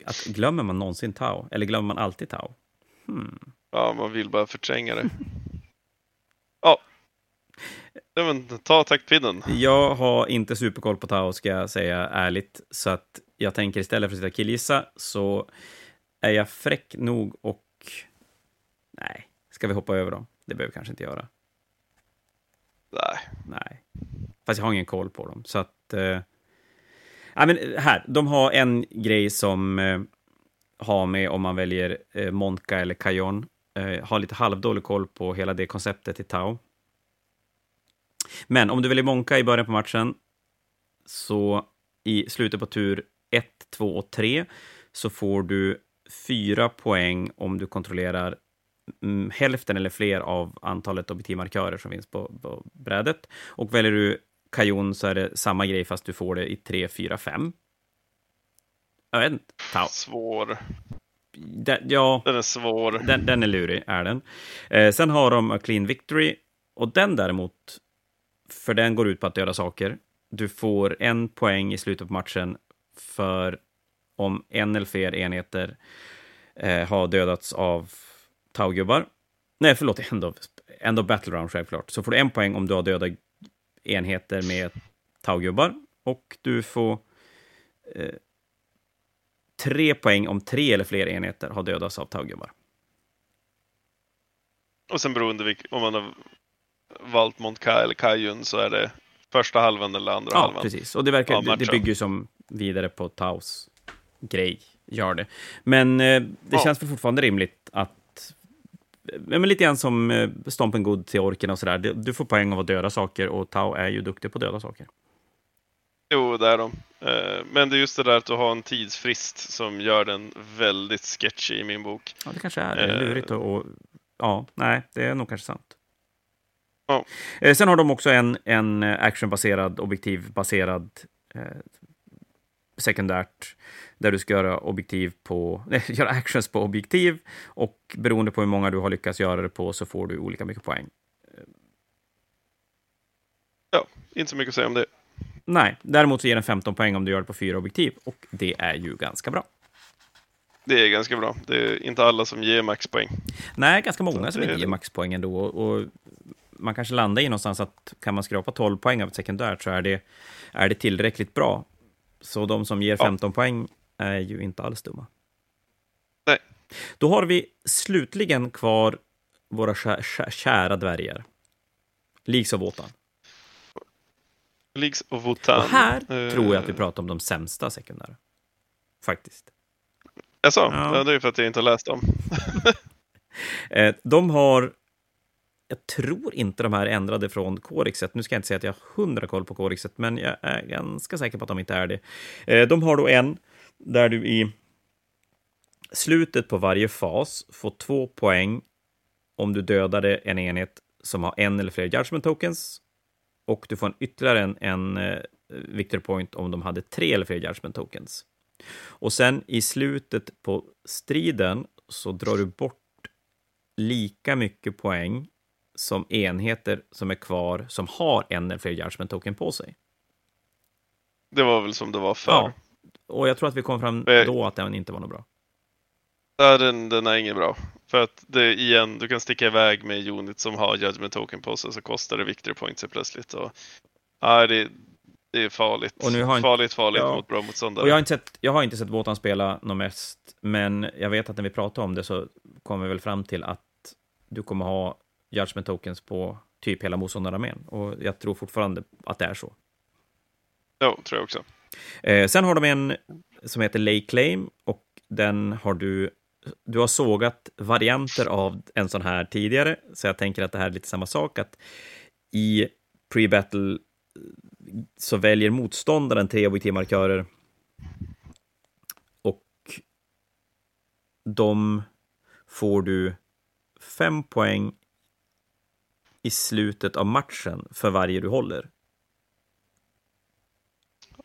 Att, glömmer man någonsin Tau? Eller glömmer man alltid Tau? Hmm. Ja, man vill bara förtränga det. ja. ja men, ta taktpinnen. Jag har inte superkoll på Tau, ska jag säga ärligt. Så att jag tänker istället för att sitta och killgissa så är jag fräck nog och... Nej, Ska vi hoppa över dem? Det behöver vi kanske inte göra. Nej. Nej. Fast jag har ingen koll på dem. Så att... Eh... Ja, men här, de har en grej som eh, har med om man väljer eh, Monka eller Kajon. Eh, har lite halvdålig koll på hela det konceptet i Tau. Men om du väljer Monka i början på matchen, så i slutet på tur 1, 2 och 3 så får du fyra poäng om du kontrollerar hälften eller fler av antalet objektivmarkörer som finns på, på brädet. Och väljer du kajon så är det samma grej fast du får det i 3, 4, 5. Jag vet inte. Svår. Den, ja, Den är svår. den, den är lurig, är den. Eh, sen har de A Clean Victory, och den däremot, för den går ut på att döda saker. Du får en poäng i slutet på matchen för om en eller fler enheter eh, har dödats av taugubbar. Nej, förlåt, ändå, ändå Battle Round självklart. Så får du en poäng om du har dödat enheter med taugubbar. Och du får eh, tre poäng om tre eller fler enheter har dödats av taugubbar. Och sen beroende om man har valt Montkai eller Kajun så är det första halvan eller andra Ja, halvan. precis. Och det, verkar, Ja, det, det bygger ju som vidare på Taus grej, gör det. Men eh, det Ja. känns väl fortfarande rimligt att... Men lite grann som eh, Stompen God till orken och sådär. Du- får poäng av att döda saker och Tau är ju duktig på att döda saker. Jo, det är de. Eh, Men det är just det där att du har en tidsfrist som gör den väldigt sketchy i min bok. Ja, det kanske är det. Eh. lurigt och, och... Ja, nej, det är nog kanske sant. Ja. Sen har de också en, en actionbaserad, objektivbaserad sekundärt, där du ska göra objektiv på, nej, göra actions på objektiv och beroende på hur många du har lyckats göra det på så får du olika mycket poäng. Inte så mycket att säga om det. Nej, däremot så ger den 15 poäng om du gör det på fyra objektiv och det är ju ganska bra. Det är ganska bra. Det är inte alla som ger maxpoäng. Nej, ganska många som inte ger det. maxpoäng ändå. Och man kanske landar i någonstans att kan man skrapa 12 poäng av ett sekundärt så är det, är det tillräckligt bra. Så de som ger Ja. 15 poäng är ju inte alls dumma. Nej. Då har vi slutligen kvar våra kä- kä- kära dvärgar. Leagues of Wotan. Leagues of Wotan. Och här Eh, tror jag att vi pratar om de sämsta sekundära. Faktiskt. Jaså? Ja. Ja. det är för att jag inte har läst dem. Eh, de har... Jag tror inte de här ändrade från Corixet. Nu ska jag inte säga att jag har hundra koll på Corixet, men jag är ganska säker på att de inte är det. Eh, de har då en där du i slutet på varje fas får två poäng om du dödade en enhet som har en eller fler judgment tokens. Och du får en ytterligare en, en eh, victory point om de hade tre eller fler judgment tokens. Och sen i slutet på striden så drar du bort lika mycket poäng som enheter som är kvar som har en eller fler judgment token på sig. Det var väl som det var förr. Ja. Och jag tror att vi kom fram Eh. då att den inte var något bra. Ja, den, den är inget bra. För att det igen, du kan sticka iväg med unit som har judgment token på sig så kostar det victory points plötsligt. Och, ja, det, det är farligt. Och nu har inte- farligt, farligt Ja. mot bra motståndare. Och jag har inte sett, jag har inte sett Wotan spela något mest, men jag vet att när vi pratar om det så kommer vi väl fram till att du kommer ha judgment tokens på typ hela motståndararmén. Och jag tror fortfarande att det är så. Ja, tror jag också. Eh, sen har de en som heter Lay Claim och den har du... Du har sågat varianter av en sån här tidigare, så jag tänker att det här är lite samma sak. Att I pre-battle så väljer motståndaren tre objektivmarkörer och de får du fem poäng i slutet av matchen för varje du håller.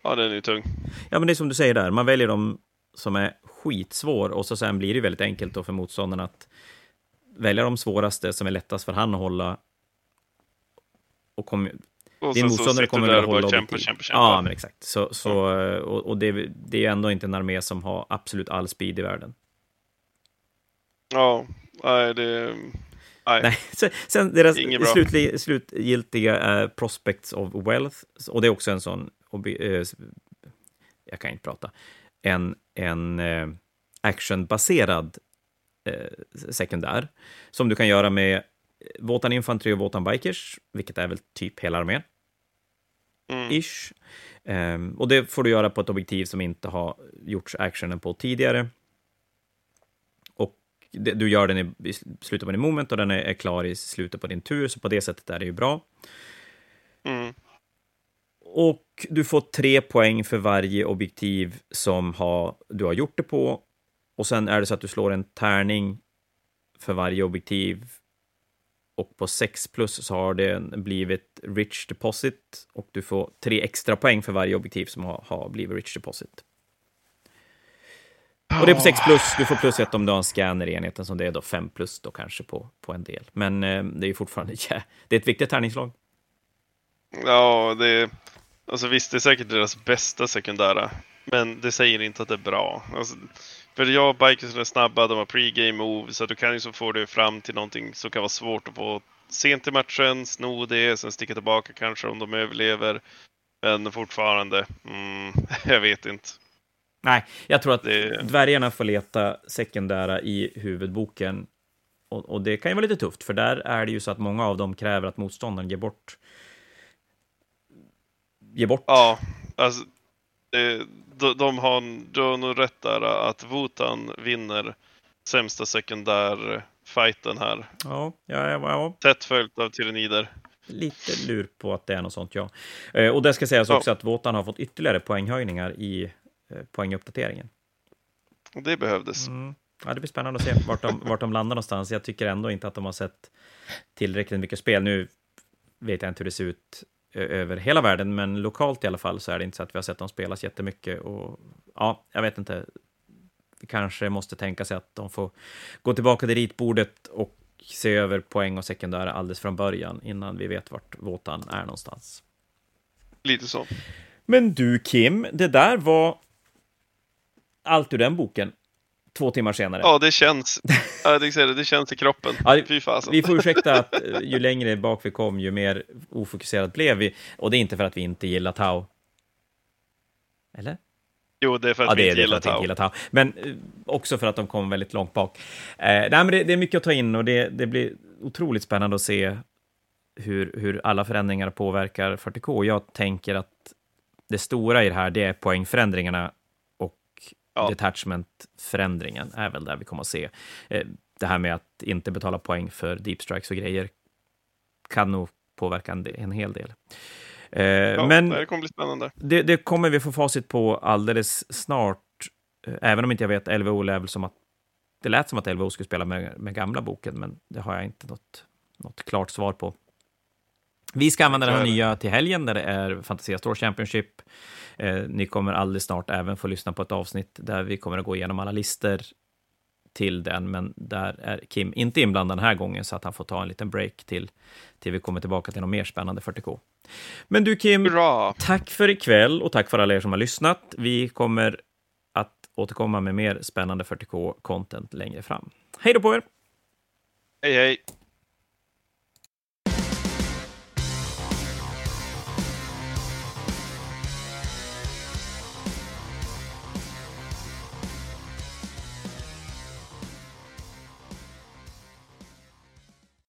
Ja, den är ju tung. Ja, men det är som du säger där, man väljer de som är skitsvår och så sen blir det väldigt enkelt då för motståndaren att välja de svåraste som är lättast för han att hålla. Och kom, Och din motståndare kommer att och hålla bara kämpa, kämpa, kämpa. Ja, men exakt. Så, så, och, och det, det är ändå inte en armé som har absolut all speed i världen. Ja, nej, det... Nej. Nej, sen- sen deras slutli, slutgiltiga är Prospects of Wealth, och det är också en sån, eh, jag kan inte prata, en, en eh, actionbaserad eh, sekundär, som du kan göra med Wotan Infantry och Wotan Bikers, vilket är väl typ hela armén, Mm. ish. Ehm, och det får du göra på ett objektiv som inte har gjorts actionen på tidigare. Du gör den i, slutet på din moment och den är, är klar i slutet på din tur, så på det sättet är det ju bra. Mm. Och du får tre poäng för varje objektiv som har, du har gjort det på. Och sen är det så att du slår en tärning för varje objektiv. Och på 6 plus så har det blivit Rich Deposit. Och du får tre extra poäng för varje objektiv som har, har blivit Rich Deposit. Och det är på 6 plus. Du får plus 1 om du har en scanner i enheten, som det är då 5 plus då kanske på, på en del. Men eh, det är ju fortfarande, yeah, det är ett viktigt tärningslag. Ja, det är... Alltså visst, det är säkert deras bästa sekundära. Men det säger inte att det är bra. Alltså, för ja, bikers är snabba, de har pre-game move, så du kan ju så få det fram till någonting som kan vara svårt att få sent i matchen, sno det, sen sticka tillbaka kanske om de överlever. Men fortfarande, mm, jag vet inte. Nej, jag tror att det... dvärgarna får leta sekundära i huvudboken. Och, och, det kan ju vara lite tufft, för där är det ju så att många av dem kräver att motståndaren ger bort... Ger bort. Ja, alltså... Det, de, de, har, de har nog rätt där att Wotan vinner sämsta sekundär-fighten här. Ja, ja, ja. Tätt följt av Tyranider. Lite lur på att det är något sånt, ja. Eh, och det ska sägas ja. också att Wotan har fått ytterligare poänghöjningar i Eh, poänguppdateringen. Det behövdes. Mm. Ja, det blir spännande att se vart de, vart de landar någonstans. Jag tycker ändå inte att de har sett tillräckligt mycket spel. Nu vet jag inte hur det ser ut över hela världen, men lokalt i alla fall så är det inte så att vi har sett dem spelas jättemycket. Och, ja, jag vet inte. Vi kanske måste tänka sig att de får gå tillbaka till ritbordet och se över poäng och sekundära alldeles från början innan vi vet vart våtan är någonstans. Lite så. Men du Kim, det där var allt ur den boken två timmar senare. Ja, det känns. det, det känns i kroppen. Ja, Fy fasen. Vi får ursäkta att eh, ju längre bak vi kom, ju mer ofokuserat blev vi. Och det är inte för att vi inte gillar Tau. Eller? Jo, det är för att, ja, vi, inte gillar gillar Tau. Men eh, också för att de kom väldigt långt bak. Eh, nej, men det, det, är mycket att ta in och det, det blir otroligt spännande att se hur, hur alla förändringar påverkar 40K. Jag tänker att det stora i det här, det är poängförändringarna ja. detachment-förändringen är väl där vi kommer att se. Eh, det här med att inte betala poäng för deep strikes och grejer kan nog påverka en, en hel del. Eh, ja, men det kommer bli spännande. Det, det, kommer vi få facit på alldeles snart. Eh, även om inte jag vet, LVO lär väl som att det lät som att LVO skulle spela med, med gamla boken, men det har jag inte något, något klart svar på. Vi ska använda den här nya till helgen där det är Fantasia Store Championship. Eh, ni kommer alldeles snart även få lyssna på ett avsnitt där vi kommer att gå igenom alla listor till den, men där är Kim inte inblandad den här gången, så att han får ta en liten break till, till vi kommer tillbaka till något mer spännande 40K. Men du Kim, Bra. tack för ikväll och tack för alla er som har lyssnat. Vi kommer att återkomma med mer spännande 40K-content längre fram. Hej då på er! Hej, hej!